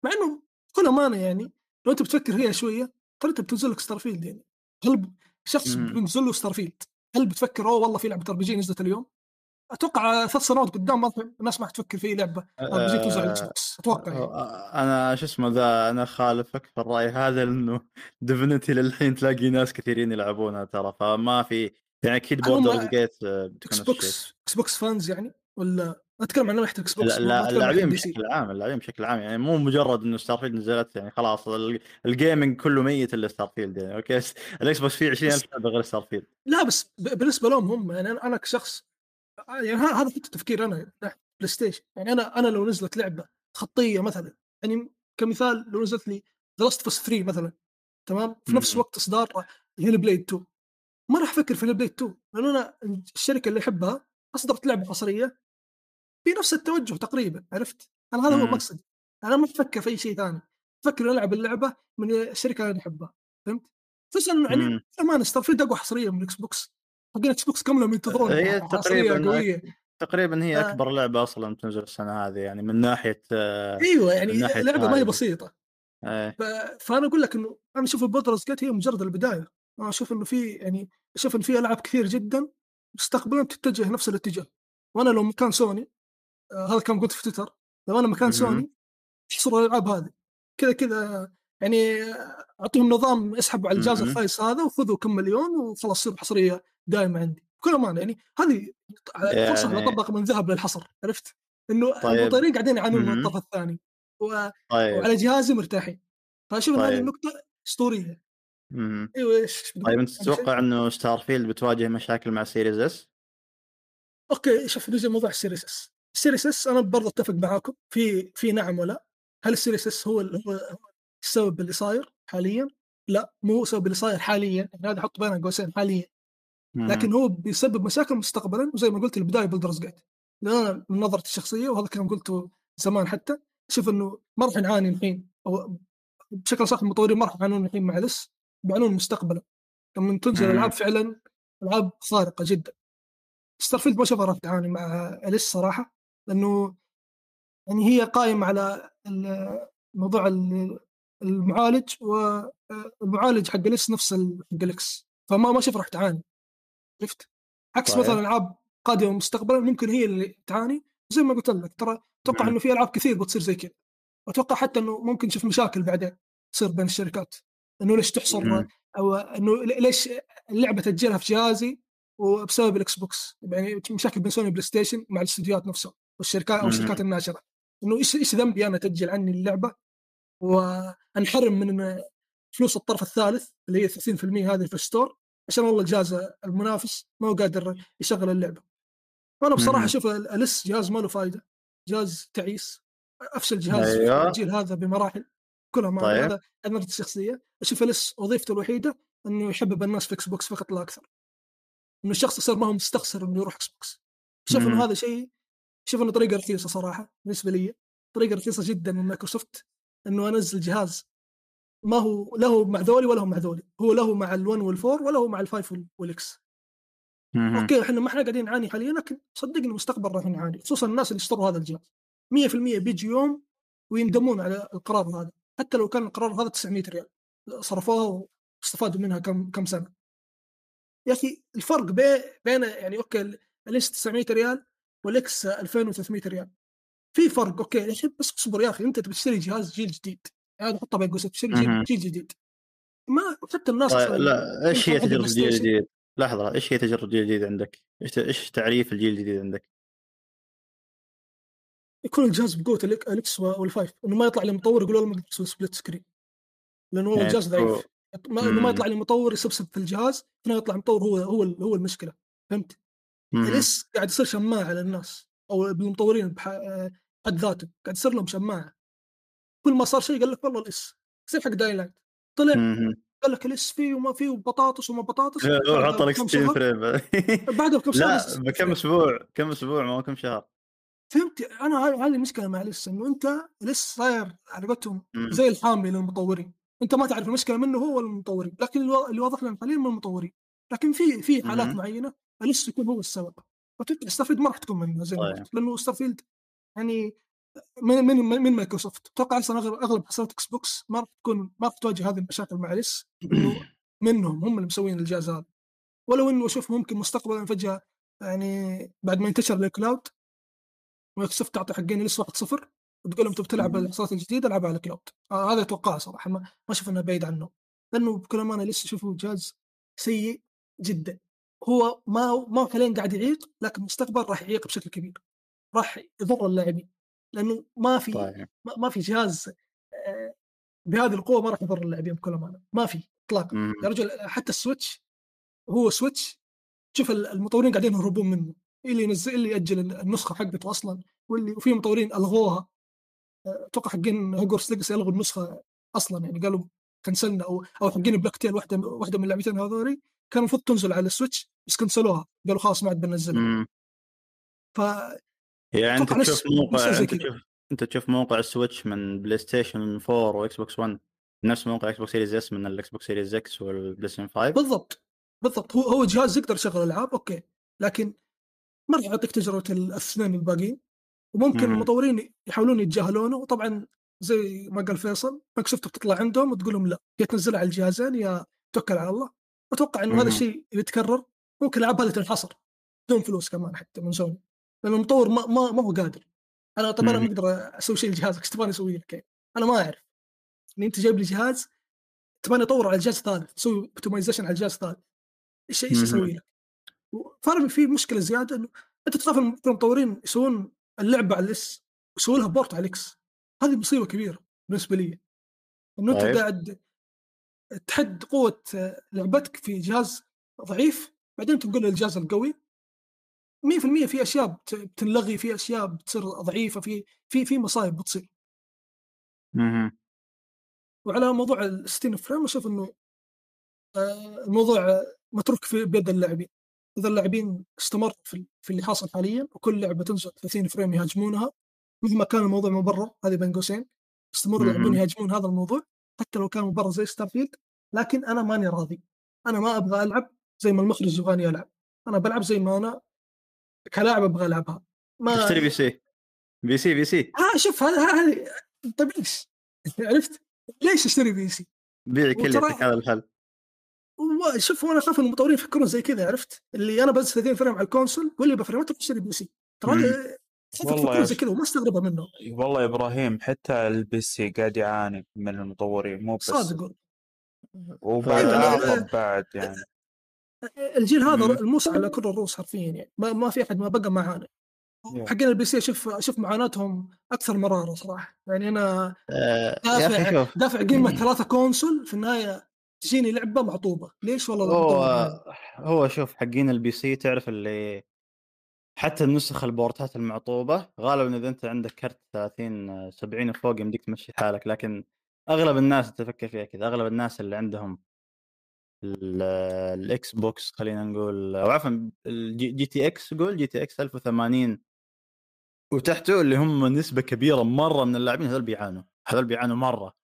مع إنه بكل أمانة يعني لو أنت بتفكر فيها شوية ترى أنت بتنزل لك Starfield يعني هل شخص. بينزل له Starfield هل بتفكر أوه والله في لعبة RPG نزلت اليوم؟ أتوقع ثلاث سنوات قدام الناس ما حتفكر في لعبة. ار على ال Xbox أتوقع يعني. أنا شو اسمه ذا أنا خالفك في الرأي هذا لأنه definitely للحين تلاقي ناس كثيرين يلعبونها ترى فما في يعني أكيد Baldur's Gate Xbox Xbox fans يعني؟ ولا أتكلم عن ناحيه Xbox لا اللاعبين. بشكل عام اللاعبين بشكل عام يعني مو مجرد إنه Starfield نزلت يعني خلاص ال- ال gaming كله ميت إلا Starfield يعني أوكي؟ [LAUGHS] ال Xbox فيه 20000 لعبة غير Starfield لا بس بالنسبة لهم هم يعني أنا كشخص يعني ه- هذا حتى تفكير أنا PlayStation يعني أنا أنا لو نزلت لعبة خطية مثلا يعني كمثال لو نزلت لي The Last of 3 مثلا تمام في نفس. وقت اصدار Hellblade 2 ما راح أفكر في Hellblade 2 لأن أنا الشركة اللي أحبها أصدرت لعبة حصريه في نفس التوجه تقريبا عرفت؟ أنا هذا هو مم. مقصدي أنا ما أفكر في أي شيء ثاني أفكر ألعب اللعبة من الشركة اللي أنا أحبها فهمت؟ خصوصا يعني مم. أمان Starfield أقوى حصريه من ال Xbox حقين ال Xbox كامله ينتظرون هي تقريبا قوية تقريبا هي آه. أكبر لعبة أصلا تنزل السنة هذه يعني من ناحية آه، أيوه يعني ناحية لعبة ما هي. بسيطة. ف... فأنا أقول لك إنه أنا أشوف ال Baldur's Gate هي مجرد البداية أنا أشوف إنه في يعني أشوف إن في ألعاب كثير جدا مستقبلا تتجه نفس الاتجاه وأنا لو مكان سوني آه هذا كان قلت في تويتر لو أنا مكان. سوني أحصر الألعاب هذه كذا كذا يعني أعطيهم نظام اسحبوا على الجهاز. الخايس هذا وخذوا كم مليون وخلاص تصير حصرية دائمة عندي بكل أمانة يعني هذه فرصة يعني- نطبق من ذهب للحصر عرفت؟ إنه طيب. المطورين قاعدين يعانون من. الطرف الثاني و... طيب وعلى جهازي مرتاحين فاشوف ان هذه طيب. النقطه أسطورية. أيوه إيش طيب أنت؟ تتوقع إنه Starfield بتواجه مشاكل مع Series S؟ أوكي شوف نجي موضوع ال Series S ال Series S أنا برضه أتفق معاكم في في نعم ولا هل ال Series S هو هو السبب اللي صاير حاليا؟ لا مو هو السبب اللي صاير حاليا يعني هذا أحط بين قوسين حاليا. لكن هو بيسبب مشاكل مستقبلا وزي ما قلت البداية Baldur's Gate أنا من نظرتي الشخصية وهذا الكلام قلته زمان حتى. أشوف إنه ما راح نعاني الحين. أو بشكل صح المطورين ما راح يعانون الحين مع ال S بيعانون مستقبلا. لما تنزل. ألعاب فعلا ألعاب خارقة جدا. Starfield ما اشوفها راح تعاني مع ال S صراحة لأنه يعني هي قائمة على موضوع المعالج والمعالج حق ال S نفس حق ال X فما ما أشوف راح تعاني. عرفت؟ عكس طيب. مثلا ألعاب قادمة مستقبلا ممكن هي اللي تعاني. زي ما قلت لك ترى أتوقع مم. إنه في ألعاب كثير بتصير زي كذا. واتوقع حتى إنه ممكن نشوف مشاكل بعدين تصير بين الشركات. إنه ليش تحصر مم. أو إنه ليش اللعبة تاجلها في جهازي وبسبب ال Xbox يعني مشاكل بين سوني و PlayStation مع الاستديوهات نفسها والشركات أو مم. الشركات الناشرة. إنه إيش إيش ذنبي أنا تاجل عني اللعبة؟ وانحرم من فلوس الطرف الثالث اللي هي 30% هذه في ال store عشان والله الجهاز المنافس ما هو قادر يشغل اللعبة وأنا بصراحة. أشوف ال S جهاز ما له فائده جهاز تعيس أفشل جهاز أيوه. في الجيل هذا بمراحل كلها ما طيب. هذا نظرتي الشخصيه أشوف ال S وظيفته الوحيدة إنه يحبب الناس في Xbox فقط لا أكثر إنه الشخص يصير ما هو مستخسر إنه يروح Xbox شوف. إنه هذا شيء شوف إنه طريقة رخيصة صراحة بالنسبة لي طريقة رخيصة جدا من مايكروسوفت إنه أنزل جهاز. ما هو له مع ذولي ولا هو مع ذولي. هو له مع ال1 وال4 ولا هو مع ال5 وال X. أوكي إحنا ما إحنا قاعدين نعاني حاليا لكن صدقني المستقبل راح نعاني خصوصا الناس اللي اشتروا هذا الجهاز. 100% بيجي يوم ويندمون على القرار هذا. حتى لو كان القرار هذا 900 ريال. صرفوها واستفادوا منها كم كم سنة. يا أخي الفرق بين بين يعني أوكي ال S 900 ريال وال X 2300 ريال. في فرق أوكي بس اصبر يا أخي أنت تشتري جهاز جيل جديد هذا حطها بين قوسين تشتري. جيل, جيل جديد ما حتى الناس طيب لا إيش هي تجربة ستيشن. الجديد؟ لحظة إيش هي تجربة الجيل الجديد عندك؟ إيش إيش تعريف الجيل الجديد عندك؟ يكون الجهاز بقوة ال X وال five إنه ما يطلع للمطور يقول والله ما تسوي split screen لأنه هو يعني الجهاز تكون- ضعيف ما إنه ما. يطلع للمطور يسبسب في الجهاز هنا يطلع المطور هو هو هو المشكلة فهمت؟ ال S قاعد يصير شماعة للناس أو بالمطورين بح- حد ذاته قاعد يصير لهم شماعة. كل ما صار شيء قال لك والله ال S يصير حق دايلاند. طلع مم. قال لك ال S فيه وما فيه وبطاطس وما بطاطس حط لك بكم 60 شهر- frame. [LAUGHS] بعدها بكم شهر لا بكم أسبوع كم أسبوع ما كم شهر. فهمت؟ أنا هذه المشكلة مع ال S إنه أنت ال S صاير على قولتهم. زي الحامي للمطورين. أنت ما تعرف المشكلة منه هو ولا المطورين لكن اللي واضح لنا حاليا من المطورين. لكن في في حالات. معينة لس يكون هو السبب. وتبقى Starfield ما راح تكون منها زي ما. قلت لأنه Starfield يعني من من من مايكروسوفت. أتوقع أصلا أغلب أغلب حصريات إكس بوكس ما راح تكون ما راح تواجه هذه المشاكل مع انه [CLEARS THROAT] منهم هم اللي مسوين الجهاز هذا. ولو إنه أشوف ممكن مستقبلا فجأة يعني بعد ما ينتشر ال cloud مايكروسوفت تعطي حقين ال S 1.0 وتقول لهم تبي تلعب الحصريات الجديده ألعبها على ال cloud آه هذا أتوقعه صراحة ما, ما أشوف إنه بعيد عنه. لأنه بكل امانه لسه أشوفه جهاز سيء جدا. هو ما ما حاليا قاعد يعيق لكن مستقبل راح يعيق بشكل كبير. راح يضر اللاعبين لأنه ما في طيب. ما في جهاز آه، بهذه القوة ما راح يضر اللاعبين بكل أمانة. ما في اطلاقا. يا رجل حتى ال Switch هو Switch شوف ال- المطورين قاعدين يهربون منه. اللي ينزل اللي يأجل النسخة حقته أصلا واللي وفي مطورين ألغوها. آه، أتوقع حقين Hogwarts Legacy ألغوا النسخة أصلا يعني قالوا cancelنا أو أو حقين Plague Tale واحدة واحدة من اللعبتين هذولي كان المفروض تنزل على ال Switch بس cancelوها قالوا خلاص ما عاد بننزلها. ف يعني أنت تشوف موقع أنت. تشوف أنت تشوف موقع ال Switch من بلاي ستيشن 4 واكس بوكس 1 نفس موقع إكس بوكس Series S من الاكس بوكس Series X والبلاي ستيشن 5 بالضبط بالضبط هو هو جهاز يقدر يشغل ألعاب okay لكن ما راح يعطيك تجربة الاثنين الباقيين وممكن مم. المطورين يحاولون يتجاهلونه وطبعا زي ما قال فيصل مايكروسوفت بتطلع عندهم وتقول لهم لا يا تنزلها على الجهازين يا توكل على الله أتوقع إنه هذا. الشيء يتكرر ممكن الالعاب هذه تنحصر بدون فلوس كمان حتى من سوني لأن المطور ما, ما, ما هو قادر أنا طبعا أنا. ما أقدر أسوي شيء لجهازك إيش تبغاني أسوي لك؟ أنا ما أعرف يعني أنت جايب لي جهاز تبغاني اطور على جهاز ثالث تسوي optimization على جهاز ثالث إيش إيش. أسوي لك؟ فانا في مشكلة زيادة إنه أنت تخاف الم- المطورين يسوون اللعبة على الإس يسوون لها بورت على الإكس هذه مصيبة كبيرة بالنسبة لي إنه أنت طيب. قاعد تحد قوة لعبتك في جهاز ضعيف بعدين تقول الجهاز القوي 100% في أشياء بت- بتنلغي في أشياء بتصير ضعيفة في في في مصايب بتصير مهم. وعلى موضوع ال 60 frame أشوف إنه آه، الموضوع متروك في بيد اللاعبين إذا اللاعبين استمروا في اللي حاصل حاليا وكل لعبة تنزل 30 frame يهاجمونها مهما كان الموضوع مبرر هذه بين قوسين استمروا. اللاعبين يهاجمون هذا الموضوع حتى لو كان مبرر زي Starfield لكن أنا ماني راضي أنا ما أبغى ألعب زي ما المخرج يبغاني ألعب. أنا بلعب زي ما أنا كلاعب أبغى ألعبها. ما اشتري PC. PC PC. ها شوف هذا هذه طيب ليش؟ [LAUGHS] عرفت؟ ليش أشتري PC؟ بيعي وترى- كليتك هذا الحل. شوف وأنا أخاف إن المطورين يفكرون زي كذا عرفت؟ اللي أنا بس 30 frame على ال console واللي ب frameات اشتري PC. ترى والله زي كذا وما استغربها منهم والله يا إبراهيم حتى ال PC قاعد يعاني من المطورين مو بس صادق والله. وبعد أيوة، أنا- اعظم بعد يعني. الجيل هذا. الموس على كل الرؤوس حرفيا يعني. ما, ما في أحد ما بقى معانا. حقين ال PC أشوف أشوف معاناتهم أكثر مراره صراحة. يعني أنا آه، دافع شوف. دافع قيمة ثلاثة console في النهاية تجيني لعبة معطوبة. ليش والله هو؟ هو شوف حقين ال PC تعرف اللي حتى النسخ ال portات المعطوبة غالبا إذا أنت عندك كرت 30 70 وفوق يمديك تمشي حالك. لكن أغلب الناس تفكر فيها كذا. أغلب الناس اللي عندهم الإكس بوكس خلينا نقول أو عفوا ال G GTX قول GTX 1080 وتحته اللي هم نسبة كبيرة مرة من اللاعبين هذول بيعانوا هذول بيعانوا مرة.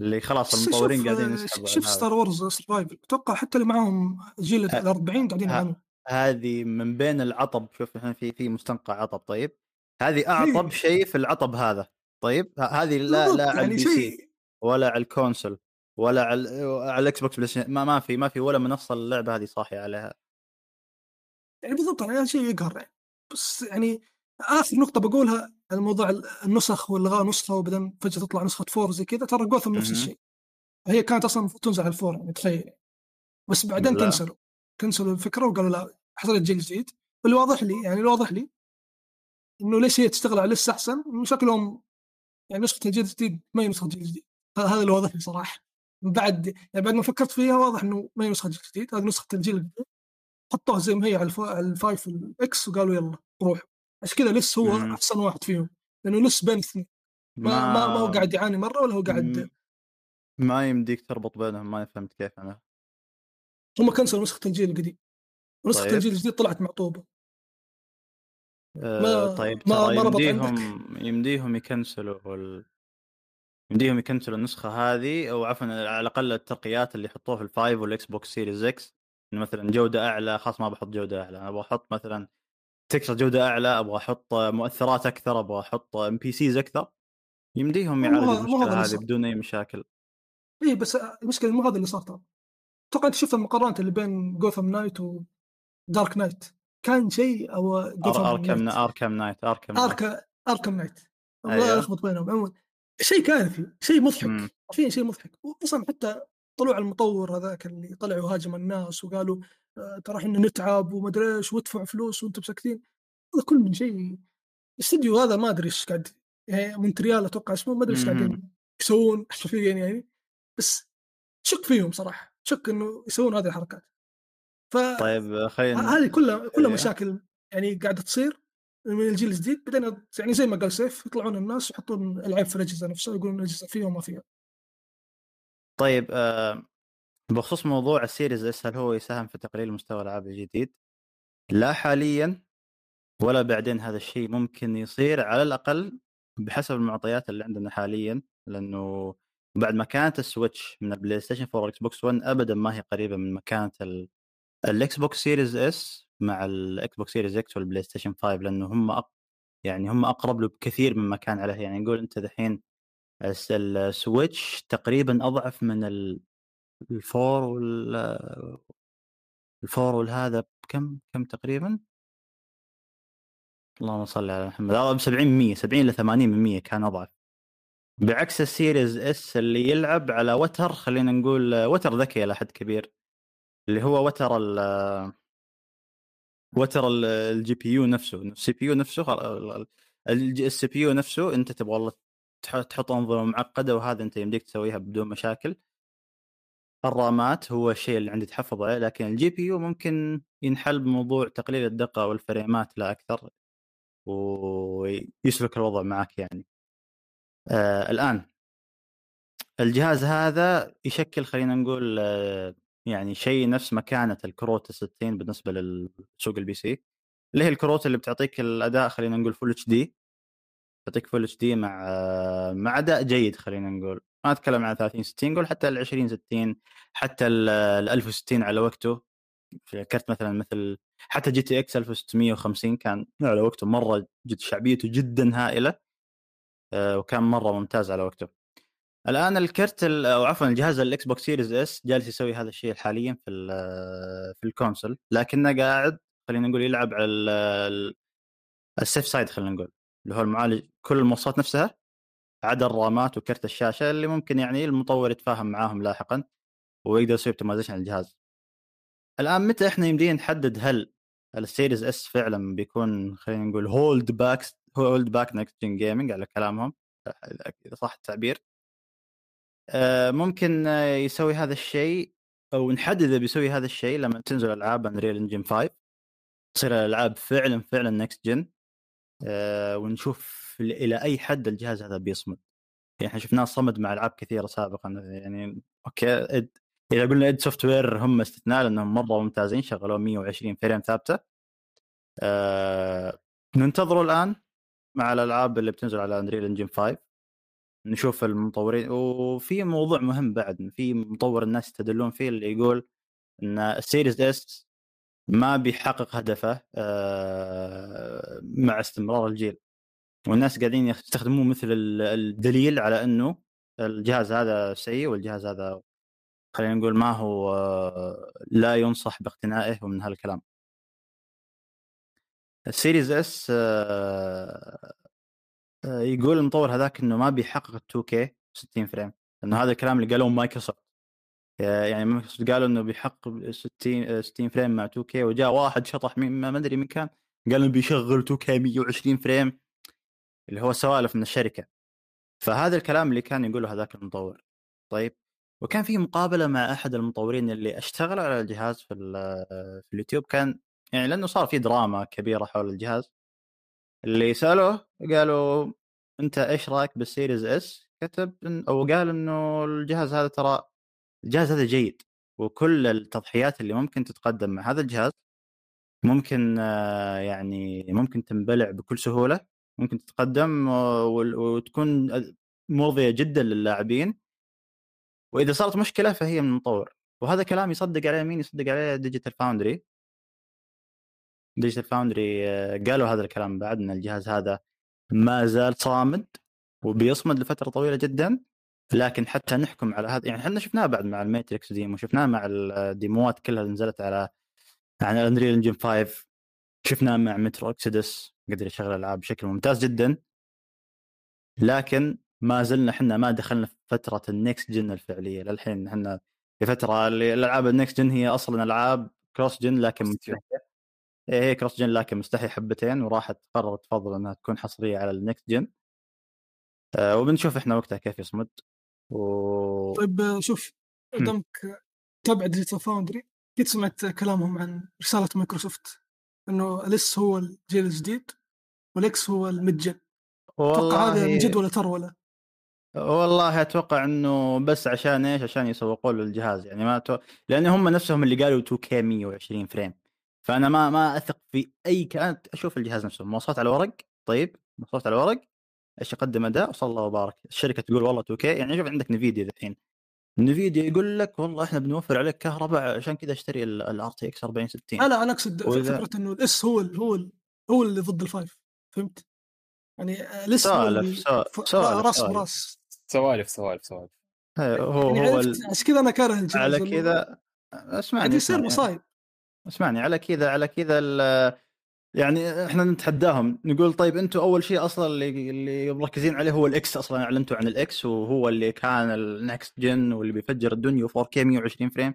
اللي خلاص المطورين قاعدين يسحبوا شوف على. Star Wars Survivor أتوقع حتى اللي معاهم جيل ال 40 قاعدين يعانون هذه من بين العطب شوف إحنا في في مستنقع عطب طيب. هذه أعطب إيه. شيء في العطب هذا طيب. هذه لا لا على يعني ال PC ولا على ال console. ولا على على الإكس بوكس بلاي. ما ما في ما في ولا منصه اللعبة هذه صاحية عليها. يعني بالضبط يعني هذا شيء يقهر يعني. بس يعني آخر نقطة بقولها على موضوع النسخ والغاء نسخة وبعدين فجأة تطلع نسخة فور زي كذا ترى جوثم نفس. الشيء. هي كانت أصلا تنزل على الفور يعني تخيل. بس بعدين. كنسلوا كنسلوا الفكرة وقالوا لا حصلت جيل جديد. واللي واضح لي يعني اللي واضح لي إنه ليش هي تشتغل على لسه أحسن؟ شكلهم يعني نسخه الجيل الجديد ما هي نسخة الجيل الجديد هذا اللي واضح لي صراحة. بعد يعني بعد ما فكرت فيها واضح إنه ما هي نسخه الجديد هذه نسخة الجيل الجديد. حطوها زي ما هي على الف- على ال Five وال X وقالوا يلا روحوا عشان كذا لسه هو مم. أحسن واحد فيهم لأنه لسه بين الاثنين ما, ما ما هو قاعد يعاني مرة ولا هو قاعد ما يمديك تربط بينهم ما فهمت كيف أنا. هم cancelوا نسخة الجيل القديم. ونسخه طيب. الجيل الجديد طلعت معطوبة. آه ما- طيب ما- ما يمديهم يمديهم يcancelوا. يمديهم يcancelوا النسخة هذه أو عفوا على الأقل الترقيات اللي يحطوها في ال Five والإكس بوكس Series X. إنه مثلا جودة أعلى خلاص ما بحط جودة أعلى. أنا بحط مثلا texture جودة أعلى أبغى أحط مؤثرات أكثر أبغى أحط NPCs أكثر. يمديهم يعالجوا المشكلة هذه. بدون أي مشاكل. اي بس المشكلة مو هذا اللي صار ترى. أتوقع أنت شفت المقارنة اللي بين Gotham Knights و Dark Knight كان شيء أو Gotham Arkham Knight Arkham Knight Arkham Arkham Knight أيوه. الله يلخبط بينهم. عموما شيء كارثي شيء. مضحك حرفيا شيء مضحك أصلا حتى طلوع المطور هذاك اللي طلع وهاجم الناس وقالوا آه، ترى إحنا نتعب ومدري إيش وادفعوا فلوس وأنتم ساكتين هذا كله من شيء الاستديو هذا ما أدري إيش قاعد يعني مونتريال أتوقع اسمه ما أدري إيش. قاعدين يسوون [LAUGHS] حرفيا يعني بس شك فيهم صراحة شك إنه يسوون هذه الحركات ف طيب خلينا هذه كلها كلها إيه. مشاكل يعني قاعدة تصير الجيل الجديد بعدين يعني زي ما قال سيف يطلعون الناس يحطون العيب في الأجهزة نفسها يقولون الأجهزة فيها وما فيها طيب آه بخصوص موضوع ال Series S هل هو يساهم في تقليل مستوى الألعاب الجديد؟ لا حاليا ولا بعدين هذا الشيء ممكن يصير على الأقل بحسب المعطيات اللي عندنا حاليا لأنه بعد ما كانت ال Switch من البلاي ستيشن 4 والإكس بوكس 1 ابدا ما هي قريبة من مكانة ال- الاكس بوكس Series S مع الاكس بوكس Series X والبلاي ستيشن 5 لأنه هم أق... يعني هم أقرب له بكثير مما كان عليه. يعني نقول أنت دحين الس- ال Switch تقريبا أضعف من ال- ال four وال ال four والهذا بكم كم تقريبا؟ اللهم صل على محمد. ب 70 100 70 ل 80 من 100 كان أضعف. بعكس ال Series S اللي يلعب على وتر خلينا نقول وتر ذكي إلى حد كبير اللي هو وتر ال وتر ال- ال GPU نفسه ال CPU نفسه ال CPU نفسه انت تبغى والله تح- تحط انظمة معقدة وهذا انت يمديك تسويها بدون مشاكل. الرامات هو الشيء اللي عندي تحفظ عليه لكن ال GPU ممكن ينحل بموضوع تقليل الدقة والفريمات لا أكثر ويسلك الوضع معك يعني. آه الآن الجهاز هذا يشكل خلينا نقول آه يعني شيء نفس مكانة الكروت ال 60 بالنسبة للسوق ال PC اللي هي الكروت اللي بتعطيك الأداء خلينا نقول full HD تعطيك full HD مع مع أداء جيد خلينا نقول. ما أتكلم عن 30 60 قول حتى ال 20 60 حتى ال 1060 على وقته. في كرت مثلا مثل حتى GTX 1650 كان على وقته مرة جد شعبيته جدا هائلة آه، وكان مرة ممتاز على وقته. الآن الكرت ال- أو عفوا الجهاز ال Xbox Series S جالس يسوي هذا الشيء حاليا في ال- في ال console لكنه قاعد خلينا نقول يلعب على ال- ال- ال safe side خلينا نقول اللي هو المعالج كل المواصفات نفسها عدا الرامات وكرت الشاشة اللي ممكن يعني المطور يتفاهم معاهم لاحقا ويقدر يسوي optimization على الجهاز. الآن متى إحنا يمدينا نحدد هل ال Series S فعلا بيكون خلينا نقول hold back hold back next gen على كلامهم إذا صح التعبير ممكن آه، يسوي هذا الشيء أو نحدد إذا بيسوي هذا الشيء لما تنزل ألعاب Unreal Engine 5 تصير الألعاب فعلا فعلا next gen ونشوف إلى أي حد الجهاز هذا بيصمد. يعني إحنا شفناه صمد مع ألعاب كثيرة سابقا. يعني okay id إذا قلنا id Software هم استثناء لأنهم مرة ممتازين شغلوا 120 frame ثابتة. آه ننتظروا الآن مع الألعاب اللي بتنزل على Unreal Engine 5 نشوف المطورين وفي موضوع مهم بعد في مطور الناس يستدلون فيه اللي يقول إن ال Series S ما بيحقق هدفه آه، مع استمرار الجيل. والناس قاعدين يستخدموه مثل ال- الدليل على إنه الجهاز هذا سيء والجهاز هذا خلينا نقول ما هو آه، لا ينصح باقتنائه ومن هالكلام. ال Series S آه، يقول المطور هذاك إنه ما بيحقق ال 2K 60 frame لأنه هذا الكلام اللي قالوه مايكروسوفت. آه، يعني مايكروسوفت قالوا إنه بيحقق 60 آه، 60 frame مع 2K وجاء واحد شطح من ما أدري من كان قال إنه بيشغل 2K 120 frame اللي هو سوالف من الشركة. فهذا الكلام اللي كان يقوله هذاك المطور. طيب وكان في مقابلة مع أحد المطورين اللي اشتغلوا على الجهاز في ال- في اليوتيوب كان يعني لأنه صار في دراما كبيرة حول الجهاز. اللي سالوه قالوا أنت إيش رأيك بال Series S؟ كتب إن أو قال إنه الجهاز هذا ترى الجهاز هذا جيد وكل التضحيات اللي ممكن تتقدم مع هذا الجهاز ممكن آه، يعني ممكن تنبلع بكل سهولة ممكن تتقدم وتكون مرضية جدا للاعبين. وإذا صارت مشكلة فهي من المطور وهذا كلام يصدق عليه مين؟ يصدق عليه Digital Foundry Digital Foundry آه، قالوا هذا الكلام بعد ان الجهاز هذا ما زال صامد وبيصمد لفترة طويلة جدا لكن حتى نحكم على هذا يعني إحنا شفناه بعد مع ال Matrix demo شفناه مع الديموات كلها اللي نزلت على يعني Unreal Engine 5 شفناه مع Metro Exodus قدر يشغل الألعاب بشكل ممتاز جدا. لكن ما زلنا إحنا ما دخلنا في فترة ال next gen الفعلية للحين إحنا في فترة اللي الألعاب ال next gen هي أصلا ألعاب cross gen لكن هي cross gen لكن مستحي حبتين وراحت قررت تفضل إنها تكون حصرية على ال next gen آه وبنشوف إحنا وقتها كيف يصمد. و طيب آه، شوف دامك تابع Digital Foundry قد سمعت كلامهم عن رسالة مايكروسوفت إنه ال S هو الجيل الجديد وال X هو ال mid gen أتوقع هذا من جد ولا ترولة والله أتوقع إنه بس عشان إيش؟ عشان يسوقوا له الجهاز يعني ما تو... لأن هم نفسهم اللي قالوا 2K 120 frame فأنا ما ما أثق في أي كان أشوف الجهاز نفسه مواصفات على الورق طيب مواصفات على الورق إيش يقدم اداء وصلى الله وبارك. الشركة تقول والله 2K يعني شوف عندك Nvidia الحين. Nvidia يقول لك والله إحنا بنوفر عليك كهرباء عشان كذا أشتري ال RTX 4060 لا لا أنا أقصد وإذا- فكرة إنه ال S هو ال هو ال هو اللي ضد ال five فهمت؟ يعني ال S سوالف- سوالف- راس سوالف. براس. سوالف سوالف سوالف. إيه، هو يعني هو عشان كذا أنا كاره الجهاز على كذا أسمعني قاعد يصير. مصايب. اسمعني على كذا على كذا ال- يعني إحنا نتحداهم نقول طيب أنتم أول شيء أصلا اللي اللي مركزين عليه هو ال X أصلا أعلنتوا عن ال X وهو اللي كان ال next gen واللي بيفجر الدنيا 4K 120 frame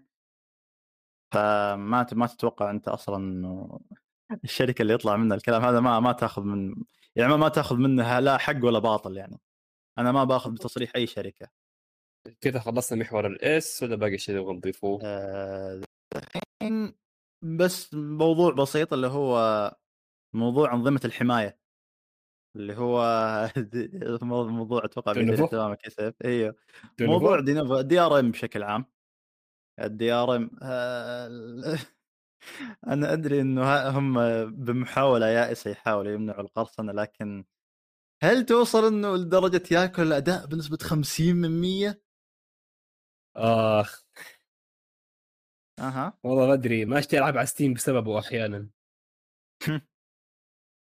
فما ما تتوقع أنت أصلا إنه الشركة اللي يطلع منها الكلام هذا ما ما تأخذ من يعني ما- ما تأخذ منها لا حق ولا باطل يعني. أنا ما بأخذ بتصريح أي شركة. كذا خلصنا محور الـ ports ولا باقي شيء نبغى نضيفوه؟ آه، الحين بس موضوع بسيط اللي هو موضوع أنظمة الحماية اللي هو [LAUGHS] موضوع أتوقع سيف أيوه؟ موضوع دينوفو DRM بشكل عام. ال DRM [LAUGHS] أنا أدري إنه هم بمحاولة يائسة يحاولوا يمنعوا القرصنة لكن هل توصل إنه لدرجة ياكل الأداء بنسبة 50 من 100 آخ. أها. والله ما أدري ما أشتري ألعاب على ستيم بسببه أحيانا. [LAUGHS] [LAUGHS]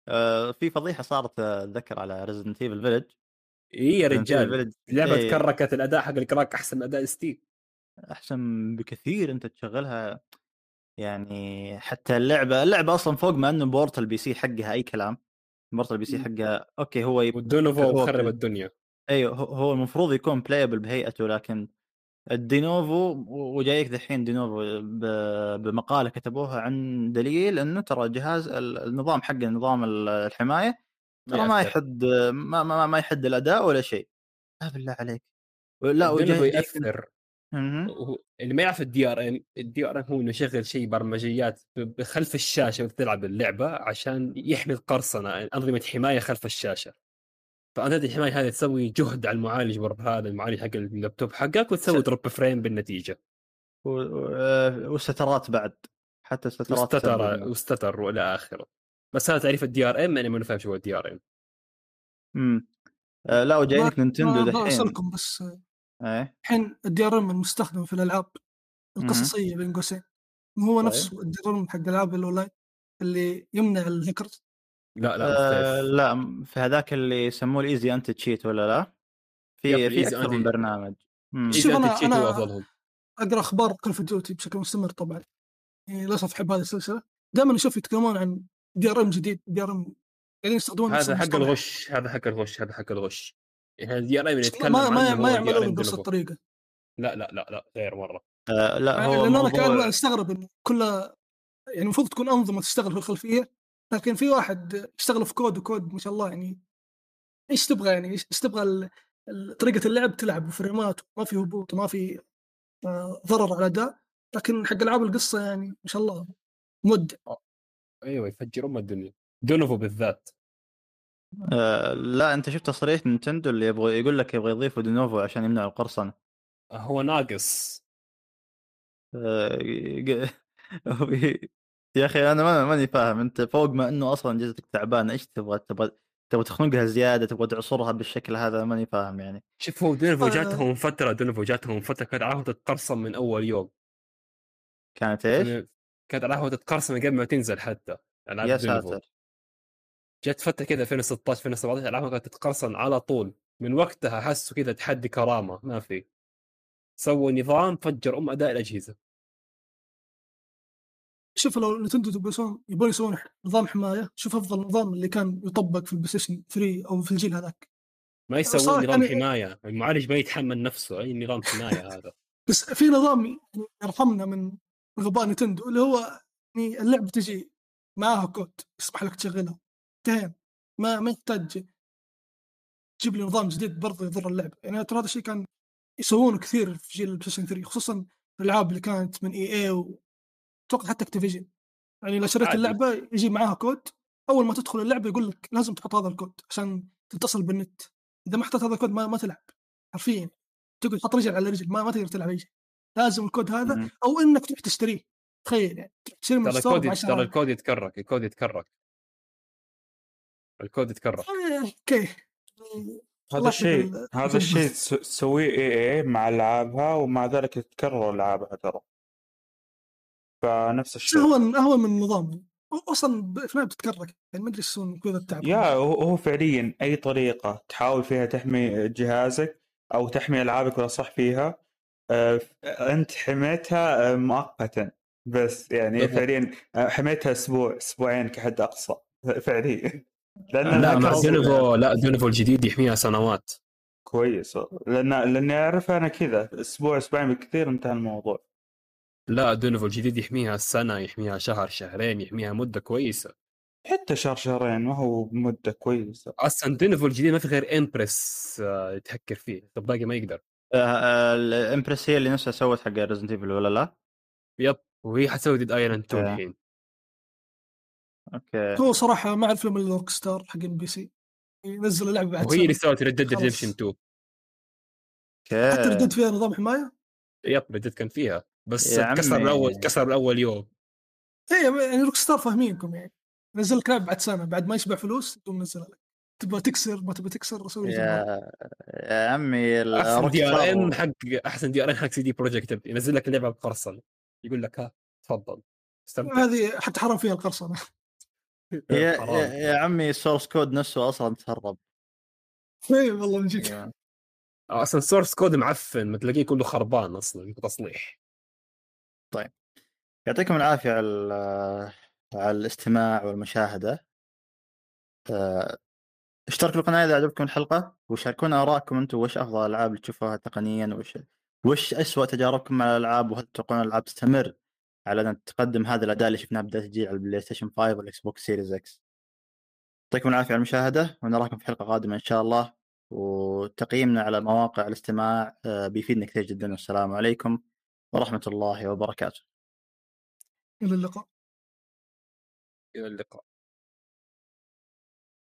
آه، في فضيحة صارت آه، أتذكر على ريزدنت ايفل فيلج إي يا رجال لعبه إيه. كركت الأداء حق ال crack أحسن من أداء ستيم أحسن بكثير أنت تشغلها. يعني حتى اللعبة اللعبة أصلا فوق ما إنه port ال PC حقها أي كلام. port ال PC. حقها أوكي هو yep... والدونوفو كل- الدنيا. أيوه هو- هو المفروض يكون playable بهيئته لكن الدينوفو وجايك دحين دينوفو بمقالة كتبوها عن دليل إنه ترى جهاز ال- النظام حق نظام ال- الحماية ترى ما. يحد ما, ما, ما يحد الأداء ولا شيء. لا بالله عليك. لا الدونوفو وجاي يأثر. اللي ما يعرف ال DRM ال DRM هو إنه يشغل شيء برمجيات خلف الشاشة وانت تلعب اللعبة عشان يحمي القرصنة أنظمة حماية خلف الشاشة. فانظمه الحمايه هذه تسوي جهد على المعالج بر هذا المعالج حق اللابتوب حقك وتسوي drop frame بالنتيجة. و- و- وال stutter بعد حتى ال stutter و stutter تسبب- و stutter وإلى آخره. بس هذا تعريف ال DRM أنا ما فاهم شو هو ال DR M امم آه، لا وجايك نينتندو دحين. بسألكم بس آه، إيه. الحين ال DRM المستخدم في الألعاب القصصية بين قوسين. هو طيب. نفسه ال DRM حق الالعاب الأونلاين اللي يمنع الهيكرز لا لا آه. لا في هذاك اللي يسموه ال Easy Anti-Cheat ولا لا؟ في في أكثر من برنامج. شوف أنا- أفضلهم أقرأ أخبار كل اوف ديوتي بشكل مستمر طبعا يعني للأسف أحب هذه السلسلة دائما أشوف يتكلمون عن دي ار ام جديد دي ار ام قاعدين يستخدمون نفس هذا حق. الغش هذا حق الغش هذا حق الغش يعني ال DRM يتكلم ما ما ما يعملون بنفس. الطريقة لا لا لا لا غير مرة آه لا هو لأن أنا كأن أستغرب انه كلها يعني المفروض تكون أنظمة تشتغل في الخلفية لكن في واحد يشتغل في code و code ما شاء الله يعني إيش تبغى يعني؟ إيش إيش تبغى طريقة اللعب؟ تلعب ب frameات ما في هبوط وما في آه، ضرر على الاداء لكن حق ألعاب القصة يعني ما شاء الله مبدع أيوه يفجر ام الدنيا. دونوفو بالذات. آه لا أنت شفت تصريح نينتندو اللي يبغى يقول لك يبغى يضيفوا دينوفو عشان يمنعوا القرصنة. هو ناقص. آه [LAUGHS] يا أخي أنا ما- ماني فاهم. أنت فوق ما إنه أصلا جهازك تعبان إيش تبغى؟ تبغى تبغى تخنقها زيادة تبغى تعصرها بالشكل هذا؟ ماني فاهم يعني. شوف هو دونوفو آه. جاتهم فترة دونوفو جاتهم فترة كانت عارفه تتقرصن من أول يوم. كانت إيش؟ كانت عارفه تتقرصن من قبل ما تنزل حتى العاب يا. ساتر. جت فترة كذا 2016 2017 العابها كانت تتقرصن على طول. من وقتها حسوا كذا تحدي كرامة ما في. سووا نظام فجر أم أداء الأجهزة. شوف لو نتندو يبون يبون يسوون نظام حماية شوف أفضل نظام اللي كان يطبق في البلاي ستيشن 3 أو في الجيل هذاك. ما يسوون نظام يعني- حماية. المعالج ما يتحمل نفسه أي نظام حماية هذا؟ [LAUGHS] بس في نظام يرحمنا من غباء نتندو اللي هو يعني اللعبة تجي معاها كود يسمح لك تشغلها. انتهينا. ما ما يحتاج تجيب لي نظام جديد برضه يضر اللعبه يعني ترى هذا الشيء كان يسوونه كثير في جيل البلاي ستيشن 3 خصوصا الألعاب اللي كانت من EA واتوقع حتى اكتيفيجن يعني لو شريت. اللعبة يجي معاها كود أول ما تدخل اللعبة يقول لك لازم تحط هذا الكود عشان تتصل بالنت. إذا ما حطيت هذا الكود ما, ما تلعب حرفيا. تقعد تحط رجل على رجل ما, ما تقدر تلعب أي شيء. لازم الكود هذا مم. أو إنك تروح تشتريه. تخيل يعني تروح تشتري من الكود ترى 10 الكود يتكرك الكود يتكرك. الكود يتكرك. آه، okay. هذا الشيء هذا [LAUGHS] الشيء تس- تسويه EA مع العابها ومع ذلك تكرك العابها ترى. فنفس الشيء. اهون اهون من النظام؟ أصلا ب- في نهاية بتتكرك يعني ما أدري يسوون كذا التعب يا هو هو فعليا أي طريقة تحاول فيها تحمي جهازك أو تحمي ألعابك ولا صح فيها آه، أنت حميتها آه، مؤقتا. بس يعني. فعليا آه، حميتها أسبوع أسبوعين كحد أقصى [LAUGHS] فعليا. لأن لا مع دينيفو لا دينيفو الجديد يحميها سنوات. كويس. لأن لأني اعرفها أنا كذا أسبوع أسبوعين بالكثير انتهى الموضوع. لا دينوفو الجديد يحميها سنة يحميها شهر شهرين يحميها مدة كويسة. حتى شهر شهرين ما هو مدة كويسة. أصلا دينوفو الجديد ما في غير امبرس آه، يتهكر فيه الباقي ما يقدر. آه، آه، الامبرس هي اللي نفسها سوت حق ريزدنت ايفل ولا لا؟ yep وهي حتسوي ديد ايلاند 2 okay. الحين. okay. هو صراحة ما أعرف من الروك ستار حق ام بي سي ينزل اللعبة بعد وهي اللي. سوت ريد ديد. ريدمبشن 2 حتى okay ريد ديد فيها نظام حماية؟ yep ريد كان فيها. بس كسر. الأول كسر الأول يوم. اي يعني روك ستار فاهمينكم يعني. نزل لك لعبه بعد سنة بعد ما يشبع فلوس تقوم نزلها لك. تبغى تكسر ما تبغى تكسر ما يا يا عمي أحسن DRM حق أحسن DRM حق سي دي بروجكت ينزل لك اللعبة بقرصنة. يقول لك ها تفضل. استمتع. هذه حتى حرام فيها القرصنة. [LAUGHS] يا, يا. يا عمي ال source code نفسه أصلا تهرب. اي والله من جد. أصلا source code معفن ما تلاقيه كله خربان أصلا تصليح. يعطيكم العافية على ال- على الاستماع والمشاهدة. آه، اشتركوا بالقناه إذا عجبكم الحلقة وشاركونا آرائكم أنتم وش أفضل الالعاب اللي تشوفوها تقنيا وش وش اسوء تجاربكم مع الألعاب وهل تتوقعون الألعاب تستمر على أن تقدم هذا الاداء اللي شفناه بداية الجيل على ال PlayStation 5 وال Xbox Series X يعطيكم العافية على المشاهدة ونراكم في حلقة قادمة إن شاء الله. وتقييمنا على مواقع الاستماع آه، بيفيدنا كثير جدا. والسلام عليكم. ورحمة الله وبركاته. إلى اللقاء. إلى اللقاء.